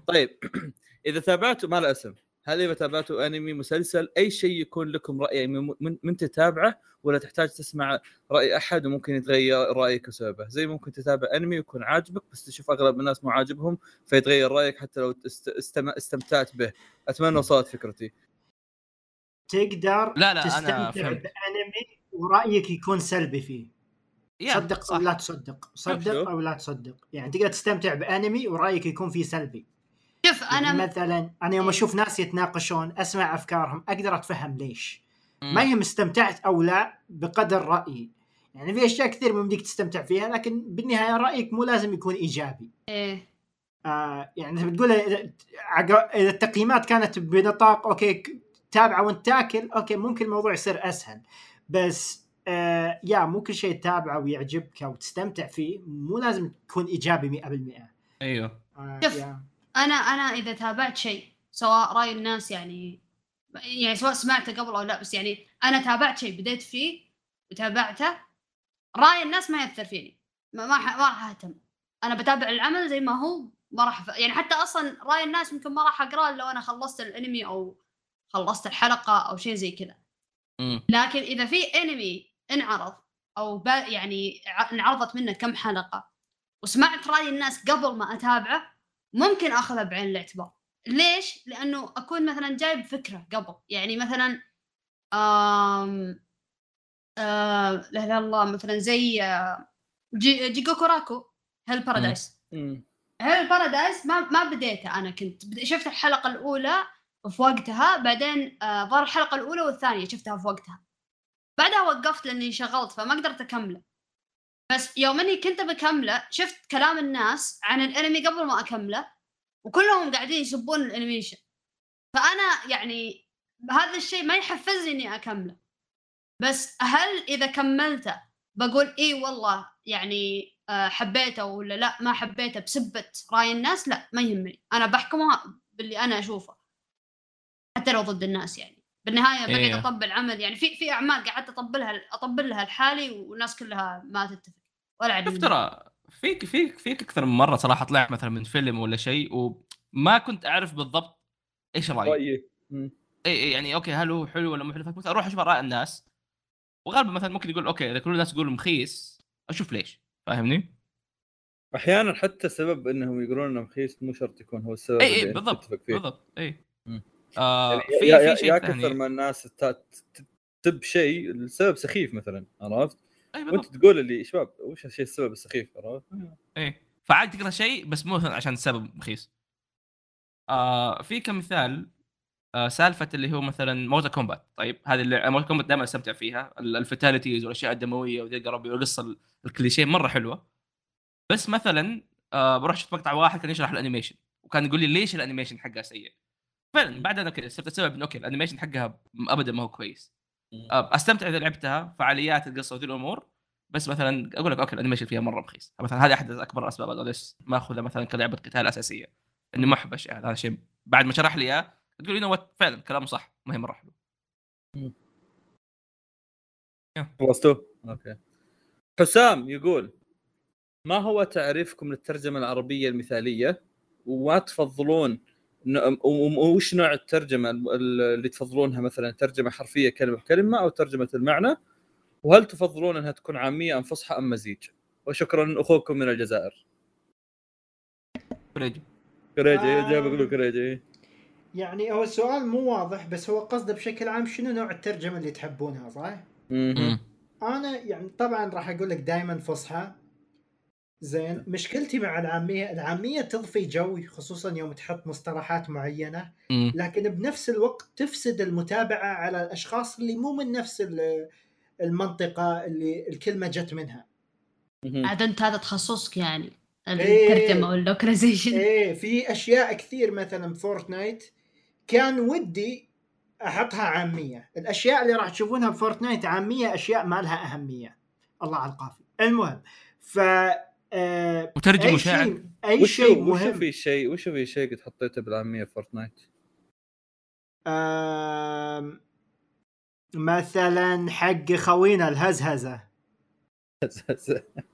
S3: طيب إذا تابعتوا ما له اسم. هل إذا تابعتوا أنمي مسلسل أي شيء يكون لكم رأي يعني من, من, من تتابعه ولا تحتاج تسمع رأي أحد وممكن يتغير رأيك بسببه. زي ممكن تتابع أنمي ويكون عاجبك بس تشوف أغلب الناس مو عاجبهم فيتغير رأيك حتى لو است... استم... استمتعت به. أتمنى وصلت فكرتي.
S1: تقدر
S2: لا، لا، أنا
S1: تستمتع
S2: فهمت.
S1: بأنمي ورأيك يكون سلبي فيه. صدق
S2: صح.
S1: أو لا تصدق. صدق. أو لا تصدق. يعني تقدر تستمتع بأنمي ورأيك يكون فيه سلبي.
S4: شوف
S1: يعني
S4: أنا
S1: مثلا أنا يوم
S4: إيه.
S1: أشوف ناس يتناقشون أسمع أفكارهم أقدر أتفهم ليش. ما يهم استمتعت أو لا بقدر رأيي. يعني في أشياء كثير ممديك تستمتع فيها لكن بالنهاية رأيك مو لازم يكون إيجابي.
S4: إيه.
S1: آه يعني انت بتقول إذا التقييمات كانت بنطاق okay تابعة وأنت تاكل okay ممكن الموضوع يصير أسهل. بس آه يا مو كل شيء تتابعه ويعجبك أو تستمتع فيه مو لازم تكون إيجابي 100%
S2: أيوه.
S1: آه.
S4: أنا أنا إذا تابعت شيء سواء رأي الناس يعني يعني سواء سمعته قبل أو لا بس يعني أنا تابعت شيء بديت فيه وتابعته رأي الناس ما يأثر فيني. ما ما, راح أهتم. أنا بتابع العمل زي ما هو ما راح أف... يعني حتى أصلا رأي الناس يمكن ما راح أقرأه لو أنا خلصت الأنمي أو خلصت الحلقة أو شيء زي كذا. لكن إذا في أنمي انعرض أو با يعني انعرضت منه كم حلقة وسمعت رأي الناس قبل ما أتابعه ممكن آخذها بعين الاعتبار. ليش؟ لأنه أكون مثلا جايب فكرة قبل. يعني مثلا آم آه لا لا الله مثلا زي جي Jigokuraku Hell's
S3: Paradise.
S4: Hell's Paradise ما ما بديته أنا كنت. شفت الحلقة الأولى في وقتها بعدين آه ظهر الحلقة الأولى والثانية شفتها في وقتها. بعدها وقفت لأني انشغلت فما قدرت أكمله. بس يوم اني كنت بكمله شفت كلام الناس عن الانمي قبل ما أكمله وكلهم قاعدين يسبون ال animation. فأنا يعني هذا الشيء ما يحفزني إني أكمله. بس هل إذا كملته بقول إي والله يعني آه، حبيته ولا لا ما حبيته بسبة رأي الناس لا ما يهمني. أنا بحكمها باللي أنا أشوفه. حتى لو ضد الناس يعني. بالنهاية بقعد
S2: إيه.
S4: أطبل عمل. يعني في في أعمال قعدت أطبلها اطبل لها لحالي والناس كلها ما تتفق. ولا عاد
S2: شوف ترى فيك فيك فيك أكثر من مرة صراحة طلعت مثلا من فيلم ولا شيء وما كنت أعرف بالضبط إيش رأيي
S3: رايي.
S2: اي يعني okay هل هو حلو ولا مو حلو فكنت أروح أشوف آراء الناس وغالبا مثلا ممكن يقول okay إذا كل الناس يقولوا مخيس أشوف ليش فاهمني؟
S3: أحيانا حتى سبب إنهم يقولون إنه مخيس مو شرط يكون هو السبب
S2: إي
S3: اللي
S2: اي بالضبط بالضبط
S3: إي.
S2: آه
S3: يعني
S2: في
S3: يا, يا,
S2: في
S3: يا
S2: شيء
S3: كثر
S2: ثاني
S3: ما الناس تب شيء السبب سخيف مثلا عرفت؟
S2: وأنت
S3: تقول اللي شباب وش الشيء السبب السخيف عرفت؟
S2: اي فعاد تقرأ شيء بس مو عشان سبب مخيس آه في كمثال آه سالفة اللي هو مثلا Mortal Kombat طيب هذه اللي Mortal Kombat دائما أستمتع فيها. ال- ال fatalities والأشياء الدموية وذي ربي والقصة ال- الكليشيه مرة حلوة. بس مثلا آه بروح أشوف مقطع واحد كان يشرح ال animation وكان يقول لي ليش ال animation حقها سيء؟ فعلا بعد أنا صرت استوعب إنه okay ال animation حقها ابدا ما هو كويس. أستمتع إذا لعبتها فعاليات القصة وذي الأمور. بس مثلا أقول لك okay ال animation فيها مرة مخيس. مثلا هذه أحد أكبر الاسباب أقول ليش ما اخذها مثلا كلعبة قتال أساسية. إني ما احب اشياء هذا شيء بعد ما شرح لي إياه تقول what فعلا كلامه صح ما هي مرة حلو
S3: خلصتوا؟ okay. حسام يقول ما هو تعريفكم للترجمة العربية المثالية؟ وما تفضلون وش نوع الترجمة ال- اللي تفضلونها مثلا؟ ترجمة حرفية كلمة بكلمه أو ترجمة المعنى؟ وهل تفضلون أنها تكون عامية أم فصحى أم مزيج؟ وشكرا أخوكم من الجزائر.
S2: فريجي
S3: كريجي
S1: آه.
S3: جاي بقول كريجي.
S1: يعني هو السؤال مو واضح بس هو قصده بشكل عام شنو نوع الترجمة اللي تحبونها صح؟ أنا يعني طبعا راح أقول لك دائما فصحى. زين مشكلتي مع العامية العامية تضفي جو خصوصا يوم تحط مصطلحات
S2: معينة.
S1: لكن بنفس الوقت تفسد المتابعة على الأشخاص اللي مو من نفس ال- المنطقة اللي الكلمة جت منها.
S4: عاد أنت هذا تخصصك يعني
S1: إيه.
S4: الترجمه وال
S1: localization إيه في أشياء كثير مثلا ب Fortnite كان ودي أحطها عامية الأشياء اللي راح تشوفونها ب Fortnite عامية أشياء ما لها أهمية الله على القافي المهم ف آه،
S2: وترجم
S1: أي
S2: وشاعر
S1: شيء أي
S3: وش
S1: شيء
S3: وش
S1: مهم.
S3: في شيء وش في شيء قد حطيته بالعاميه Fortnite؟
S1: آم، مثلا حق خوينا الهزهزة.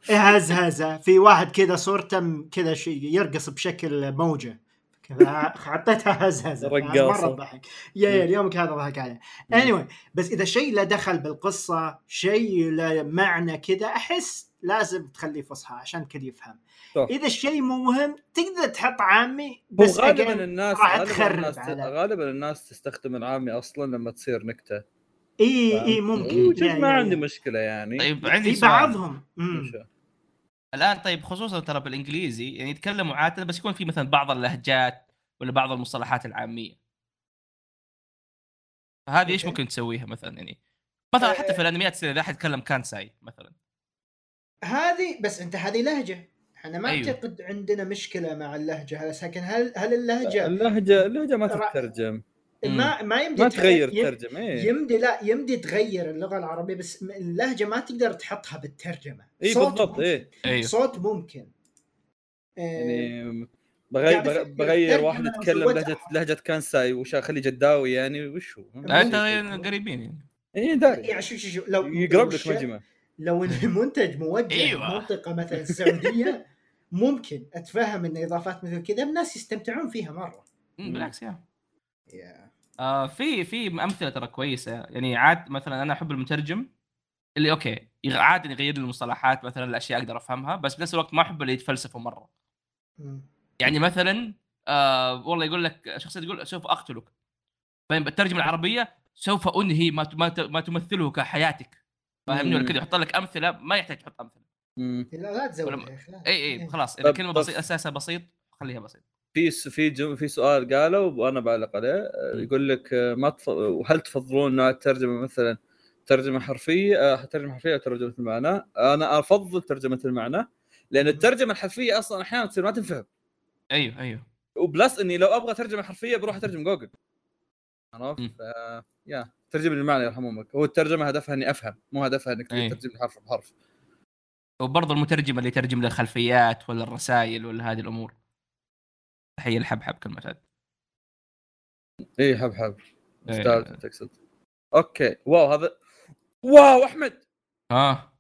S1: هزهزة. في واحد كذا صورته كذا شيء يرقص بشكل موجة. كذا حطيتها هزهزة.
S3: رقاصة.
S1: مرة ضحك. يا يا اليوم هذا ضحك عليه. anyway بس إذا شيء له دخل بالقصة شيء له معنى كذا أحس لازم تخليه فصحى عشان كل يفهم.
S3: صح.
S1: إذا الشيء مو مهم تقدر تحط عامي بس
S3: غالبا الناس
S1: راح
S3: غالبا
S1: تخرب
S3: الناس غالبا الناس تستخدم العامي أصلا لما تصير
S1: نكتة. إي
S3: إي؟
S1: ممكن. يا-
S3: ما عندي. مشكلة يعني.
S2: طيب عندي
S1: في بعضهم.
S2: الآن طيب خصوصا ترى بالإنجليزي يعني يتكلموا عادة بس يكون في مثلا بعض اللهجات ولا بعض المصطلحات العامية. فهذه
S1: إيش.
S2: ممكن تسويها مثلا يعني؟ مثلا حتى في الأنميات تصير إذا أحد يتكلم كانساي مثلا.
S1: هذه بس انت هذه لهجة. إحنا ما
S2: أيوه.
S1: اعتقد عندنا مشكلة مع اللهجة لكن هل هل اللهجة
S3: اللهجه اللهجة ما تترجم.
S1: ما ما يمدي
S3: ما
S1: تغ-
S3: تغير ترجم إيه.
S1: يمدي لا يمدي تغير اللغة العربية بس اللهجة ما تقدر تحطها بالترجمة.
S3: اي
S1: صوت
S3: بالضبط. إيه.
S2: أيوه.
S1: صوت ممكن. آه،
S3: يعني بغير
S1: يعني
S3: بغ-
S1: في-
S3: بغير
S1: الترجمة
S3: واحد يتكلم لهجه لهجة كانساي وش اخليه جداوي يعني وش هو؟
S2: لا، أنت قريبين يعني.
S3: داري
S1: يعني شو شو شو لو
S3: يقرب لك مجمع.
S1: لو إن المنتج موجه
S2: أيوة.
S1: منطقة مثلا السعوديه ممكن أتفهم إن إضافات مثل كذا الناس يستمتعون فيها
S2: مرة. بالعكس يا.
S1: يا.
S2: آه في في أمثلة ترى كويسة. يعني عاد مثلا أنا أحب المترجم اللي okay يغ- عادي يغير لي المصطلحات مثلا الاشياء أقدر أفهمها بس بنفس الوقت ما أحب اللي يتفلسفوا
S1: مرة.
S2: يعني مثلا آه والله يقول لك شخصيه تقول سوف أقتلك. طيب الترجمة العربية؟ سوف أنهي ما ت- ما ت- ما تمثله كحياتك. فاهمني ولا. كذا يحط لك أمثلة ما يحتاج تحط
S3: أمثلة.
S1: لا لا تزود
S2: ولا-
S1: يا أخي لا.
S2: اي
S1: إيه.
S2: اي خلاص إذا
S3: طب-
S2: بسيط أساسها بسيط خليها بسيط
S3: في في جم... في سؤال قالوا وأنا بعلق عليه آه،. يقول لك آه، ما تف... هل تفضلون نوع الترجمة مثلا ترجمة حرفية آه، ترجمة حرفية أو ترجمة المعنى؟ أنا أفضل ترجمة المعنى لأن الترجمة الحرفية أصلا أحيانا تصير ما تنفهم
S2: أيوه أيوه
S3: وبلس إني لو أبغى ترجمة حرفية بروح أترجم جوجل عرفت؟ يا ترجم المعنى يرحم أمك. هو الترجمة هدفها إني أفهم مو هدفها إنك
S2: أي.
S3: تترجم لي حرف بحرف.
S2: وبرضه المترجم اللي يترجم للخلفيات ولا الرسائل ولا هذه الأمور. تحية الحبحب كالمعتاد
S3: اي حب حب
S2: إيه.
S3: أستاذ تقصد. okay. wow هذا wow أحمد!
S2: آه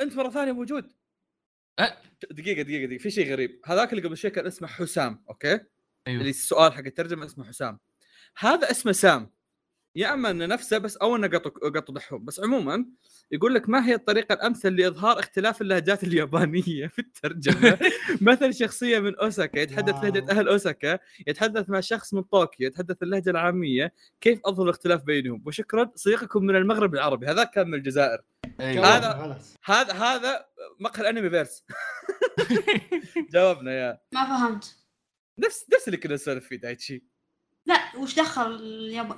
S3: أنت مرة ثانية موجود.
S2: أه.
S3: دقيقة دقيقة دقيقة. في شيء غريب. هذاك اللي قبل شوي كان اسمه حسام okay؟ اللي
S2: أيوه
S3: السؤال حق الترجمة اسمه حسام. هذا اسمه سام. يا أما انه نفسه بس أو انه قط قط ضحهم بس عموما يقول لك ما هي الطريقة الأمثل لإظهار اختلاف اللهجات اليابانية في الترجمة؟ مثل شخصية من أوساكا يتحدث. لهجة أهل أوساكا يتحدث مع شخص من طوكيو يتحدث اللهجة العامية. كيف أظهر الاختلاف بينهم؟ وشكرا صديقكم من المغرب العربي. هذاك كان من الجزائر.
S2: أيوة.
S3: هذا-
S1: خلاص.
S3: هذا هذا مقهى الأنمي فيرس جاوبنا يا.
S4: ما فهمت.
S3: نفس نفس اللي كنا نسولف فيه دايتشي.
S4: لا وش دخل.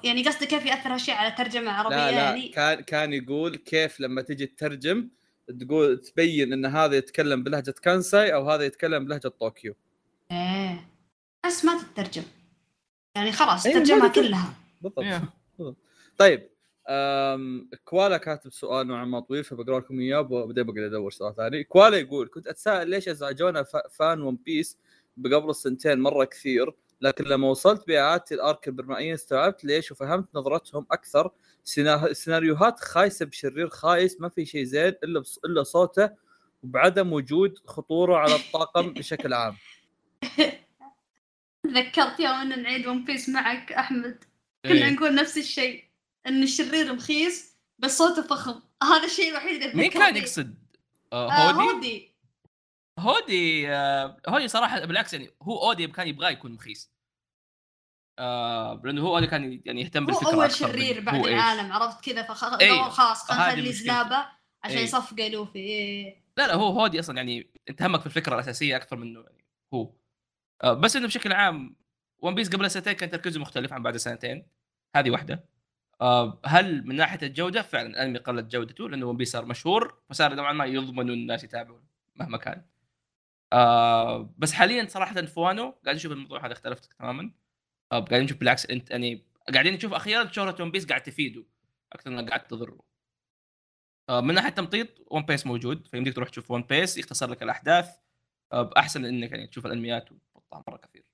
S4: يعني قصدي كيف يأثر هالشيء على الترجمه العربيه
S3: لا لا
S4: يعني؟
S3: كان كان يقول كيف لما تجي تترجم تقول تبين إن هذا يتكلم بلهجة كانساي أو هذا يتكلم بلهجة طوكيو.
S4: إيه. بس ما تترجم. يعني خلاص
S3: ما
S4: ترجمها. كلها.
S3: بالضبط.
S2: إيه.
S3: طيب أم كوالا كاتب سؤال نوعا ما طويل فبقرأ لكم إياه وبعدين بقعد أدور سؤال ثاني. كوالا يقول كنت أتساءل ليش أزعجونا ف- fan ون بيس قبل السنتين مرة كثير؟ لكن لما وصلت باعادتي ال arc البرمائية استوعبت ليش وفهمت نظرتهم أكثر سينا- سيناريوهات خايسة بشرير خايس ما في شيء زين إلا إلا صوته وبعدم وجود خطوره على الطاقم بشكل عام
S4: تذكرت يوم إن نعيد ون بيس معك أحمد كنا
S2: إيه.
S4: نقول نفس الشيء إن الشرير رخيص بس صوته فخم هذا الشيء الوحيد اللي
S2: مين كان. يقصد؟ آه،
S4: آه
S2: هودي؟
S4: هودي
S2: هودي آه، هودي صراحة بالعكس يعني هو أودي كان يبغاه يكون مخيس آه لأنه هو هودي كان يعني يهتم
S4: هو
S2: بالفكرة
S4: أول
S2: أكثر من
S4: شرير بعد
S2: هو.
S4: العالم عرفت كذا فخلاص
S2: أيوة.
S4: خلاص خلينا نخلي. زلابه عشان
S2: أيوة.
S4: يصفق لوفي إيه.
S2: لا لا هو هودي أصلا يعني انت همك في الفكرة الأساسية أكثر منه يعني هو آه بس إنه بشكل عام ون بيس قبل سنتين كان تركيزه مختلف عن بعد سنتين هذه واحدة آه هل من ناحية الجودة فعلا الأنمي قلت جودته لأنه ون بيس صار مشهور فصار نوعا ما يضمنوا الناس يتابعون مهما كان آه بس حاليا صراحة فوانو قاعد نشوف الموضوع هذا اختلف تماما. آه قاعدين نشوف بالعكس أنت يعني قاعدين نشوف أخيرا شهرة ون بيس قاعد تفيده أكثر من قاعد تضره. آه من ناحية تمطيط ون بيس موجود فيمديك تروح تشوف ون بيس يختصر لك الأحداث. احسن من إنك يعني تشوف الأنميات وتقطع مرة كثير.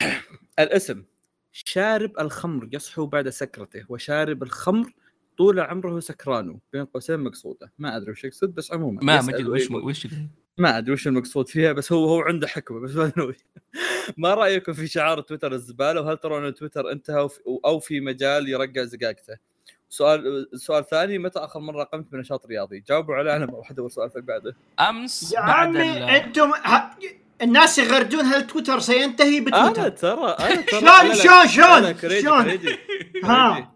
S3: الاسم شارب الخمر يصحو بعد سكرته وشارب الخمر طول عمره سكران بين قوسين مقصوده. ما أدري وش يقصد بس عموما
S2: ما مجد وش. وش
S3: ما أدري وش المقصود فيها بس هو هو عنده حكمة بس ما. ما رأيكم في شعار تويتر الزبالة؟ وهل ترون إن تويتر انتهى أو في مجال يرجع زقاقته؟ سؤال سؤال ثاني متى آخر مرة قمت بنشاط رياضي؟ جاوبوا عليه أنا بروح ادور سؤال في بعده.
S2: أمس
S1: يا
S2: بعد
S1: عمي أنتم ه... الناس يغردون هل تويتر سينتهي
S3: أنا
S1: بتويتر
S3: ترى أنا ترى
S1: شلون شلون شلون؟ شلون؟ ها.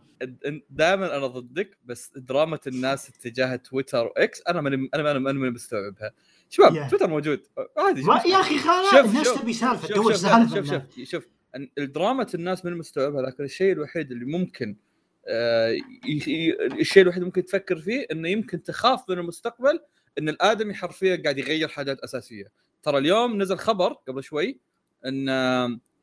S3: دائما أنا ضدك بس دراما الناس اتجاه تويتر واكس أنا ماني أنا أنا ماني مستوعبها. شباب
S1: يا.
S3: تويتر موجود. عادي
S1: يا أخي خلاص الناس
S3: شوف-
S1: تبي سالفة
S3: شوف
S1: تدور
S3: شوف
S1: سالفة
S3: شوف شوف شوف الدراما الناس من مستوعبها لكن الشيء الوحيد اللي ممكن آه، الشيء الوحيد اللي ممكن تفكر فيه إنه يمكن تخاف من المستقبل إن الآدمي حرفيا قاعد يغير حاجات أساسية. ترى اليوم نزل خبر قبل شوي إن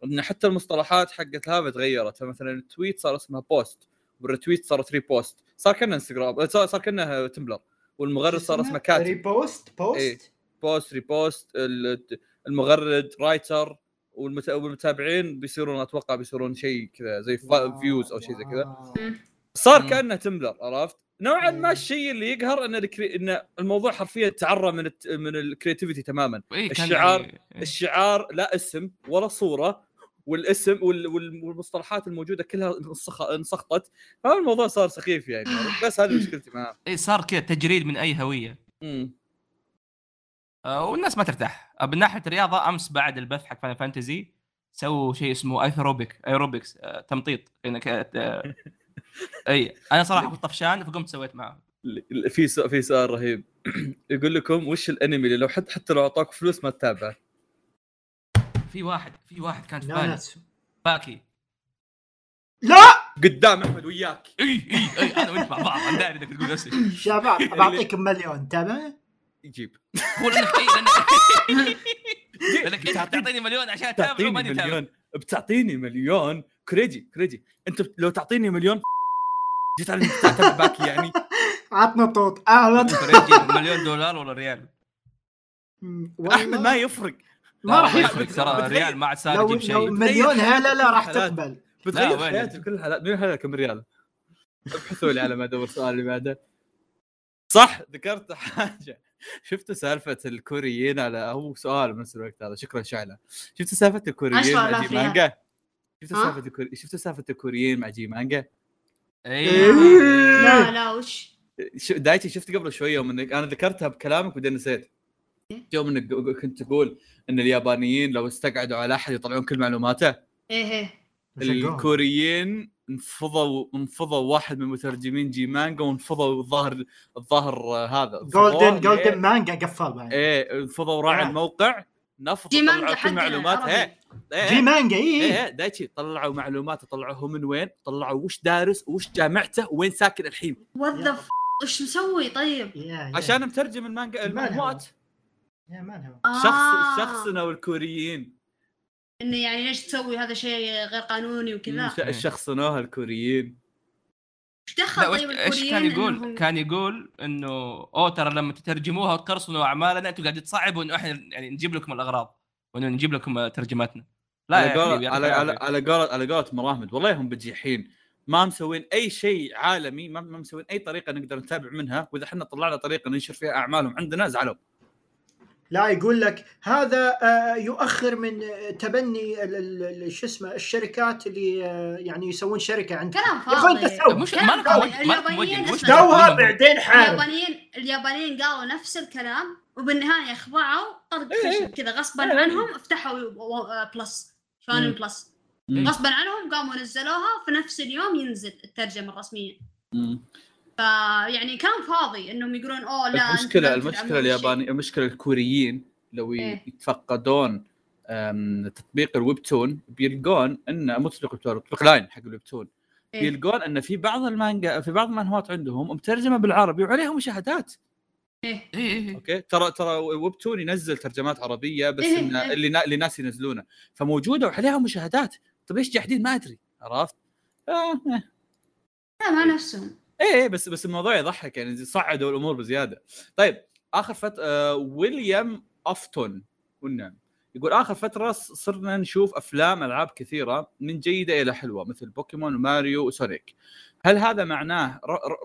S3: إن حتى المصطلحات حقت هذا تغيرت. فمثلا ال tweet صار اسمها post. وال retweet صارت repost صار كأنه انستغرام صار صار كأنه تمبلر والمغرد صار اسمه كاتب
S1: repost
S3: إيه.
S1: post
S3: post repost ال- المغرد writer والمت- والمتابعين بيصيرون أتوقع بيصيرون شيء كذا زي viewers أو شيء زي كذا. صار. كأنه تمبلر عرفت نوعا ما
S1: مم.
S3: الشيء اللي يقهر إن ال crea... إن الموضوع حرفيا تعرى من الت... من ال creativity تماما
S2: إيه
S3: الشعار-
S2: يعني- إيه.
S3: الشعار لا اسم ولا صورة والاسم وال- وال- والمصطلحات الموجودة كلها انسخ- انسخطت فالموضوع صار سخيف يعني. بس هذه مشكلتي معاه.
S2: اي صار كذا تجريد من أي هوية.
S3: مم.
S2: آه، والناس ما ترتاح. آه، من ناحية الرياضة أمس بعد البث حق فان فانتزي سووا شيء اسمه aerobic aerobics آه، تمطيط. انك آه، اي أنا صراحة كنت طفشان فقمت سويت معه
S3: في سؤال في سؤال رهيب. يقول لكم وش الأنمي اللي لو حتى حتى لو أعطاك فلوس ما تتابعه؟
S2: في واحد في واحد كان في بالي باكي.
S1: لا!
S3: قدام أحمد وياك.
S2: إي إي إي أنا وأنت مع بعض أنا داري انك تقول نفس الشيء
S1: شباب بعطيكم مليون تابع
S3: يجيب
S2: هو لأنك اي لانك لأنك أنت تعطيني مليون عشان اتابعه ماني
S3: مليون. بتعطيني مليون. كريجي كريجي. أنت لو تعطيني مليون جيت على تتابع باكي يعني.
S1: عطنا طوط أهلا.
S2: فريجي مليون دولار ولا ريال؟
S3: أحمد ما يفرق.
S1: ما راح يفرق
S2: ترى. الريال ما عاد صار يجيب شيء
S1: مليون هلا لا راح. تقبل
S3: بتغير؟ حياتي بكل الحالات مين هذا كم ريال ابحثوا لي على ما ادور السؤال اللي بعده صح ذكرت حاجة شفتوا سالفة الكوريين على هو سؤال بنفس الوقت هذا شكرا شعلة شفتوا سالفة الكوريين مع جي
S4: ريال.
S3: مانجا شفتوا؟ سالفة الكوري... شفتوا سالفة الكوريين مع جي مانجا
S2: اي
S4: لا لا وش.
S3: دايتشي شفت قبل شوية يوم انك أنا ذكرتها بكلامك بعدين نسيت
S4: إيه؟
S3: يوم إنك كنت تقول إن اليابانيين لو استقعدوا على أحد يطلعون كل معلوماته؟
S4: إيه إيه.
S3: الكوريين انفضوا انفضوا واحد من مترجمين جي مانجا وانفضوا الظاهر الظاهر هذا
S1: جولدن؟ جولدن مانجا قفل بعد.
S3: إيه انفضوا راعي
S1: آه.
S3: الموقع نفضوا
S4: جي مانجا
S3: كل معلومات
S4: عربي.
S3: إيه.
S1: جي مانجا اي
S3: إيه. دايتشي طلعوا معلومات طلعوا هو من وين؟ طلعوا وش دارس وش جامعته وين ساكن الحين؟
S4: وات ذا وش مسوي طيب؟
S3: عشان مترجم المانجا المعلومات
S1: هو
S4: آه.
S3: شخص شخصنا والكوريين.
S4: إنه يعني ليش تسوي هذا شيء غير قانوني وكذا؟
S3: شخصنوها الكوريين.
S2: إيش
S4: دخل طيب إيش
S2: كان يقول؟
S4: إنهم-
S2: كان يقول إنه أوه ترى لما تترجموها وتقرصنوا أعمالنا أنتم قاعدين تصعبوا انه إحنا يعني نجيب لكم الأغراض. وإنه نجيب لكم ترجماتنا لا
S3: على قولة على على. على قولة على قولة مراهمد والله هم بجيحين ما مسوين أي شيء عالمي ما ما مسوين أي طريقة نقدر نتابع منها. وإذا إحنا طلعنا طريقة ننشر فيها أعمالهم عندنا زعلوا.
S1: لا يقول لك هذا آه، يؤخر من آه، تبني ال- ال- ال- شو اسمه الشركات اللي آه، يعني يسوون شركة عندك
S4: كلام فاضي.
S2: مش
S4: كلام
S2: ما
S4: اليابانيين؟
S1: بعدين حارب
S4: اليابانيين اليابانيين قالوا نفس الكلام وبالنهاية خضعوا طرد
S3: إيه.
S4: خشب كذا غصبا
S3: إيه.
S4: عنهم فتحوا و- و- بلس شونن. بلس. غصبا عنهم قاموا نزلوها في نفس اليوم ينزل الترجمة
S3: الرسمية.
S4: فيعني كان فاضي إنهم يقولون أوه لا المشكلة المشكلة.
S3: الياباني المشكلة الكوريين لو
S4: إيه.
S3: يتفقدون تطبيق الويب تون بيلقون ان مو تطبيق الويب تون تطبيق لاين حق الويب تون
S4: إيه.
S3: بيلقون إن في بعض المانجا في بعض المانهوات عندهم مترجمة بالعربي وعليها مشاهدات
S4: إيه.
S2: اي اي
S3: okay ترى ترى ويب تون ينزل ترجمات عربية بس
S4: إيه،
S3: إن
S4: إيه.
S3: اللي نا... اللي ناس ينزلونه فموجودة وعليها مشاهدات طيب ليش جاحدين ما أدري عرفت؟ آه إيه.
S4: لا ما نفسهم
S3: إيه بس بس الموضوع يضحك يعني صعدوا الأمور بزيادة. طيب آخر فتره آه ويليام افتون والنعم يقول آخر فترة صرنا نشوف أفلام ألعاب كثيرة من جيدة إلى حلوة مثل بوكيمون وماريو وسونيك. هل هذا معناه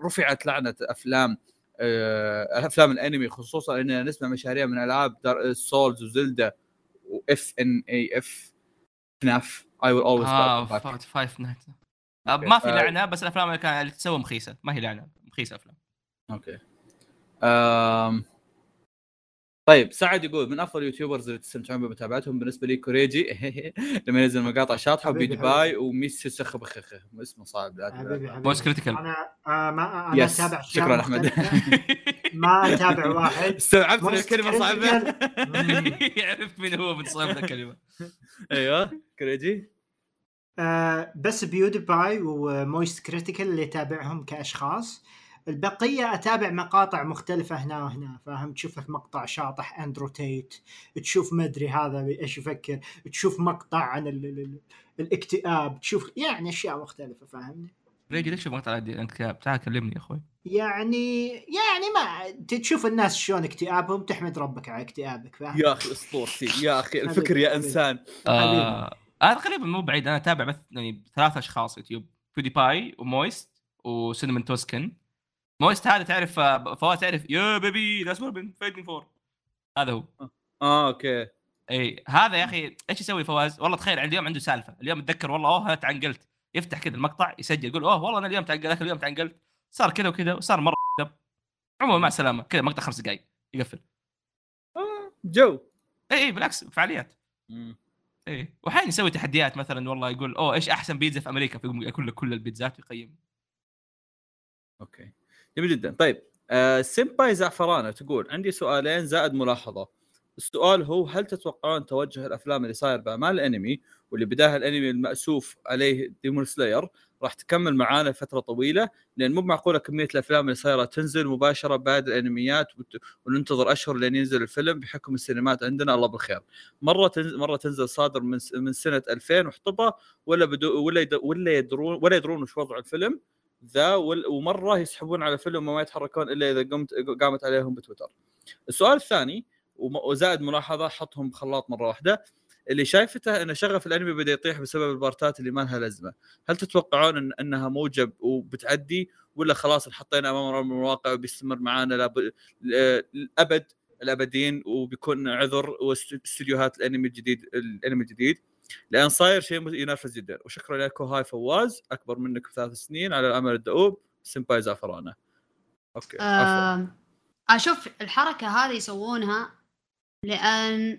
S3: رفعت لعنة أفلام آه أفلام الأنمي خصوصا إننا نسمع مشاريع من ألعاب سولز وزلدا واف ان اي اف فناف اي ويل اولويز
S2: آه فايف نايت ما في
S3: آه.
S2: لعنة بس الأفلام اللي كانت اللي تسوى مخيسة. ما هي لعنة مخيسة أفلام.
S3: أوكي. أم... طيب سعد يقول من أفضل اليوتيوبرز اللي تستمتعون بمتابعتهم بالنسبة لي كوريجي. لما ينزل مقاطع
S1: شاطحة
S3: وبيدي باي وميس سخبخخ اسمه صعب لا
S1: حبيبي
S3: تبع.
S1: حبيبي.
S2: بويس كريتيكال
S1: أنا آه ما أنا
S3: يس
S1: أتابع
S3: شكرا
S1: أحمد. ما أتابع واحد.
S3: استوعبت Moist الكلمة
S1: صعبة.
S2: يعرف مين هو من صاحب الكلمة.
S3: أيوه كوريجي.
S1: آه بس PewDiePie و Moist Critical اللي اتابعهم كأشخاص. البقية أتابع مقاطع مختلفة هنا وهنا. فاهم تشوف لك مقطع شاطح Andrew Tate. تشوف ما أدري هذا إيش يفكر. تشوف مقطع عن ال ال ال الاكتئاب. تشوف يعني أشياء مختلفة فاهمني؟
S2: ريجي ليش مقطع عندي انت كتاب تعال كلمني يا أخوي.
S1: يعني يعني ما تشوف الناس شلون اكتئابهم تحمد ربك على اكتئابك فاهم؟
S3: يا أخي أسطورتي. يا أخي الفكر يا إنسان.
S2: آه أنا تقريبا مو بعيد. أنا أتابع بس يعني ثلاث أشخاص يوتيوب بيودي باي ومويست وسينمون توسكن مويست هذا تعرف آه، فواز تعرف يا بيبي ذاتس موربن فايتنج فور هذا هو.
S3: آه أوكي.
S2: إي هذا يا أخي إيش يسوي فواز؟ والله تخيل اليوم عنده سالفة، اليوم أتذكر والله أوه أنا تعنقلت، يفتح كذا المقطع يسجل يقول أوه والله أنا اليوم تعنقلت اليوم تعنقلت، صار كذا وكذا وصار مرة دب. عموما مع السلامة. كذا مقطع خمس دقائق يقفل.
S3: آه، جو.
S2: إي إي بالعكس فعاليات. اي واحيانا يسوي تحديات مثلا والله يقول أوه إيش أحسن بيتزا في أمريكا؟ فيقوم ياكل لك كل البيتزات ويقيم.
S3: أوكي. جميل جدا. طيب آه سيمباي زعفرانة تقول عندي سؤالين زائد ملاحظة. السؤال هو هل تتوقعون توجه الأفلام اللي صاير بأعمال الأنمي واللي بداها الأنمي المأسوف عليه Demon Slayer؟ راح تكمل معانا فترة طويلة لأن مو معقولة كمية الأفلام اللي صايرة تنزل مباشرة بعد الأنميات وننتظر أشهر لين ينزل الفيلم بحكم السينمات عندنا. الله بالخير. مرة تنزل مرة تنزل صادر من من سنة 2000 وحطبة ولا بدو ولا ولا يدرون ولا يدرون وش وضع الفيلم ذا ومرة يسحبون على فيلم وما يتحركون إلا إذا قمت قامت عليهم بتويتر. السؤال الثاني وزائد ملاحظة حطهم بخلاط مرة واحدة. اللي شايفته إن شغف الأنمي بدأ يطيح بسبب البارتات اللي ما لها لازمة، هل تتوقعون إن إنها موجب وبتعدي ولا خلاص حطينا أمام الواقع وبيستمر معانا لاب- للابد الأبدين وبيكون عذر واستديوهات الأنمي الجديد الأنمي الجديد؟ لأن صاير شيء ينرفز جدا. وشكرا لك هاي فواز. أكبر منك بثلاث سنين على العمل الدؤوب. سمباي زعفرانة.
S4: أوكي أشوف الحركة هذه يسوونها لأن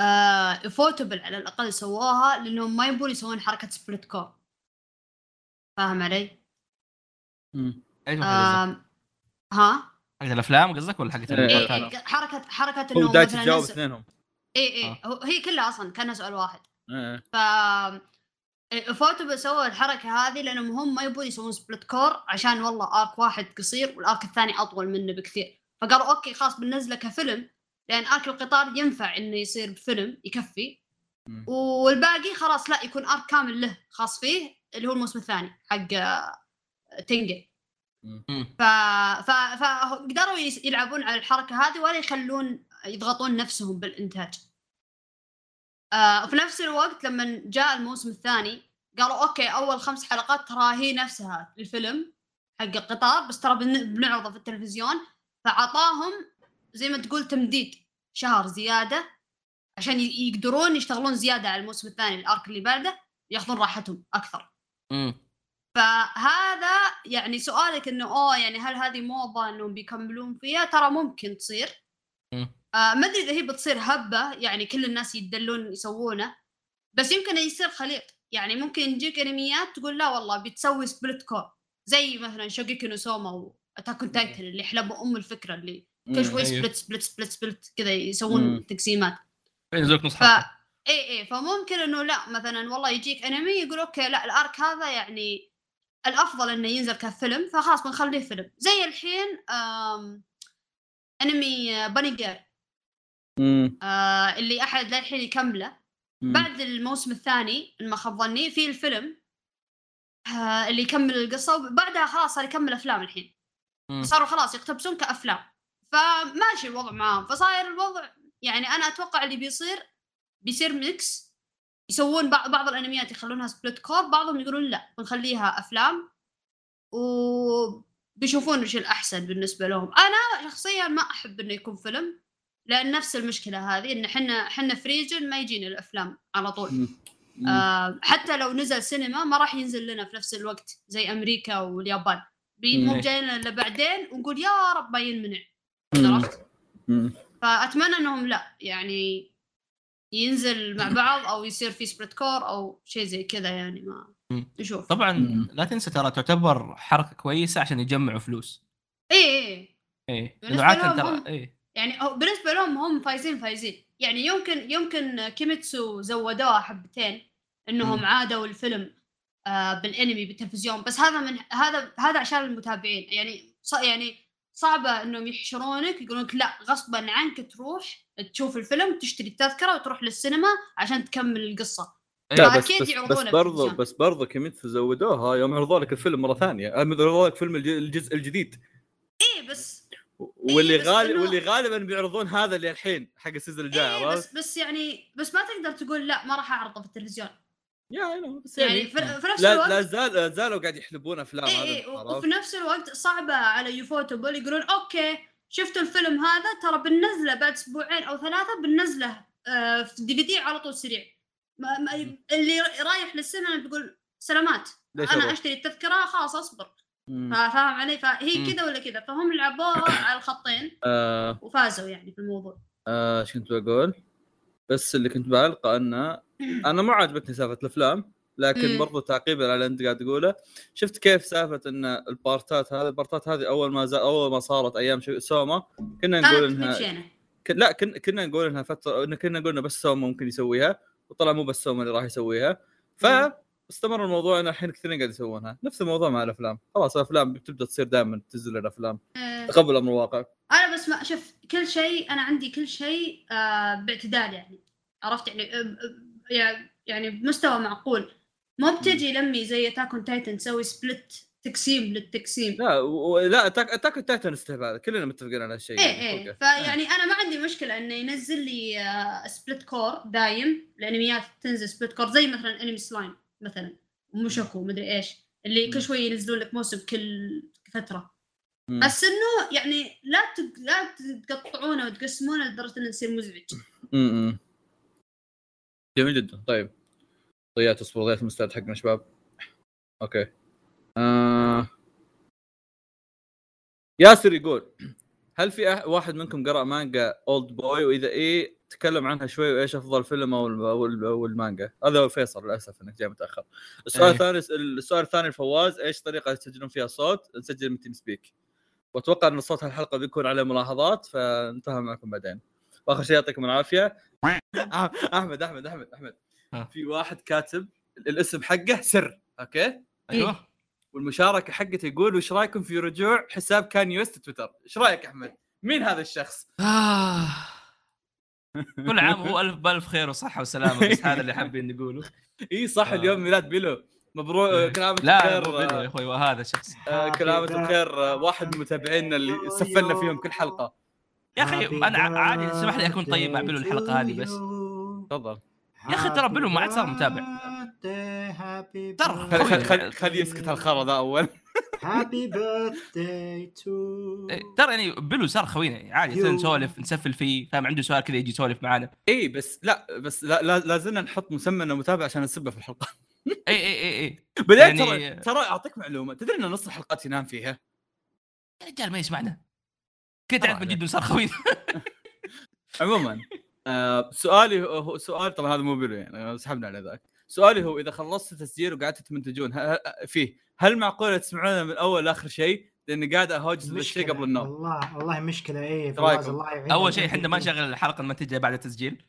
S4: آه Ufotable على الأقل سووها لأنهم ما يبون يسوون حركة split cour فاهم علي؟
S3: مم.
S4: إيش ها؟
S2: حقت الأفلام قصدك ولا حقت
S3: إيه.
S4: إيه؟ إيه
S3: حركة
S4: حركة
S3: إنه
S4: مثلا
S3: تجاوب اثنينهم
S4: اي اي
S2: آه.
S4: هي كلها أصلا كانها سؤال واحد
S3: إيه.
S4: ف Ufo سووا الحركة هذه لأنهم هم ما يبون يسوون split cour عشان والله arc واحد قصير وال arc الثاني أطول منه بكثير فقالوا أوكي خلاص بننزله كفيلم لأن أرك القطار ينفع إنه يصير فيلم يكفي
S3: مم.
S4: والباقي خلاص لا يكون أرك كامل له خاص فيه اللي هو الموسم الثاني حق آه، تنجن
S2: مم.
S4: ف... ف... فقدروا يلعبون على الحركة هذه ولا يخلون يضغطون نفسهم بالإنتاج. آه وفي نفس الوقت لما جاء الموسم الثاني قالوا أوكي أول خمس حلقات ترى هي نفسها الفيلم حق القطار بس ترى بن- بنعرضه في التلفزيون فعطاهم زي ما تقول تمديد شهر زيادة عشان يقدرون يشتغلون زيادة على الموسم الثاني ال arc اللي بعده ياخذون راحتهم أكثر.
S2: مم.
S4: فهذا يعني سؤالك إنه أوه يعني هل هذه موضة إنهم بيكملون فيها ترى ممكن تصير
S2: مم.
S4: آه ما أدري إذا هي بتصير هبة يعني كل الناس يدلون يسوونه بس يمكن يصير خليط يعني ممكن يجيك إنميات تقول لا والله بتسوي split cour زي مثلا Shokugeki no Soma و Attack on Titan اللي حلبوا أم الفكرة اللي كل شوي
S2: أيوه.
S4: split split split split كذا يسوون. تقسيمات
S2: ينزلك نص حلقه
S4: اي اي فممكن إنه لا مثلا والله يجيك أنمي يقول أوكي لا ال arc هذا يعني الأفضل إنه ينزل كفيلم فخلاص بنخليه فيلم زي الحين أنمي Bunny
S3: Girl.
S4: آه اللي أحد للحين يكمله. بعد الموسم الثاني ما خاب ظني في الفيلم آه اللي يكمل القصة وبعدها خلاص صار يكمل أفلام الحين. صاروا خلاص يقتبسون كأفلام فماشي الوضع معاهم. فصاير الوضع يعني أنا أتوقع اللي بيصير بيصير mix يسوون بعض بعض الأنميات يخلونها split cour بعضهم يقولون لا بنخليها أفلام. وبيشوفون وش الأحسن بالنسبة لهم. أنا شخصيا ما أحب إنه يكون فيلم لأن نفس المشكلة هذه إن إحنا إحنا في region ما يجينا الأفلام على طول. آه حتى لو نزل سينما ما راح ينزل لنا في نفس الوقت زي أمريكا واليابان. مو جاينا إلا بعدين ونقول يا رب ما ينمنع. عرفت. فأتمنى إنهم لا يعني ينزل مع بعض أو يصير في split cour أو شيء زي كذا يعني ما. نشوف.
S2: طبعا
S3: مم.
S2: لا تنسى ترى تعتبر حركة كويسة عشان يجمعوا فلوس.
S4: اي اي
S2: إيه. عاده
S4: لهم هم-
S2: ترى إيه.
S4: يعني هو بالنسبة لهم هم فايزين فايزين. يعني يمكن يمكن Kimetsu زودوها حبتين إنهم
S2: مم.
S4: عادوا الفيلم آه بالأنمي بالتلفزيون. بس هذا من هذا هذا عشان المتابعين. يعني ص يعني صعبة إنهم يحشرونك يقولون لك لا غصبا عنك تروح تشوف الفيلم تشتري التذكرة وتروح للسينما عشان تكمل القصة
S2: إيه.
S3: لا بس
S4: فأكيد
S3: بس, بس
S4: في
S3: برضو. بس برضو Kimetsu زودوها يوم عرضوا لك الفيلم مرة ثانية آه، عرضوا لك فيلم الج- الجزء الجديد
S4: اي بس
S3: واللي
S4: بس
S3: غالب واللي غالبا بيعرضون هذا اللي الحين حق ال season الجاي
S4: إيه؟ بس بس يعني بس ما تقدر تقول لا ما راح أعرضه في التلفزيون
S3: you know، بس
S4: يعني
S3: يعني
S4: في, في نفس
S3: لا
S4: الوقت
S3: لا زال لا زالوا قاعد يحلبون أفلام
S4: اي
S3: هذا
S4: اي
S3: عرفت؟
S4: وفي نفس الوقت صعبة على ufotable يقولون okay شفتوا الفيلم هذا؟ ترى بننزله بعد أسبوعين أو ثلاثة بننزله آه، في ال DVD على طول سريع. ما ما اللي رايح للسينما بيقول سلامات
S3: أنا؟
S4: أشتري التذكرة خلاص أصبر. فاهم علي؟ فهي. كذا ولا كذا؟ فهم لعبوها على الخطين
S3: آه.
S4: وفازوا يعني في الموضوع.
S3: آه، إيش كنت بقول؟ بس اللي كنت بعلقه أنه أنا ما عجبتني سالفة الأفلام لكن
S4: مم.
S3: برضو تعقيبا على اللي أنت قاعد تقوله. شفت كيف سالفة أن البارتات هذه البارتات هذه أول ما زا... أول ما صارت أيام سوما كنا نقول
S4: إنها
S3: ك... لا كن... كنا نقول إنها فترة كنا قلنا بس سوما ممكن يسويها وطلع مو بس سوما اللي راح يسويها. فاستمر الموضوع ان الحين كثيرين قاعد يسوونها. نفس الموضوع مع الأفلام. خلاص الأفلام بتبدأ تصير دائما تنزل الأفلام
S4: آه،
S3: تقبل الامر الواقع.
S4: أنا بس ما شوف كل شيء أنا عندي كل شيء آه باعتدال يعني. عرفت يعني؟ آه، آه، يعني- بمستوى معقول. مو بتجي لأنمي زي Attack Titan تسوي split تقسيم للتقسيم.
S3: لا و... لا Attack Attack Titan استهبال كلنا متفقين على هالشيء
S4: إيه
S3: يعني. إيه.
S4: فيعني أنا ما عندي مشكلة إنه ينزل لي آه split cour دايم الانميات تنزل split cour زي مثلا انمي سلايم مثلا وموشوكو مدري إيش اللي. كل شوي ينزلون لك موسم كل فترة.
S3: مم.
S4: بس إنه يعني لا تق... لا تقطعونه وتقسمونه لدرجة إنه يصير مزعج.
S3: امم جميل جدا. طيب. ضيعت اصبر ضيعت المستعد حقنا شباب. okay. آه... ياسر يقول هل في أح- واحد منكم قرأ مانجا Oldboy وإذا إيه تكلم عنها شوي وإيش أفضل فيلم أو أو المانجا. هذا هو فيصل للأسف إنك جاي متأخر. السؤال
S2: إيه.
S3: الثاني السؤال الثاني الفواز إيش طريقة تسجلون فيها صوت؟ نسجل من TeamSpeak وأتوقع إن صوت الحلقة بيكون عليه ملاحظات فنتفاهم معكم بعدين. وآخر شيء يعطيكم العافية. أحمد أحمد أحمد
S2: أحمد.
S3: في واحد كاتب الاسم حقه سر okay؟
S2: أيوه
S3: والمشاركة حقته يقول وش رأيكم في رجوع حساب كاني ويست تويتر إيش رأيك أحمد؟ مين هذا الشخص؟
S2: آه. كل عام هو ألف بألف خير وصحة وسلامة بس هذا اللي حابين نقوله.
S3: إي صح
S2: آه.
S3: اليوم ميلاد بيلو. مبروك
S2: إيه.
S3: كلامك
S2: لا بيلو يا أخوي وهذا شخص.
S3: آه، كلامك الخير واحد من متابعينا اللي سفلنا فيهم كل حلقة.
S2: يا أخي أنا عادي اسمح لي أكون طيب مع بيلو الحلقة هذه بس.
S3: تفضل.
S2: يا أخي ترى بيلو ما عاد صار متابع. ترى
S3: خل
S2: خوي.
S3: خل خل خل يسكت هالخرا ذا
S1: أول. happy birthday
S2: to ترى يعني بيلو صار خوينا يعني عادي. نسولف نسفل فيه فاهم؟ عنده سؤال كذا يجي يسولف معانا.
S3: اي بس لا بس لا لا لازلنا نحط مسمى إنه متابع عشان نسبه في الحلقة.
S2: اي اي اي اي
S3: بعدين
S2: يعني-
S3: ترى ترى أعطيك معلومة. تدري إن نص الحلقات ينام فيها؟
S2: يا رجال ما يسمعنا. كنت تعرف من
S3: طبعاً.
S2: جد صار خوينا.
S3: عموما آه سؤالي هو سؤال طبعا هذا مو بيلو يعني سحبنا على ذاك. سؤالي هو إذا خلصت تسجيل وقعدتوا تمنتجون فيه هل معقولة تسمعونه من أول لآخر شيء؟ لاني قاعد اهوجس بالشيء قبل النوم.
S1: والله والله مشكلة
S3: إيه
S1: فواز
S3: رأيكم؟
S1: الله يعين
S2: أول شيء إحنا ما نشغل الحلقة نمنتجها بعد التسجيل.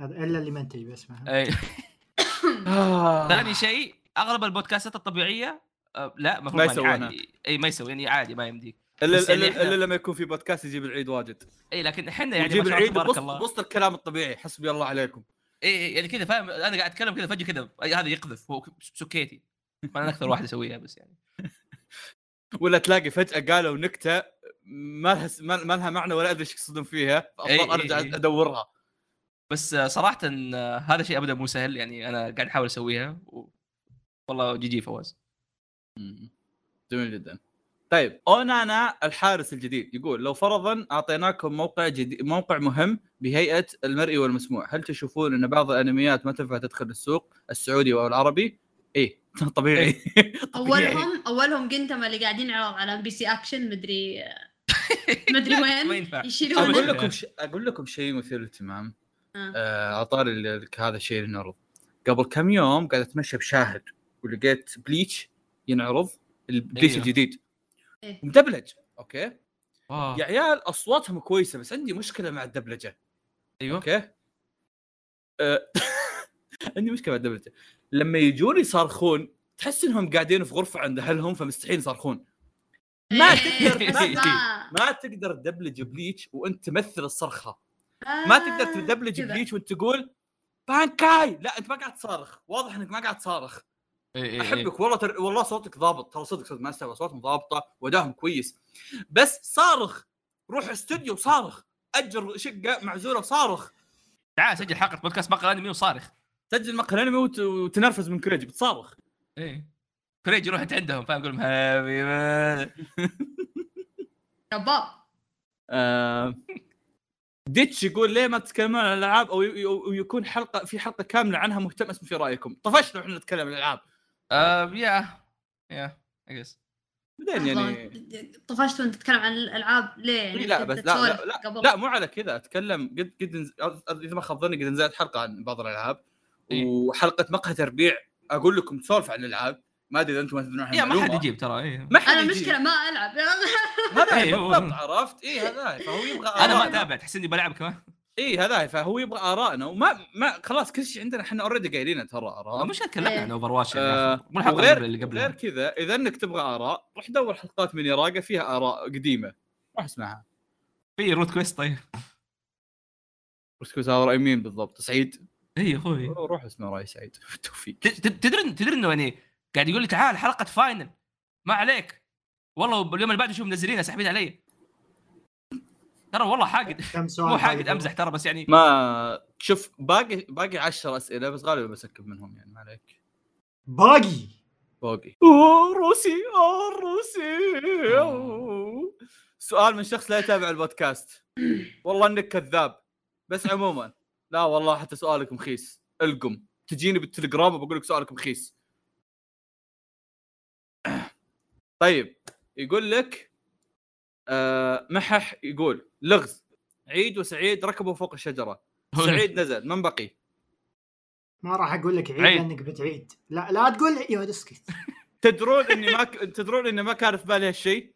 S1: هذا إلا اللي منتج بس ما.
S2: اي
S3: آه.
S2: ثاني شيء أغلب البودكاستات الطبيعية آه، لا المفروض
S3: ما
S2: يعني
S3: يسوونها.
S2: عادي اي ما يسوي يعني عادي ما يمديك. إلا يعني إلا
S3: إلا لما يكون في بودكاست يجيب العيد واجد.
S2: اي لكن إحنا يعني
S3: يجيب العيد
S2: تبارك
S3: بوسط الكلام الطبيعي. حسبي الله عليكم.
S2: اي إي، يعني كذا فاهم؟ أنا قاعد أتكلم كذا فجأة كذا. هذا يقذف هو سكيتي. أنا أكثر واحد أسويها بس يعني
S3: ولا تلاقي فجأة قالوا نكتة ما لها ما ما لها معنى ولا أدري إيش يقصدون فيها فاضطر
S2: أرجع.
S3: أدورها
S2: بس صراحة هذا شيء ابدا مو سهل يعني أنا قاعد أحاول أسويها و... والله GG فواز.
S3: جميل جدا طيب أونانا الحارس الجديد يقول لو فرضا أعطيناكم موقع جديد موقع مهم بهيئة المرئي والمسموع هل تشوفون إن بعض الأنميات ما تنفع تدخل السوق السعودي أو العربي؟ إيه طبيعي. طبيعي.
S4: اولهم أولهم Gintama اللي قاعدين يعرض على MBC Action مدري مدري وين؟
S2: ينفع.
S4: أقول
S3: لكم ش... أقول لكم شيء مثير للاهتمام.
S4: آه.
S3: آه، عطاري ال- هذا الشيء اللي نعرض. قبل كم يوم قاعد أتمشى بشاهد ولقيت Bleach ينعرض ال Bleach
S2: أيوه.
S3: الجديد.
S4: إيه.
S3: مدبلج. okay؟
S2: آه.
S3: يا عيال أصواتهم كويسة بس عندي مشكلة مع الدبلجة.
S2: أيوه.
S3: okay؟ أه، عندي مشكلة مع الدبلجه لما يجون يصارخون تحس إنهم قاعدين في غرفة عند أهلهم فمستحيل يصارخون ما
S4: إيه،
S3: تقدر- ما- تقدر تدبلج Bleach وأنت تمثل الصرخة. ما تقدر تدبلج
S4: آه،.
S3: Bleach وأنت تقول بانكاي! لا أنت ما قاعد تصارخ واضح إنك ما قاعد تصارخ
S2: إيه إيه.
S3: أحبك. والله تر... والله صوتك ضابط. ترى صدق صدق ما استوى اصواتهم ضابطة وادائهم كويس. بس صارخ. روح استوديو صارخ أجر شقة معزولة صارخ
S2: تعال سجل حلقة بودكاست مقال أنمي وصارخ.
S3: سجل مقهى انمي وت... وتنرفز من كريج بتصارخ
S2: إيه. كريج يروح عندهم فاهم؟ يقول لهم happy
S4: كباب
S3: آه... ديتش يقول ليه ما تتكلمون عن الألعاب أو يكون حلقة في حلقة كاملة عنها مهتم اسمع في رأيكم؟ طفشنا إحنا نتكلم عن
S2: الألعاب. يا I guess.
S3: بعدين يعني
S4: طفشت وأنت تتكلم عن الألعاب ليه؟ يعني
S3: لا بس لا لا لا. لا مو على كذا أتكلم قد قد إذا ما خاب ظني قد نزلت حلقة عن بعض الألعاب.
S2: إيه.
S3: وحلقة مقهى تربيع أقول لكم تسولف عن الألعاب. ما أدري إذا أنتم ما تدرون عن
S2: ما حد. يجيب ترى إيه.
S3: ما حد أنا.
S4: المشكلة ما ألعب.
S3: هذا
S2: إيه، هو-
S3: بالضبط عرفت؟ اي هذا. فهو يبغى
S2: أنا ما. أتابع تحس إني بلعب كمان.
S3: اي هذا. فهو يبغى ارائنا وما ما خلاص كل شيء عندنا إحنا already قايلين ترى آراء.
S2: مش تكلمنا
S4: إيه.
S2: عن Overwatch
S3: آه،
S2: مو
S3: الحلقة
S2: اللي
S3: غير كذا إذا إنك تبغى آراء روح دور حلقات من يراقه فيها آراء قديمة. روح أسمعها.
S2: في روت كويست طيب.
S3: بس كنت هذا رأي مين بالضبط؟ سعيد؟
S2: اي أخوي.
S3: روح اسمع راي سعيد بالتوفيق.
S2: تدري تدري انه يعني قاعد يقول لي تعال حلقة final ما عليك. والله اليوم اللي بعده شوف منزلينها ساحبين علي. ترى والله حاقد. مو حاقد؟ أمزح ترى بس يعني.
S3: ما شوف باقي باقي 10 أسئلة بس غالبا ب skip منهم يعني ما عليك.
S1: باقي.
S3: باقي. أوه روسي أوه روسي. أوه. سؤال من شخص لا يتابع البودكاست. والله إنك كذاب. بس عموما. لا والله حتى سؤالك مخيس. القم. تجيني بالتليجرام وبقول لك سؤالك مخيس. طيب يقول لك آه محح يقول لغز. عيد وسعيد ركبوا فوق الشجرة. سعيد نزل. من بقي؟
S1: ما راح أقول لك عيد
S2: عيد.
S1: لأنك بتعيد. لا لا تقول يا اسكت
S3: تدرون إني ما ك... تدرون إني ما كان في بالي هالشيء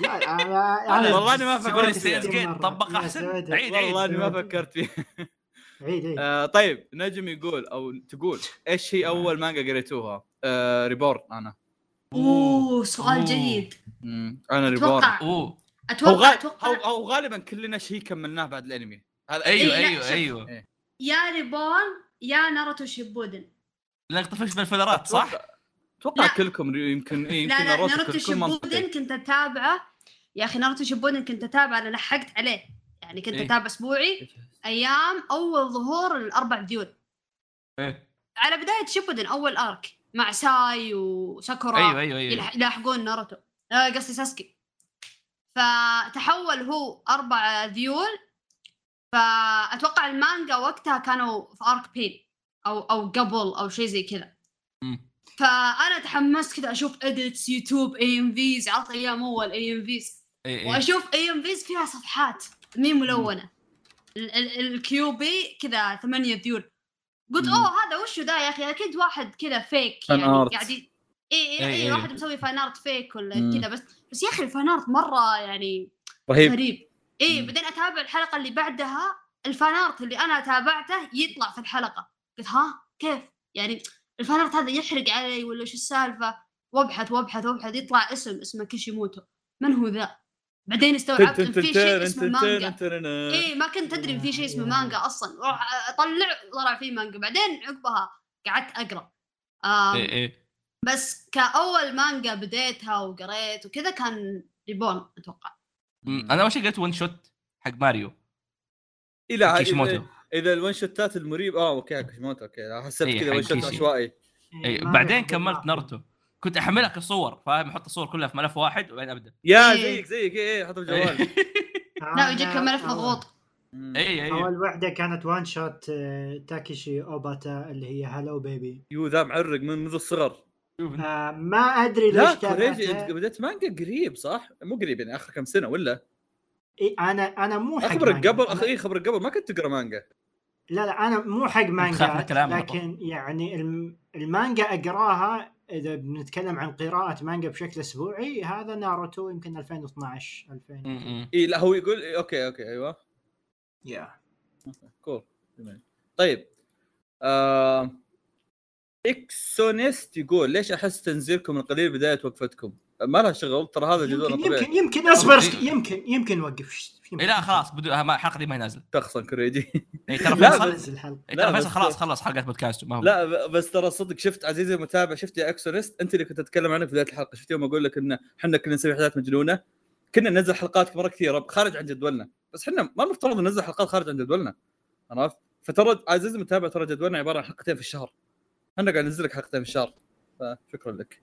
S1: لا أنا أنا
S3: والله أنا ما فكرت
S1: فيه.
S2: طبق احسن عيد عيد.
S3: والله اني ما. فكرت فيه
S1: عيد عيد
S3: آه طيب نجم يقول أو تقول إيش هي أول مانجا قريتوها؟ آه Reborn أنا
S4: أوه سؤال
S2: أوه.
S4: جيد
S3: مم. أنا
S4: Reborn
S2: أتوقع
S3: أوه
S4: أتوقع
S3: غال... هو,
S4: أتوقع
S3: هو غالبا كلنا شيء كملناه بعد الأنمي هذا
S2: أيوه
S4: إيه، لا،
S2: أيوه
S4: شوف.
S2: أيوه
S4: يا ريبون يا ناروتو شيبودن
S2: لانك طفشت بال fillers ات صح؟
S3: أتوقع
S4: لا.
S3: كلكم يمكن إيه
S4: لا
S3: يمكن
S4: لا
S3: ناروتو
S4: ناروتو. شيبودن كنت أتابعه يا أخي ناروتو شيبودن كنت أتابعه أنا لحقت عليه يعني كنت
S2: إيه.
S4: أتابع أسبوعي أيام أول ظهور الأربع ذيول
S2: إيه.
S4: على بداية شيبودن أول arc مع ساي وساكورا
S2: أيوه أيوه
S4: أيوه. يلاحقون ناروتو. آه، قصدي ساسكي. فتحول هو أربع ذيول فأتوقع المانجا وقتها كانوا في arc بين أو أو قبل أو شيء زي كذا. فأنا تحمست كذا أشوف edits يوتيوب AMVs عرفت أيام اول AMVs وأشوف AMVs فيها صفحات. مين ملونة؟ ال- ال- الكيو بي كذا ثمانية ذيول قلت. أوه هذا وشو ذا يا أخي؟ أكيد واحد كذا fake
S3: fan
S4: يعني. قاعد اي اي اي. واحد مسوي fan art fake ولا. كذا بس بس يا أخي ال fan art مرة يعني
S3: رهيب.
S4: غريب. اي. بعدين أتابع الحلقة اللي بعدها ال fan art اللي أنا تابعته يطلع في الحلقة. قلت ها كيف؟ يعني ال fan art هذا يحرق علي ولا شو السالفة؟ وابحث وابحث وابحث يطلع اسم اسمه كيشيموتو. من هو ذا؟ بعدين استوعبت إن في شيء اسمه مانجا. إيه ما كنت ادري إن في شيء اسمه مانجا أصلا. أروح أطلع طلع في مانجا. بعدين عقبها قعدت أقرأ. آم
S2: إيه إيه.
S4: بس كأول مانجا بديتها وقريت وكذا كان ريبون
S2: أتوقع. أنا أول شيء قلت one shot حق ماريو.
S3: إيه لا
S2: كيشيموتو.
S3: إذا, إذا ال one shot ات المريب آه أوكي كيشيموتو أوكي. حسبت
S2: إيه،
S3: كذا one
S2: shot.
S3: عشوائي.
S1: ما
S2: بعدين كملت. ناروتو. كنت احملها كصور فاهم؟ أحط الصور كلها في ملف واحد وبعدين أبدأ.
S3: يا
S4: إيه.
S3: زيك زيك. إيه حطه في جوالي
S4: لا يجيك
S1: أول-
S4: مضغوط.
S2: اي اي
S1: أول واحدة كانت one shot آه، تاكيشي أوباتا اللي هي هالو بيبي
S3: يو ذا معرق من منذ الصغر.
S1: آه، ما أدري
S3: لا
S1: ليش
S3: إنت بديت مانجا قريب صح؟ مو قريب يعني آخر كم سنة ولا؟
S1: إيه، أنا أنا مو حق
S3: اخبرك
S1: مانجا.
S3: قبل
S1: أنا-
S3: اخ إي خبرك قبل ما كنت تقرأ مانجا.
S1: لا لا أنا مو حق مانجا لكن يعني الم- المانجا أقراها إذا بنتكلم عن قراءة مانجا بشكل أسبوعي هذا ناروتو يمكن 2012 2000
S2: مم.
S3: اي لا هو يقول أوكي أوكي أيوه
S1: يا
S3: cool. طيب آه... إكسونيست يقول ليش أحس تنزيلكم القليل بداية وقفتكم؟ ما لها شغل ترى هذا جذورنا
S1: يمكن
S3: طبيعي.
S1: يمكن يمكن
S2: أصبر.
S1: يمكن. يمكن نوقف.
S2: إيه لا خلاص بدو... الحلقة دي ما هي نازله
S3: شخصا كوريجي
S2: إيه ترى
S3: لا،
S2: فيصل ترى فيصل خلاص خلص حلقات بودكاست ما هو.
S3: لا بس ترى صدق شفت عزيزي المتابع شفت يا اكسونيست أنت اللي كنت تتكلم عنه في بداية الحلقة. شفت يوم أقول لك إن إحنا كنا نسوي حلقات مجنونة؟ كنا ننزل حلقات مرة كثيرة خارج عن جدولنا. بس إحنا ما المفترض ننزل حلقات خارج عن جدولنا عرفت؟ فترى عزيزي المتابع ترى جدولنا عبارة عن حلقتين في الشهر. إحنا قاعد ننزل لك حلقتين في الشهر فشكرا لك.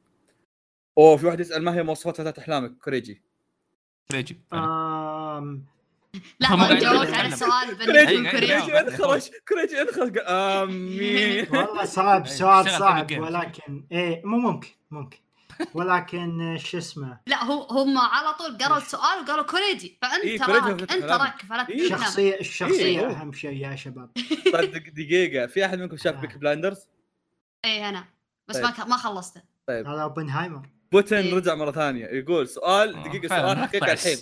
S3: أوه في واحد يسأل ما هي مواصفات فتاة أحلامك؟ كوريجي
S2: كريجي.
S1: آم،
S4: لا ما جاوبت. على السؤال
S3: كريجي كريجي. انخرج كريجي قال امين
S1: والله صعب
S2: إيه،
S1: سؤال صعب. ولكن إيه مو ممكن ممكن. ولكن آه، شو اسمه؟
S4: لا هو هم على طول قروا السؤال وقالوا كوريجي فأنت
S3: إيه،
S4: راك
S3: أنت.
S4: راك فلا
S3: إيه،
S1: الشخصية الشخصية
S3: إيه.
S1: أهم شيء يا شباب.
S3: صدق دقيقة. في أحد منكم شاف
S1: آه.
S3: بيك بلايندرز
S4: اي أنا. بس
S3: طيب.
S4: ما ما خلصته.
S1: هذا أوبنهايمر.
S3: بوتن
S4: إيه.
S3: رجع مرة ثانية يقول سؤال
S2: آه، دقيقة
S3: سؤال
S2: حقيقة.
S3: الحين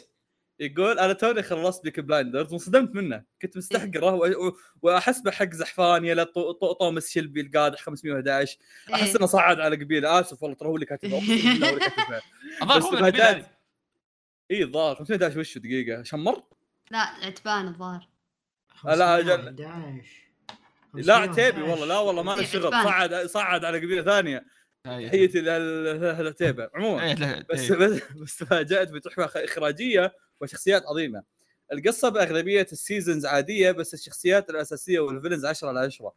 S3: يقول أنا توني خلصت بيك بلايندرز وانصدمت منه كنت مستحقره و- و- واحسبه حق زعفان يا طو- طو- توماس شلبي القادح 511
S4: إيه.
S3: أحس إنه صعد على قبيلة آسف والله ترى هو اللي كاتبه بس فاجأت
S2: هذه.
S3: اي الظاهر 511 وشو دقيقة شمر؟
S4: لا عتبان الظاهر
S3: لا،.
S1: 511.
S3: لا عتيبي والله لا والله ما له
S4: إيه،
S3: شغل. صعد صعد على قبيلة
S2: ثانية.
S3: تحيتي للعتيبه عموما.
S2: إيه،
S3: بس. بس تفاجأت بتحفة إخراجية وشخصيات عظيمة. القصة بأغلبية ال seasons عادية بس الشخصيات الأساسية وال villains 10 على 10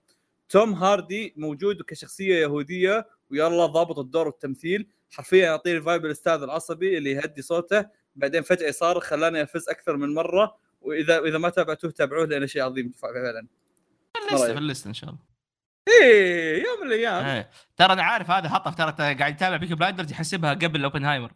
S3: توم هاردي موجود كشخصية يهودية ويلا ضابط الدور والتمثيل. حرفيا يعطيني vibe الأستاذ العصبي اللي يهدي صوته. بعدين فجأة يصارخ خلاني أفز أكثر من مرة. واذا إذا ما تابعتوه تابعوه لأنه شيء عظيم فعلا.
S2: في في ال list ه إن شاء الله.
S3: إيه يوم من الأيام.
S2: إيه. ترى أنا عارف هذا حطه ترى قاعد يتابع بيكي بلايندرز يحسبها قبل اوبنهايمر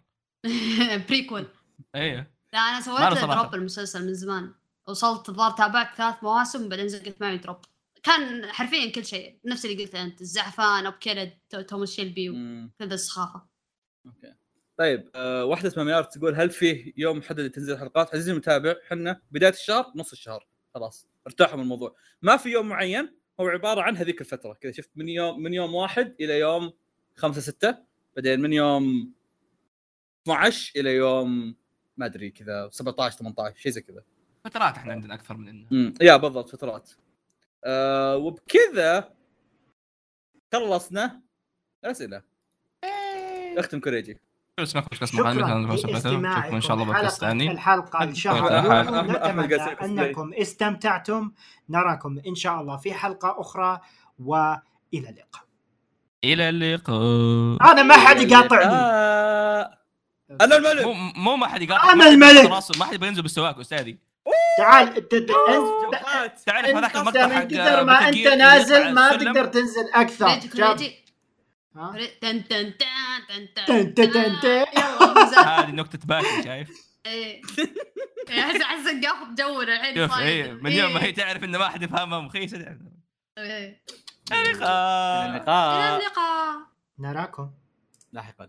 S4: prequel
S2: أيوه
S4: لا أنا سويت. drop المسلسل من زمان. وصلت الظاهر تابعت ثلاث مواسم بعدين زقت معي drop. كان حرفيا كل شيء نفس اللي قلته أنت الزعفان I've killed تو- توماس شيلبي. وكذا السخافة.
S3: أوكي. طيب أه واحدة اسمها ميار تقول هل فيه يوم محدد تنزل الحلقات؟ عزيزي المتابع إحنا بداية الشهر نص الشهر. خلاص ارتاحوا من الموضوع. ما في يوم معين هو عبارة عن هذيك الفترة كذا شفت من يوم من يوم واحد إلى يوم خمسة ستة بعدين من يوم 12 إلى يوم ما أدري كذا 17 18 شيء زي كذا.
S2: فترات إحنا عندنا أكثر من إنه.
S3: امم يا بالضبط فترات. أه وبكذا خلصنا الأسئلة. أختم كوريجي.
S2: اسمك بودكاست محامي
S1: شكرا
S2: إن شاء الله بودكاست ثاني
S1: الحلقة
S3: إن شاء
S1: نتمنى أنكم استمتعتم. نراكم إن شاء الله في حلقة أخرى وإلى اللقاء.
S2: إلى اللقاء.
S1: أنا ما حد يقاطعني.
S3: أنا الملك.
S2: مو ما حد يقاطعني
S1: أنا الملك.
S2: ما حد بينزل بالسواق أستاذي.
S1: تعال
S2: تعرف هذاك المقطع من
S1: كثر ما أنت نازل ما تقدر تنزل أكثر.
S4: تن تن تن تن
S1: تن تن
S2: هذه نكتة باكر شايف؟
S4: إيه. إيه، احس أحس الحين
S2: إيه، من يوم ما
S4: إيه.
S2: هي تعرف إنه ما حد يفهمها مخيسة تعرف.
S4: إيه.
S3: اللقاء.
S4: اللقاء.
S1: نراكم.
S3: لاحقا.